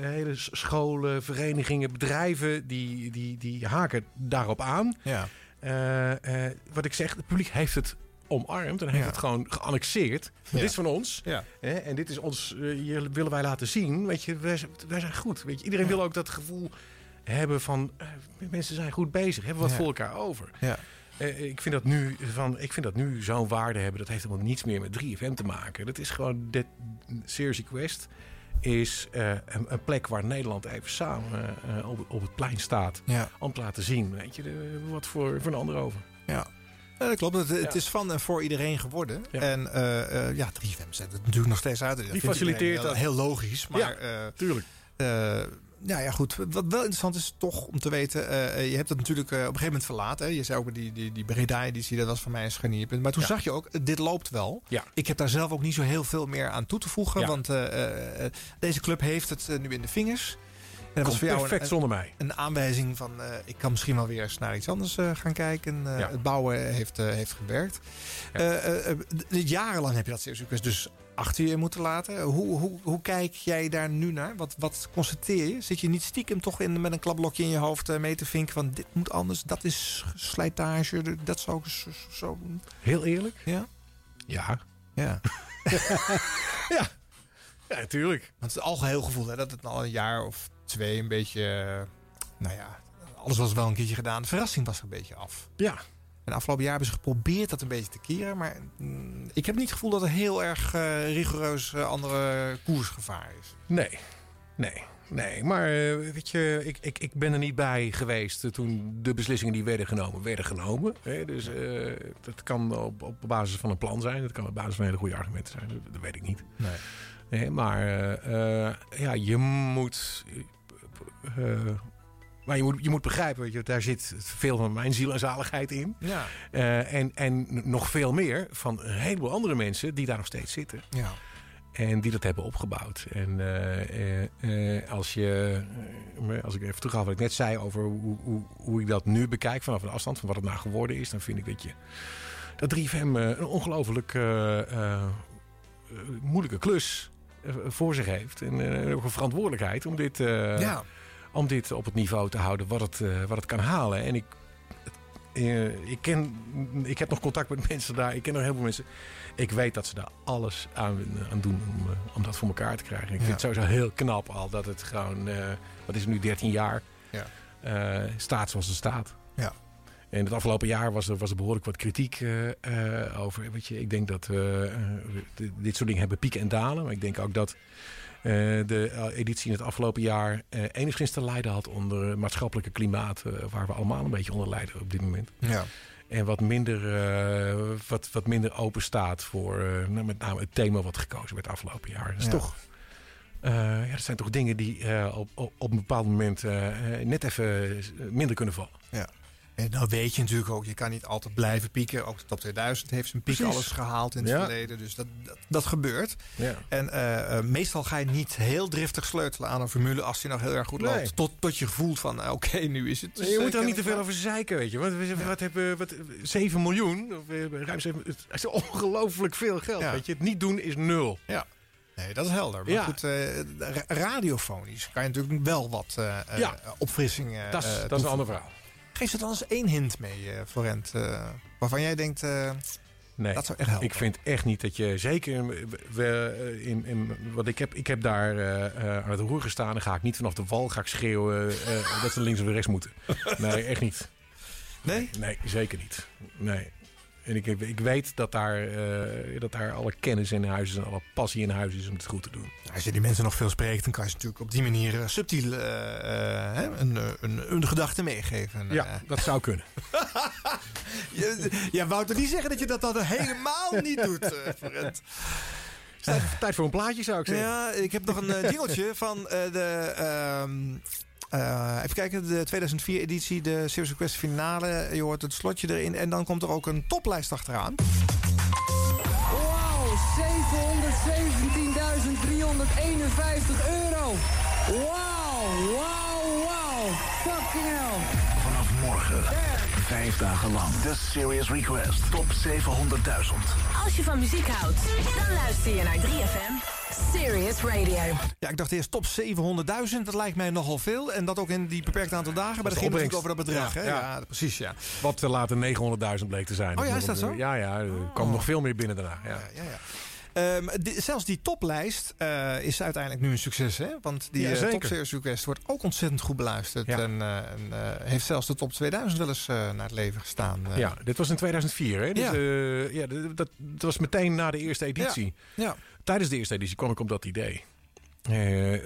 hele scholen, verenigingen, bedrijven... die, die, die haken daarop aan. Ja. Eh, eh, wat ik zeg, het publiek heeft het omarmd en heeft het gewoon geannexeerd. Dit is van ons. Ja. Hè, en dit is ons, eh, hier willen wij laten zien. Weet je, wij, zijn- wij zijn goed. Weet je, iedereen wil ook dat gevoel hebben van eh, mensen zijn goed bezig, hebben wat Ja. voor elkaar over. Ja. Eh, ik vind dat nu, van, ik vind dat nu zo'n waarde hebben. Dat heeft helemaal niets meer met 3FM te maken. Dat is gewoon dit Serious Quest is een, een plek waar Nederland even samen op, op het plein staat. Ja. Om te laten zien, weet je, de- wat voor, voor een ander over. Ja. Ja, dat klopt. Het, is van en voor iedereen geworden. Ja. En eh, eh, ja, 3FM zet het natuurlijk nog steeds uit. Dat vindt faciliteert dat. Heel logisch. Maar, Ja, eh, tuurlijk. eh, ja, ja, goed. Wat wel interessant is toch om te weten... eh, je hebt het natuurlijk eh, op een gegeven moment verlaten. Hè? Je zei ook die, die, die Breda-editie, dat was voor mij een scharnierpunt. Maar toen Ja. zag je ook, eh, dit loopt wel. Ja. Ik heb daar zelf ook niet zo heel veel meer aan toe te voegen. Ja. Want eh, eh, eh, deze club heeft het eh, nu in de vingers. Dat was voor jou perfect een, zonder mij. een aanwijzing van... eh, ik kan misschien wel weer eens naar iets anders eh, gaan kijken. Eh, Ja. Het bouwen heeft, heeft gewerkt. Jarenlang heb je dat Serious Request dus achter je moeten laten. Hoe, hoe, hoe kijk jij daar nu naar? Wat, wat constateer je? Zit je niet stiekem toch in, met een klapblokje in je hoofd mee te vinken van dit moet anders, dat is slijtage, dat zou ik zo, zo... Heel eerlijk? Ja? Ja. Ja. <laughs> ja. Ja, natuurlijk. Want het algeheel gevoel hè, dat het al een jaar of twee een beetje, nou ja, alles was wel een keertje gedaan. De verrassing was er een beetje af. Ja. En afgelopen jaar hebben ze geprobeerd dat een beetje te keren. Maar mm, ik heb niet het gevoel dat er heel erg eh, rigoureus eh, andere koersgevaar is. Nee, nee, nee. Maar eh, weet je, ik, ik, ik ben er niet bij geweest toen de beslissingen die werden genomen, werden genomen. Hè? Dus dat kan op, op basis van een plan zijn. Dat kan op basis van hele goede argumenten zijn. Dat, dat weet ik niet. Nee. Nee, maar ja, je moet. Eh, maar je moet, je moet begrijpen, weet je, daar zit veel van mijn ziel en zaligheid in. Ja. Eh, en, en nog veel meer van een heleboel andere mensen die daar nog steeds zitten. Ja. En die dat hebben opgebouwd. En eh, als je, als ik even terugga wat ik net zei over hoe, hoe, hoe ik dat nu bekijk vanaf een afstand, van wat het nou geworden is, dan vind ik dat je dat 3FM eh, een ongelooflijk moeilijke klus voor zich heeft. En ook een verantwoordelijkheid om dit, Ja. Om dit op het niveau te houden wat het, eh, wat het kan halen. En ik, eh, ik, ken, ik heb nog contact met mensen daar. Ik ken nog heel veel mensen. Ik weet dat ze daar alles aan, aan doen om, eh, om dat voor elkaar te krijgen. Ik vind het sowieso heel knap al dat het gewoon, wat is het nu, 13 jaar, Ja. staat zoals het staat. Ja. En het afgelopen jaar was er, was er behoorlijk wat kritiek over. Weet je, ik denk dat we dit- soort dingen hebben pieken en dalen. Maar ik denk ook dat de eh, editie in het afgelopen jaar eh, enigszins te lijden had onder maatschappelijke klimaat. eh, waar we allemaal een beetje onder lijden op dit moment. Ja. En wat minder, eh, wat, wat minder open staat voor eh, nou, met name het thema wat gekozen werd afgelopen jaar. Dat is Ja. toch. eh, ja, dat zijn toch dingen die eh, op, op, op een bepaald moment eh, eh, net even minder kunnen vallen. Ja. En dan weet je natuurlijk ook, je kan niet altijd blijven pieken. Ook de top 2000 heeft zijn piek Precies. alles gehaald in het Ja. verleden. Dus dat, dat, dat gebeurt. Ja. En eh, eh, meestal ga je niet heel driftig sleutelen aan een formule als die nog heel erg goed Nee. loopt. Tot, tot je voelt van, eh, oké, nu is het. Je moet er niet te veel over zeiken, weet je. Want we- wat hebben wat, 7 miljoen, of ruim 7, het is ongelooflijk veel geld. Weet je. Het niet doen is nul. Ja. Nee, dat is helder. Maar Ja. goed, ra- radiofonisch kan je natuurlijk wel wat eh, Ja. opfrissing Dat is- een ander verhaal. Geef ze dan eens één hint mee, eh Florent. eh, waarvan jij denkt, eh, Nee, dat zou echt helpen. ik vind echt niet dat je zeker we, in, in, wat ik heb, ik heb daar aan het roer gestaan. Dan ga ik niet vanaf de wal ga ik schreeuwen dat ze links of rechts moeten. <laughs> Nee, echt niet. Nee? Nee, zeker niet. Nee. En ik, ik weet dat daar, eh, dat daar alle kennis in huis is en alle passie in huis is om het goed te doen. Als je die mensen nog veel spreekt, dan kan je ze natuurlijk op die manier eh, subtiel eh, een, een, een gedachte meegeven. Ja, dat zou kunnen. <laughs> je- ja, Wouter, niet zeggen dat je dat dan helemaal niet doet, Florent. Tijd, voor een plaatje zou ik zeggen. Ja, ik heb nog een jingeltje van de... eh, even kijken, de 2004-editie, de Serious Request finale. Je hoort het slotje erin. En dan komt er ook een toplijst achteraan. Wauw, 717.351 euro. Wauw, wauw, wauw. Fucking hell. Morgen, vijf dagen lang, de Serious Request Top 700.000. Als je van muziek houdt, dan luister je naar 3FM. Serious Radio. Ja, ik dacht eerst top 700.000. Dat lijkt mij nogal veel. En dat ook in die beperkt aantal dagen. Maar Dat ging natuurlijk over dat bedrag. opbrengst. hè? Ja, Ja, precies, ja. Wat er later 900.000 bleek te zijn. Oh ja, is dat zo? Ja, ja. Er kwam nog veel meer binnen daarna. Ja. ja, ja. Ehm, zelfs die toplijst eh, is uiteindelijk nu een succes. Hè? Want die Ja, eh, zeker. Top Series Request wordt ook ontzettend goed beluisterd. Ja. En, eh, en, heeft zelfs de top 2000 wel eens naar het leven gestaan. Ja, dit was in 2004. Hè? Dus, Ja. ja, dat, dat was meteen na de eerste editie. Ja. Tijdens de eerste editie kwam ik op dat idee.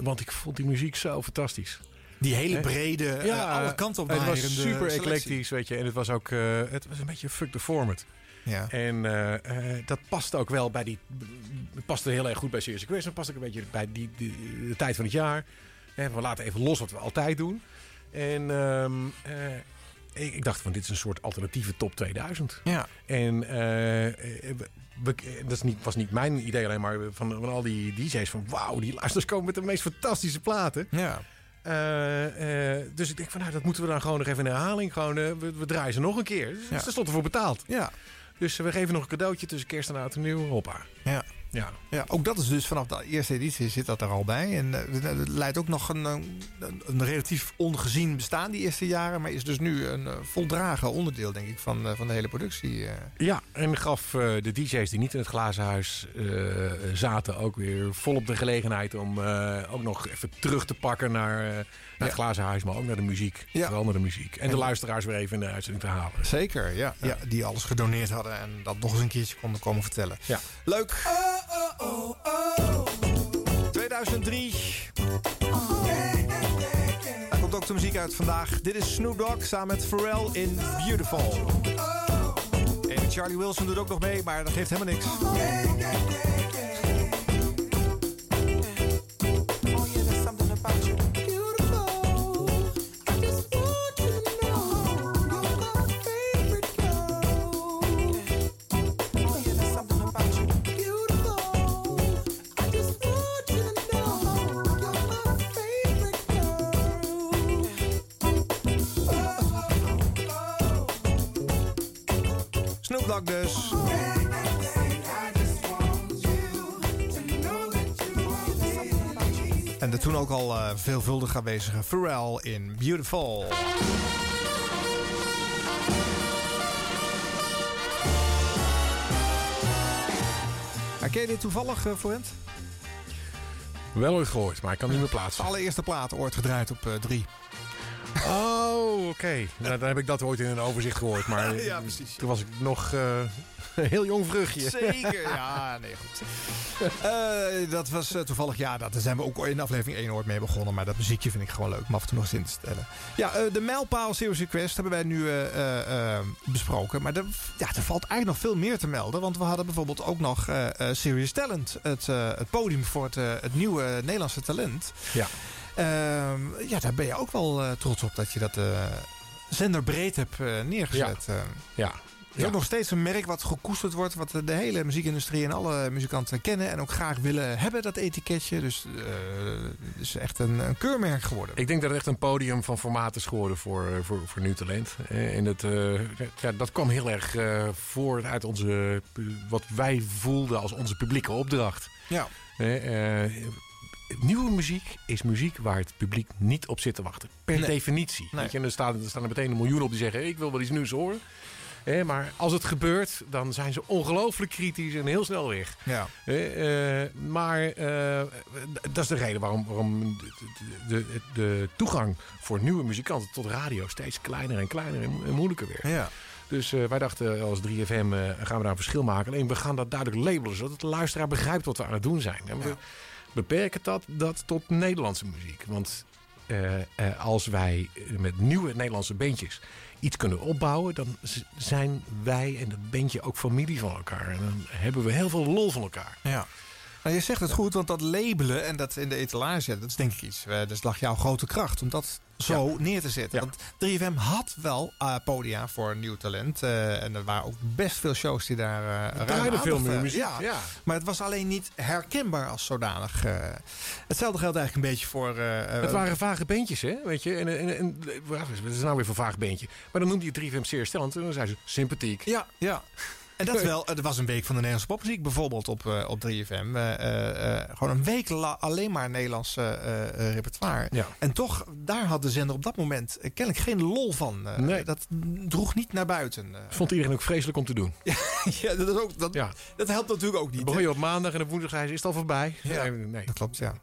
Want ik vond die muziek zo fantastisch. Die hele brede, alle kanten op Het was super selectie. eclectisch, weet je. En het was ook het was een beetje fuck the format. Ja. En eh, eh, dat past ook wel bij die... Het paste heel erg goed bij Serious Request. Het past ook een beetje bij die, die- de tijd van het jaar. Eh, we laten even los wat we altijd doen. En ehm, eh, ik, ik dacht van dit is een soort alternatieve top 2000. Ja. En we- dat is niet, was niet mijn idee alleen maar van, van al die DJ's van wauw, die luisteraars komen met de meest fantastische platen. Ja. Dus ik denk van nou, dat moeten we dan gewoon nog even in herhaling. Gewoon, we, we draaien ze nog een keer. Dus Ja. Ervoor betaald. Ja. Dus we geven nog een cadeautje tussen kerst en oud en nieuw. Hoppa. Ja. Ja. Ja, ook dat is dus vanaf de eerste editie zit dat er al bij. En eh, het leidt ook nog een, eh, een, een relatief ongezien bestaan die eerste jaren. Maar is dus nu een eh, voldragen onderdeel, denk ik, van, eh, van de hele productie. eh. Ja, en gaf eh, de DJ's die niet in het glazen huis eh, zaten ook weer volop de gelegenheid om eh, ook nog even terug te pakken naar, eh, naar het glazen huis, maar ook naar de muziek. Ja. Vooral naar de muziek. En de luisteraars weer even in de uitzending te halen. Zeker, ja, ja. Die alles gedoneerd hadden en dat nog eens een keertje konden komen vertellen. Ja. Leuk. 2003. Daar komt ook de muziek uit vandaag. Dit is Snoop Dogg samen met Pharrell in Beautiful. En Charlie Wilson doet ook nog mee, maar dat geeft helemaal niks. Dus. En de toen ook al eh, veelvuldig aanwezige Pharrell in Beautiful. Ken je dit toevallig, uh, Florent? Wel ooit gehoord, maar ik kan niet meer plaatsen. Allereerste plaat ooit gedraaid op 3. Oh, Oh, oké. Nou, dan heb ik dat ooit in een overzicht gehoord. Maar <laughs> Ja, precies. toen was ik nog eh, <laughs> een heel jong vruchtje. Zeker, <laughs> ja, nee, goed. Eh, dat was eh, toevallig, ja, dat, daar zijn we ook in aflevering 1 ooit mee begonnen. Maar dat muziekje vind ik gewoon leuk om af en toe nog eens in te stellen. Ja, eh, de mijlpaal Serious Request hebben wij nu eh, eh, eh, besproken. Maar er, ja, er valt eigenlijk nog veel meer te melden. Want we hadden bijvoorbeeld ook nog eh eh, Serious Talent. Het, eh, het podium voor het, het nieuwe Nederlandse talent. Ja. Ehm, ja, daar ben je ook wel eh, trots op dat je dat eh zenderbreed hebt eh, neergezet. Ja. eh. Ja. Het is ook nog steeds een merk wat gekoesterd wordt. Wat de hele muziekindustrie en alle muzikanten kennen. En ook graag willen hebben, dat etiketje. Dus het is echt een, een keurmerk geworden. Ik denk dat het echt een podium van formaat is geworden voor, voor, voor nieuw talent. En het, ja, dat kwam heel erg eh, voort uit onze, wat wij voelden als onze publieke opdracht. Ja. Nieuwe muziek is muziek waar het publiek niet op zit te wachten. Per Nee. definitie. Nee. Weet je, en er, staan, er staan er meteen een miljoen op die zeggen... ik wil wel iets nieuws horen. Eh, maar als het gebeurt, dan zijn ze ongelooflijk kritisch en heel snel weg. Ja. Eh, eh, maar eh, dat is de reden waarom, waarom de, de, de toegang voor nieuwe muzikanten tot radio steeds kleiner en kleiner en, mo- en moeilijker werd. Ja. Dus eh, wij dachten als 3FM eh, gaan we daar een verschil maken. Alleen we gaan dat duidelijk labelen, zodat de luisteraar begrijpt wat we aan het doen zijn. En we beperken dat, dat tot Nederlandse muziek. Want eh, eh, als wij met nieuwe Nederlandse bandjes iets kunnen opbouwen, dan zijn wij en dat bandje ook familie van elkaar. En dan hebben we heel veel lol van elkaar. Ja. Nou, je zegt het goed, want dat labelen en dat in de etalage zetten, dat is denk ik iets. eh, dat lag jouw grote kracht om dat zo neer te zetten. Want 3FM had wel eh, podia voor nieuw talent. eh, en er waren ook best veel shows die daar uh, ruim veel meer muziek, Ja. ja. Maar het was alleen niet herkenbaar als zodanig. hetzelfde geldt eigenlijk een beetje voor... Het waren vage beentjes, hè? Weet je? En, en, en, wat is nou weer voor vaag beentje? Maar dan noemde je 3FM zeer stellend en dan zei ze sympathiek. Ja, ja. En dat wel, er was een week van de Nederlandse popmuziek bijvoorbeeld op, eh, op 3FM. Eh, eh, gewoon een week alleen maar Nederlands eh, repertoire. Ja. En toch, daar had de zender op dat moment kennelijk geen lol van. Nee. Dat droeg niet naar buiten. Vond iedereen ook vreselijk om te doen. <laughs> ja, dat, is ook, dat, Ja. dat helpt natuurlijk ook niet. Dan begon je op maandag en op woensdag is het al voorbij? Ja. Nee, nee. Dat klopt, ja.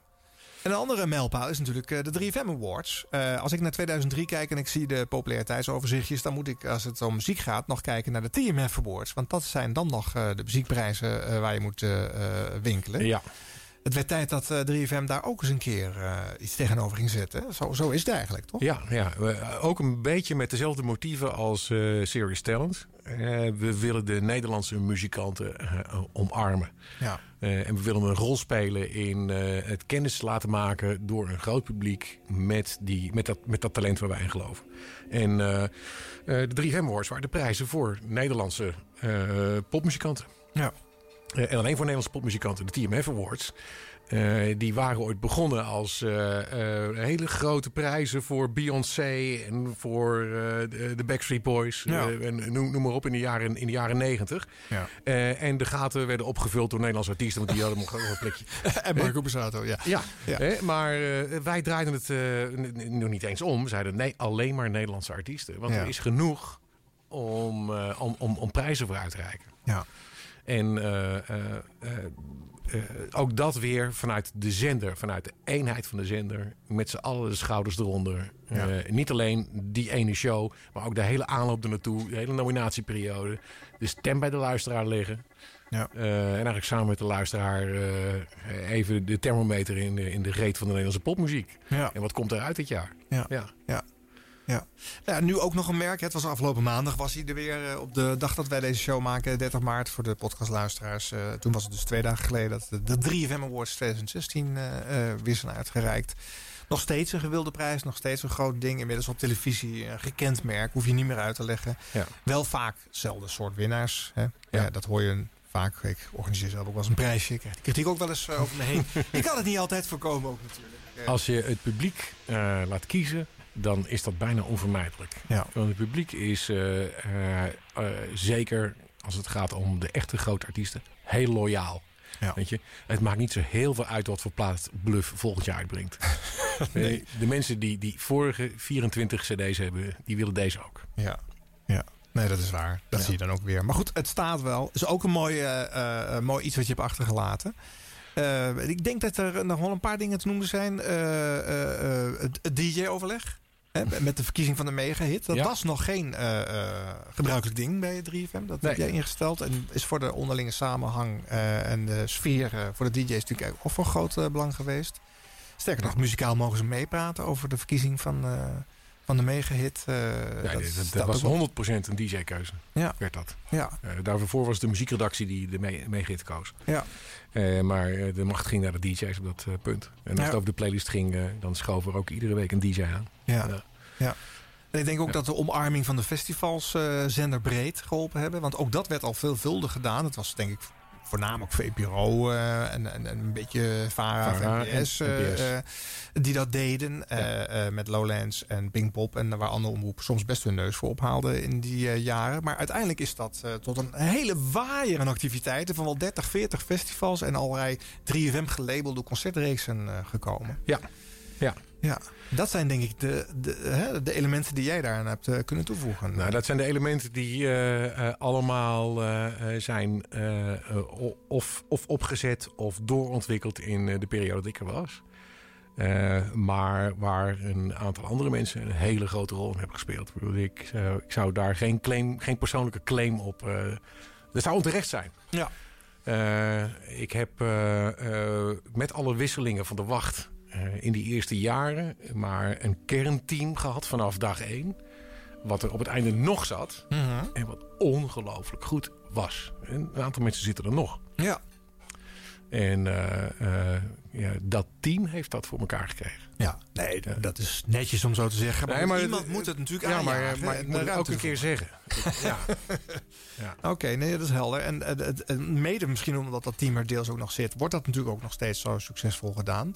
En een andere mijlpaal is natuurlijk eh, de 3FM Awards. Eh, als ik naar 2003 kijk en ik zie de populariteitsoverzichtjes... dan moet ik, als het om muziek gaat, nog kijken naar de TMF Awards. Want dat zijn dan nog eh, de muziekprijzen waar je moet winkelen. Ja. Het werd tijd dat eh, 3FM daar ook eens een keer eh, iets tegenover ging zetten. Zo, zo is het eigenlijk, toch? Ja, ja. We- ook een beetje met dezelfde motieven als eh Serious Talent. Eh, we willen de Nederlandse muzikanten eh, omarmen. Ja. Eh, en we willen een rol spelen in eh, het kennis laten maken door een groot publiek met, die, met, dat, met dat talent waar wij in geloven. En eh, eh, de 3FM Awards waren de prijzen voor Nederlandse eh, popmuzikanten. Ja. Eh, en alleen voor Nederlandse popmuzikanten, de TMF Awards. eh, die waren ooit begonnen als eh, hele grote prijzen voor Beyoncé en voor de, Backstreet Boys. Ja. en noem, noem maar op in de jaren, in de jaren negentig. Ja. En de gaten werden opgevuld door Nederlandse artiesten, want die hadden nog een plekje. <laughs> en Marco Borsato, ja. Ja, maar wij draaiden het nog niet eens om. We zeiden nee, alleen maar Nederlandse artiesten. Want er is genoeg om, om, om, om prijzen voor uit te reiken. Ja. En eh, eh, eh, ook dat weer vanuit de zender, vanuit de eenheid van de zender, met z'n allen de schouders eronder. Ja. Niet alleen die ene show, maar ook de hele aanloop ernaartoe, de hele nominatieperiode. De stem bij de luisteraar liggen. Ja. En eigenlijk samen met de luisteraar even de thermometer in de, in de reet van de Nederlandse popmuziek. Ja. En wat komt eruit dit jaar? Ja. Ja. Ja. Ja. Nou, ja, nu ook nog een merk. Het was afgelopen maandag was hij er weer eh, op de dag dat wij deze show maken, 30 maart voor de podcastluisteraars. Eh, toen was het dus twee dagen geleden dat de, de 3FM Awards 2016 eh, eh, weer zijn uitgereikt. Nog steeds een gewilde prijs, nog steeds een groot ding. Inmiddels op televisie, een gekend merk, hoef je niet meer uit te leggen. Ja. Wel vaak hetzelfde soort winnaars. Hè? Ja. dat hoor je vaak. Ik organiseer zelf ook wel eens een prijsje. Ik krijg de kritiek ook wel eens eh, over me heen. <laughs> Je kan het niet altijd voorkomen ook natuurlijk. Als je het publiek laat kiezen, dan is dat bijna onvermijdelijk. Ja. Want het publiek is eh, eh, eh, zeker als het gaat om de echte grote artiesten heel loyaal. Ja. Weet je? Het maakt niet zo heel veel uit wat voor plaat Bluff volgend jaar uitbrengt. <laughs> Nee. De mensen die die vorige 24 cd's hebben, die willen deze ook. Ja, ja. Nee, dat is waar. Dat Ja. zie je dan ook weer. Maar goed, het staat wel. is ook een mooi, mooi iets wat je hebt achtergelaten. Ik denk dat er nog wel een paar dingen te noemen zijn. Het DJ-overleg. Hè, met de verkiezing van de mega-hit. Dat Ja. was nog geen eh, eh, gebruikelijk ding bij 3FM. Dat heb jij ingesteld. En is voor de onderlinge samenhang eh, en de sfeer voor de DJ's natuurlijk ook van groot belang geweest. Sterker nog, muzikaal mogen ze meepraten over de verkiezing van, van de mega-hit. Ja, dat dat, staat dat was ook op- 100% een DJ-keuze. Ja. Werd dat. Ja. Eh, daarvoor was het de muziekredactie die de meegit koos. Ja. Eh, maar de macht ging naar de DJ's op dat punt. En als Ja. het over de playlist ging, dan schoof er ook iedere week een DJ aan. Ja. ja. En ik denk ook dat de omarming van de festivals zenderbreed geholpen hebben. Want ook dat werd al veelvuldig gedaan. Het was denk ik voornamelijk VPRO eh, en, en, en een beetje VARA, VARA NPS, en eh, NPS. eh, die dat deden. met Lowlands en Pinkpop. En waar andere omroepen soms best hun neus voor ophaalden in die jaren. Maar uiteindelijk is dat tot een hele waaier aan activiteiten... van wel 30, 40 festivals en allerlei 3FM gelabelde concertreeksen gekomen. Ja. Ja. Ja, dat zijn denk ik de, de, hè, de elementen die jij daaraan hebt eh, kunnen toevoegen. Nou, dat zijn de elementen die eh, eh, allemaal zijn of, of opgezet of doorontwikkeld in de periode dat ik er was. Maar waar een aantal andere mensen een hele grote rol in hebben gespeeld. Ik, ik, zou, daar geen, claim, geen persoonlijke claim op. dat zou onterecht zijn. Ja. Ik heb met alle wisselingen van de wacht in die eerste jaren maar een kernteam gehad vanaf dag één. Wat er op het einde nog zat. Mhm. En wat ongelooflijk goed was. En een aantal mensen zitten er nog. Ja. En eh, eh, ja, dat team heeft dat voor elkaar gekregen. Ja, nee, dat is netjes om zo te zeggen. Maar, Nee, maar iemand het- moet het natuurlijk ja, maar- aanjagen maar en ik moet het ook een keer zeggen. <laughs> Ja. Oké, nee, dat is helder. En eh, het- mede misschien omdat dat team er deels ook nog zit... wordt dat natuurlijk ook nog steeds zo succesvol gedaan.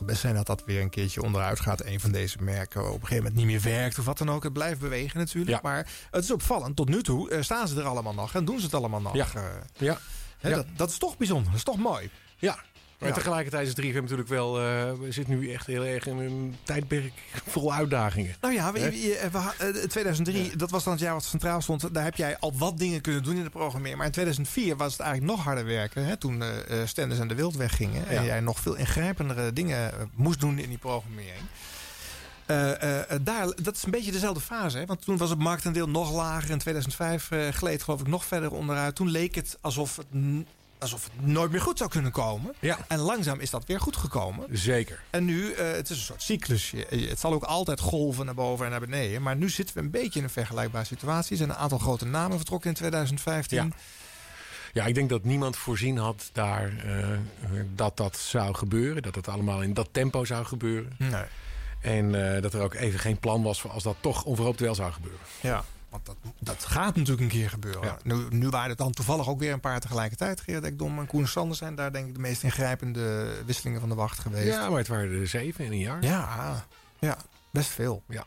Kan best zijn dat dat weer een keertje onderuit gaat. Een van deze merken op een gegeven moment niet meer werkt of wat dan ook. Het blijft bewegen natuurlijk. Maar het is opvallend. Tot nu toe eh, staan ze er allemaal nog en doen ze het allemaal nog. Ja. Eh, Ja. hè, Ja. Dat, dat is toch bijzonder. Dat is toch mooi. Ja. Maar Ja. tegelijkertijd is 3FM natuurlijk wel... eh, we zitten nu echt heel erg in een tijdperk vol uitdagingen. Nou ja, we, Hè? je- we ha- eh, 2003, dat was dan het jaar wat centraal stond. Daar heb jij al wat dingen kunnen doen in de programmering. Maar in 2004 was het eigenlijk nog harder werken. Hè, toen eh, Stenders en de Wild weggingen. En jij nog veel ingrijpendere dingen moest doen in die programmering. Daar, dat is een beetje dezelfde fase. Hè? Want toen was het marktaandeel nog lager. In 2005 eh, gleed geloof ik nog verder onderuit. Toen leek het alsof het, alsof het nooit meer goed zou kunnen komen. Ja. En langzaam is dat weer goed gekomen. Zeker. En nu, eh, het is een soort cyclus. Het zal ook altijd golven naar boven en naar beneden. Maar nu zitten we een beetje in een vergelijkbare situatie. Er zijn een aantal grote namen vertrokken in 2015. Ja. Ja, ik denk dat niemand voorzien had daar eh, dat dat zou gebeuren. Dat het allemaal in dat tempo zou gebeuren. Nee. En eh, dat er ook even geen plan was voor als dat toch onverhoopt wel zou gebeuren. Ja, want dat, dat gaat natuurlijk een keer gebeuren. Nu, nu waren het dan toevallig ook weer een paar tegelijkertijd. Gerard Ekdom en Koen Sanders zijn daar denk ik de meest ingrijpende wisselingen van de wacht geweest. Ja, maar het waren er zeven in een jaar. Ja, ja best veel. Ja.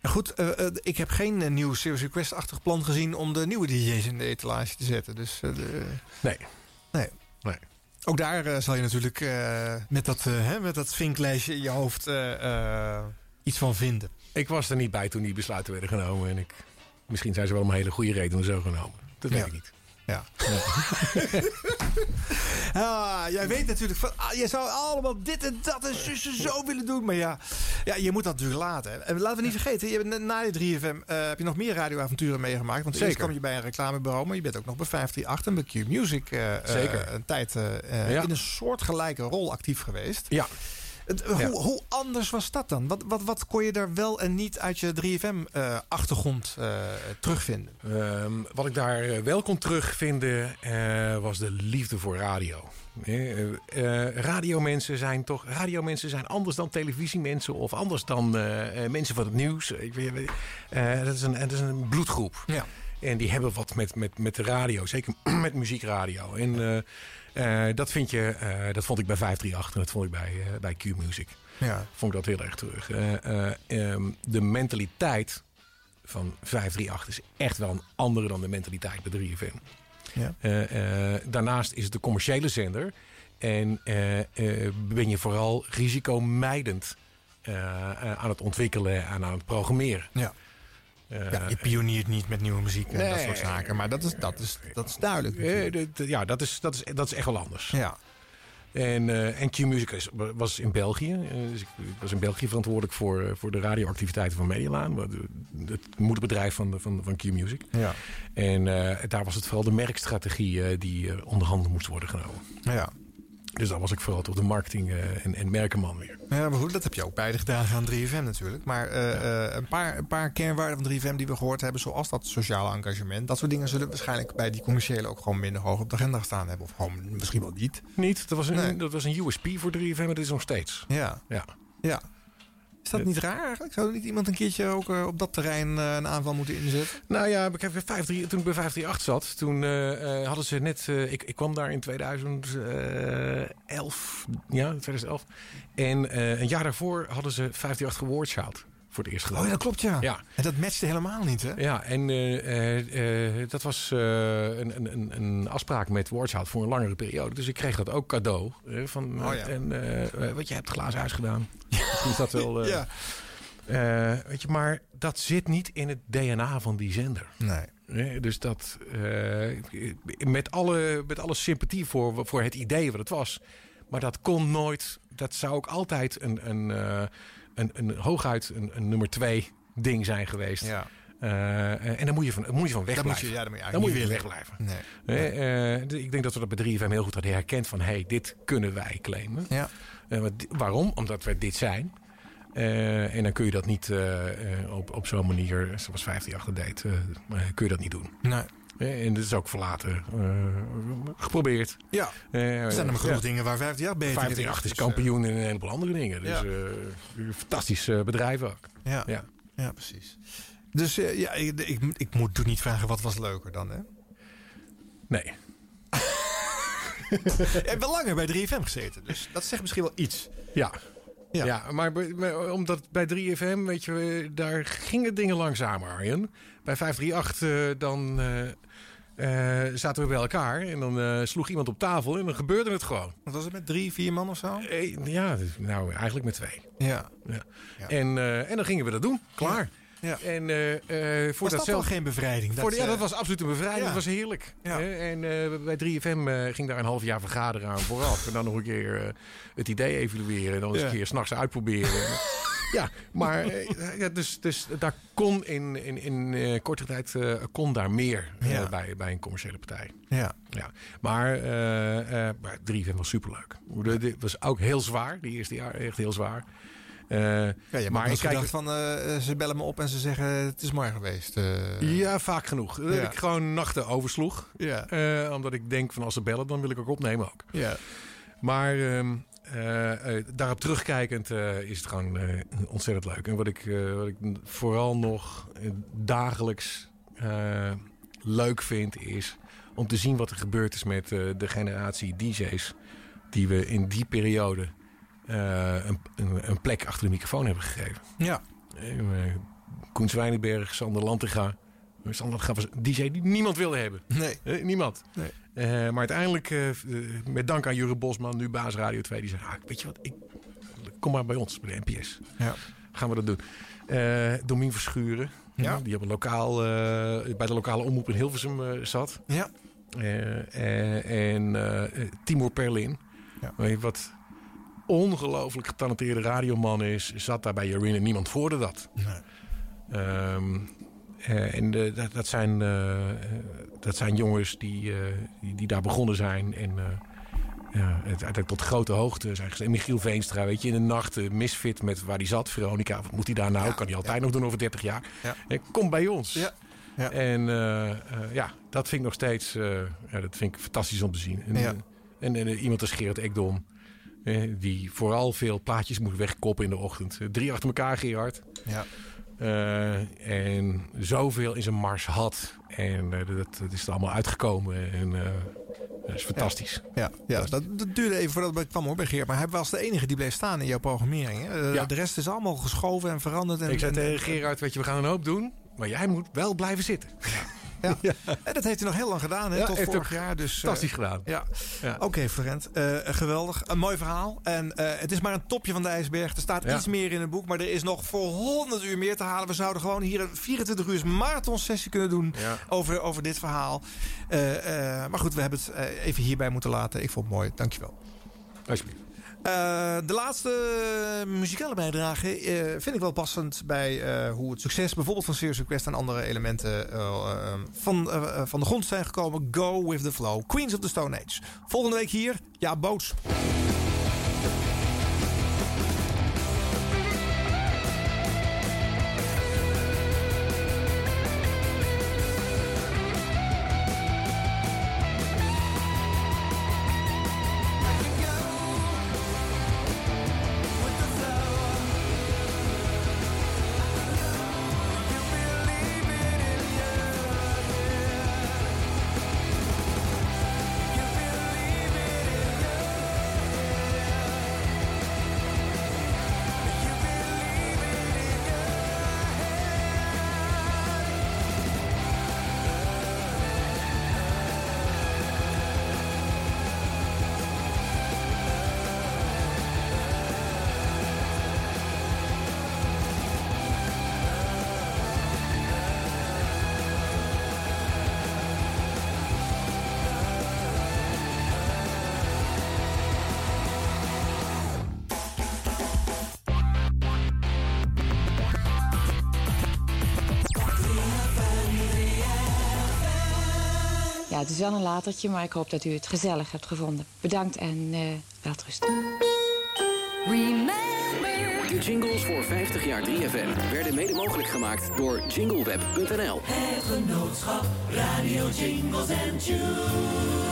En goed, eh, eh, ik heb geen eh, nieuw Serious Request-achtig plan gezien... om de nieuwe DJ's in de etalage te zetten. Dus, Nee. Nee. Nee. Ook daar zal je natuurlijk met, dat, hè, met dat vinklijstje in je hoofd iets van vinden. Ik was er niet bij toen die besluiten werden genomen. En ik, misschien zijn ze wel om een hele goede reden zo genomen. Dat weet ik niet. Ja. <laughs> Ah, jij weet natuurlijk van, ah, je zou allemaal dit en dat en zussen zo willen doen. Maar ja, ja, je moet dat natuurlijk laten. En laten we niet vergeten, je hebt, na je 3FM eh, heb je nog meer radioavonturen meegemaakt. Want eerst Zeker. kwam je bij een reclamebureau, maar je bent ook nog bij 538 en bij Q Music eh, eh, Zeker. een tijd Ja. in een soortgelijke rol actief geweest. Ja. Eh, Ja. hoe, hoe anders was dat dan? Wat, wat, wat kon je daar wel en niet uit je 3FM-achtergrond eh, terugvinden? Ehm, wat ik daar eh, wel kon terugvinden eh, was de liefde voor radio. Eh, eh, radiomensen zijn toch radiomensen zijn anders dan televisiemensen of anders dan eh, eh, mensen van het nieuws. Ik weet, eh, dat, is een, dat is een bloedgroep. Ja. En die hebben wat met, met, met de radio, zeker <clears throat> met muziekradio. En eh, dat, vind je, eh, dat vond ik bij 538 en dat vond ik bij, eh, bij Q-Music. Ja. Vond ik dat heel erg terug. Eh, eh, ehm, de mentaliteit van 538 is echt wel een andere dan de mentaliteit bij 3FM. Ja. Daarnaast is het een commerciële zender. En ben je vooral risicomijdend aan het ontwikkelen en aan het programmeren. Ja. Eh, ja, je pioniert niet met nieuwe muziek en dat soort zaken. Maar dat is, dat is, dat is duidelijk. eh, ja, dat is, dat, is, dat is echt wel anders. Ja. En, eh, en Q-Music was in België. Dus ik, ik was in België verantwoordelijk voor, voor de radioactiviteiten van Medialaan. Het moederbedrijf van, de- van, van Q-Music. Ja. En daar was het vooral de merkstrategie die eh, onder handen moest worden genomen. Ja. Dus daar was ik vooral toch de marketing eh, en, en merkenman weer. Ja, maar goed, dat heb je ook beide gedaan aan 3FM natuurlijk. Maar eh, eh, een, paar, een paar kernwaarden van 3FM die we gehoord hebben... zoals dat sociale engagement... dat soort dingen zullen waarschijnlijk bij die commerciële... ook gewoon minder hoog op de agenda gestaan hebben. Of gewoon misschien wel niet. Niet, dat was een, Nee. dat was een USP voor 3FM, maar dit is nog steeds. Ja. Ja. ja. Is dat niet raar eigenlijk? Zou er niet iemand een keertje ook eh, op dat terrein eh, een aanval moeten inzetten? Nou ja, ik heb weer 53 toen ik bij 538 zat, toen eh, hadden ze net... ik, ik kwam daar in 2011, ja, 2011. En een jaar daarvoor hadden ze 538 gewoordshout. Voor het eerst gedaan. Oh ja, dat klopt ja. Ja. En dat matchte helemaal niet hè? Ja, en eh, eh, eh, dat was een, een, een, een afspraak met Wardshout voor een langere periode. Dus ik kreeg dat ook cadeau. van, Oh ja. En wat je hebt glazen huis gedaan. Misschien is dat wel... Ja. weet je, maar dat zit niet in het DNA van die zender. Nee. Nee, dus dat met, alle, met alle sympathie voor, voor het idee wat het was. Maar dat kon nooit. Dat zou ook altijd een, een, een, een hooguit een, een nummer twee ding zijn geweest. Ja. Eh, en daar moet je van, moet je van Daar wegblijven. moet je, ja, daar moet je Dan moet je willen. wegblijven. Nee. Eh, eh, ik denk dat we dat bij 3FM heel goed hadden herkend van... hey, dit kunnen wij claimen. Ja. Waarom? Omdat wij dit zijn. En dan kun je dat niet op, op zo'n manier, zoals 538 deed, kun je dat niet doen. Nee. En dat is ook verlaten eh, geprobeerd. Ja. Eh, Er zijn er maar genoeg dingen waar 50 jaar beter in 538 is kampioen in een heleboel andere dingen. Dus eh, een fantastisch bedrijf ook. Ja. Ja. Ja, precies. Dus ja, ik, ik, ik moet toen niet vragen wat was leuker dan, hè? Nee. <laughs> Je hebt wel langer bij 3FM gezeten, dus dat zegt misschien wel iets. Ja. Ja, maar, omdat bij 3FM, weet je, daar gingen dingen langzamer, Arjen. Bij 538 eh, dan eh, eh, zaten we bij elkaar en dan sloeg iemand op tafel en dan gebeurde het gewoon. Wat was het met drie, vier man of zo? Ja, dus, nou eigenlijk met twee. Ja. Ja. En, en dan gingen we dat doen. Klaar. Ja. En voor Was dat zelf- wel geen bevrijding? voor de- ja, dat was absoluut een bevrijding. ja. Dat was heerlijk. Ja. En bij 3FM eh, ging daar een half jaar vergaderen aan vooraf. En dan nog een keer het idee evalueren. En dan eens een keer s'nachts uitproberen. <laughs> ja, maar eh, ja, dus, dus daar kon in, in, in eh, korte tijd eh, kon daar meer eh, bij, bij een commerciële partij. Ja. Ja, maar, eh, eh, maar 3FM was superleuk. Het dit was ook heel zwaar. Die eerste jaar echt heel zwaar. Eh, Ja, maar ik kijk, gedacht van, eh, ze bellen me op en ze zeggen, het is mooi geweest. eh. Ja, vaak genoeg. Dat Ja. ik gewoon nachten oversloeg. Ja. Eh, omdat ik denk van als ze bellen, dan wil ik ook opnemen ook. Ja. Maar ehm, eh, eh, daarop terugkijkend eh, is het gewoon ontzettend leuk. En wat ik, wat ik vooral nog dagelijks leuk vind is om te zien wat er gebeurd is met de generatie DJ's die we in die periode een, een, een plek achter de microfoon hebben gegeven. Ja. Koen Zwijnenberg, Sander Lantinga. Sander Lantinga was DJ die niemand wilde hebben. Nee. Eh, niemand. Nee. Eh, maar uiteindelijk, eh, eh, met dank aan Jurre Bosman, nu baas Radio 2, die zei: ah, Weet je wat, ik, kom maar bij ons, bij de NPS. Ja. Gaan we dat doen. Eh Domien Verschuren, Ja. die op een lokaal, bij de lokale omroep in Hilversum zat. Ja. En Timur Perlin, Ja. weet je, wat ongelooflijk getalenteerde radioman is, zat daar bij Jorin en niemand voorde dat. Ehm, eh, en de- dat, dat, zijn, eh, eh, dat zijn jongens die, eh, die, die daar begonnen zijn. En eh, ja, het uiteindelijk tot grote hoogte zijn gestegen. Michiel Veenstra, weet je, in de nacht eh, misfit met waar hij zat. Veronica, wat moet hij daar nou? kan hij altijd nog doen over 30 jaar. Ja. Eh, kom bij ons. Ja. Ja. En eh, eh, ja, dat vind ik nog steeds eh, ja, dat vind ik fantastisch om te zien. En, eh, en, en, eh, iemand als Gerard Ekdom, eh, die vooral veel plaatjes moet wegkoppen in de ochtend. Eh, drie achter elkaar, Gerard. Ja. Eh, en zoveel in zijn mars had. En eh, dat, dat is er allemaal uitgekomen. En eh, dat is fantastisch. Ja, ja dat, dat duurde even voordat het kwam hoor bij Geert. Maar hij was de enige die bleef staan in jouw programmering. Hè? Ja. De rest is allemaal geschoven en veranderd. En, ik zei en- tegen Gerard, weet je, we gaan een hoop doen. Maar jij moet wel blijven zitten. Ja. En dat heeft hij nog heel lang gedaan, hè? Ja, tot heeft vorig jaar. Dus, eh, fantastisch gedaan. Ja. Ja. Oké, Florent. eh, geweldig. Een mooi verhaal. En eh, het is maar een topje van de ijsberg. Er staat iets meer in het boek, maar er is nog voor 100 uur meer te halen. We zouden gewoon hier een 24 uur marathonsessie kunnen doen over, over dit verhaal. Maar goed, we hebben het even hierbij moeten laten. Ik vond het mooi. Dankjewel. Alsjeblieft. Eh, de laatste muzikale bijdrage eh, vind ik wel passend bij eh, hoe het succes bijvoorbeeld van Serious Request en andere elementen van, van de grond zijn gekomen. Go with the flow. Queens of the Stone Age. Volgende week hier, ja, Boots. Is wel een latertje, maar ik hoop dat u het gezellig hebt gevonden. Bedankt en eh welterusten. De jingles voor 50 jaar 3FM werden mede mogelijk gemaakt door jingleweb.nl. Het genootschap Radio Jingles and Tunes.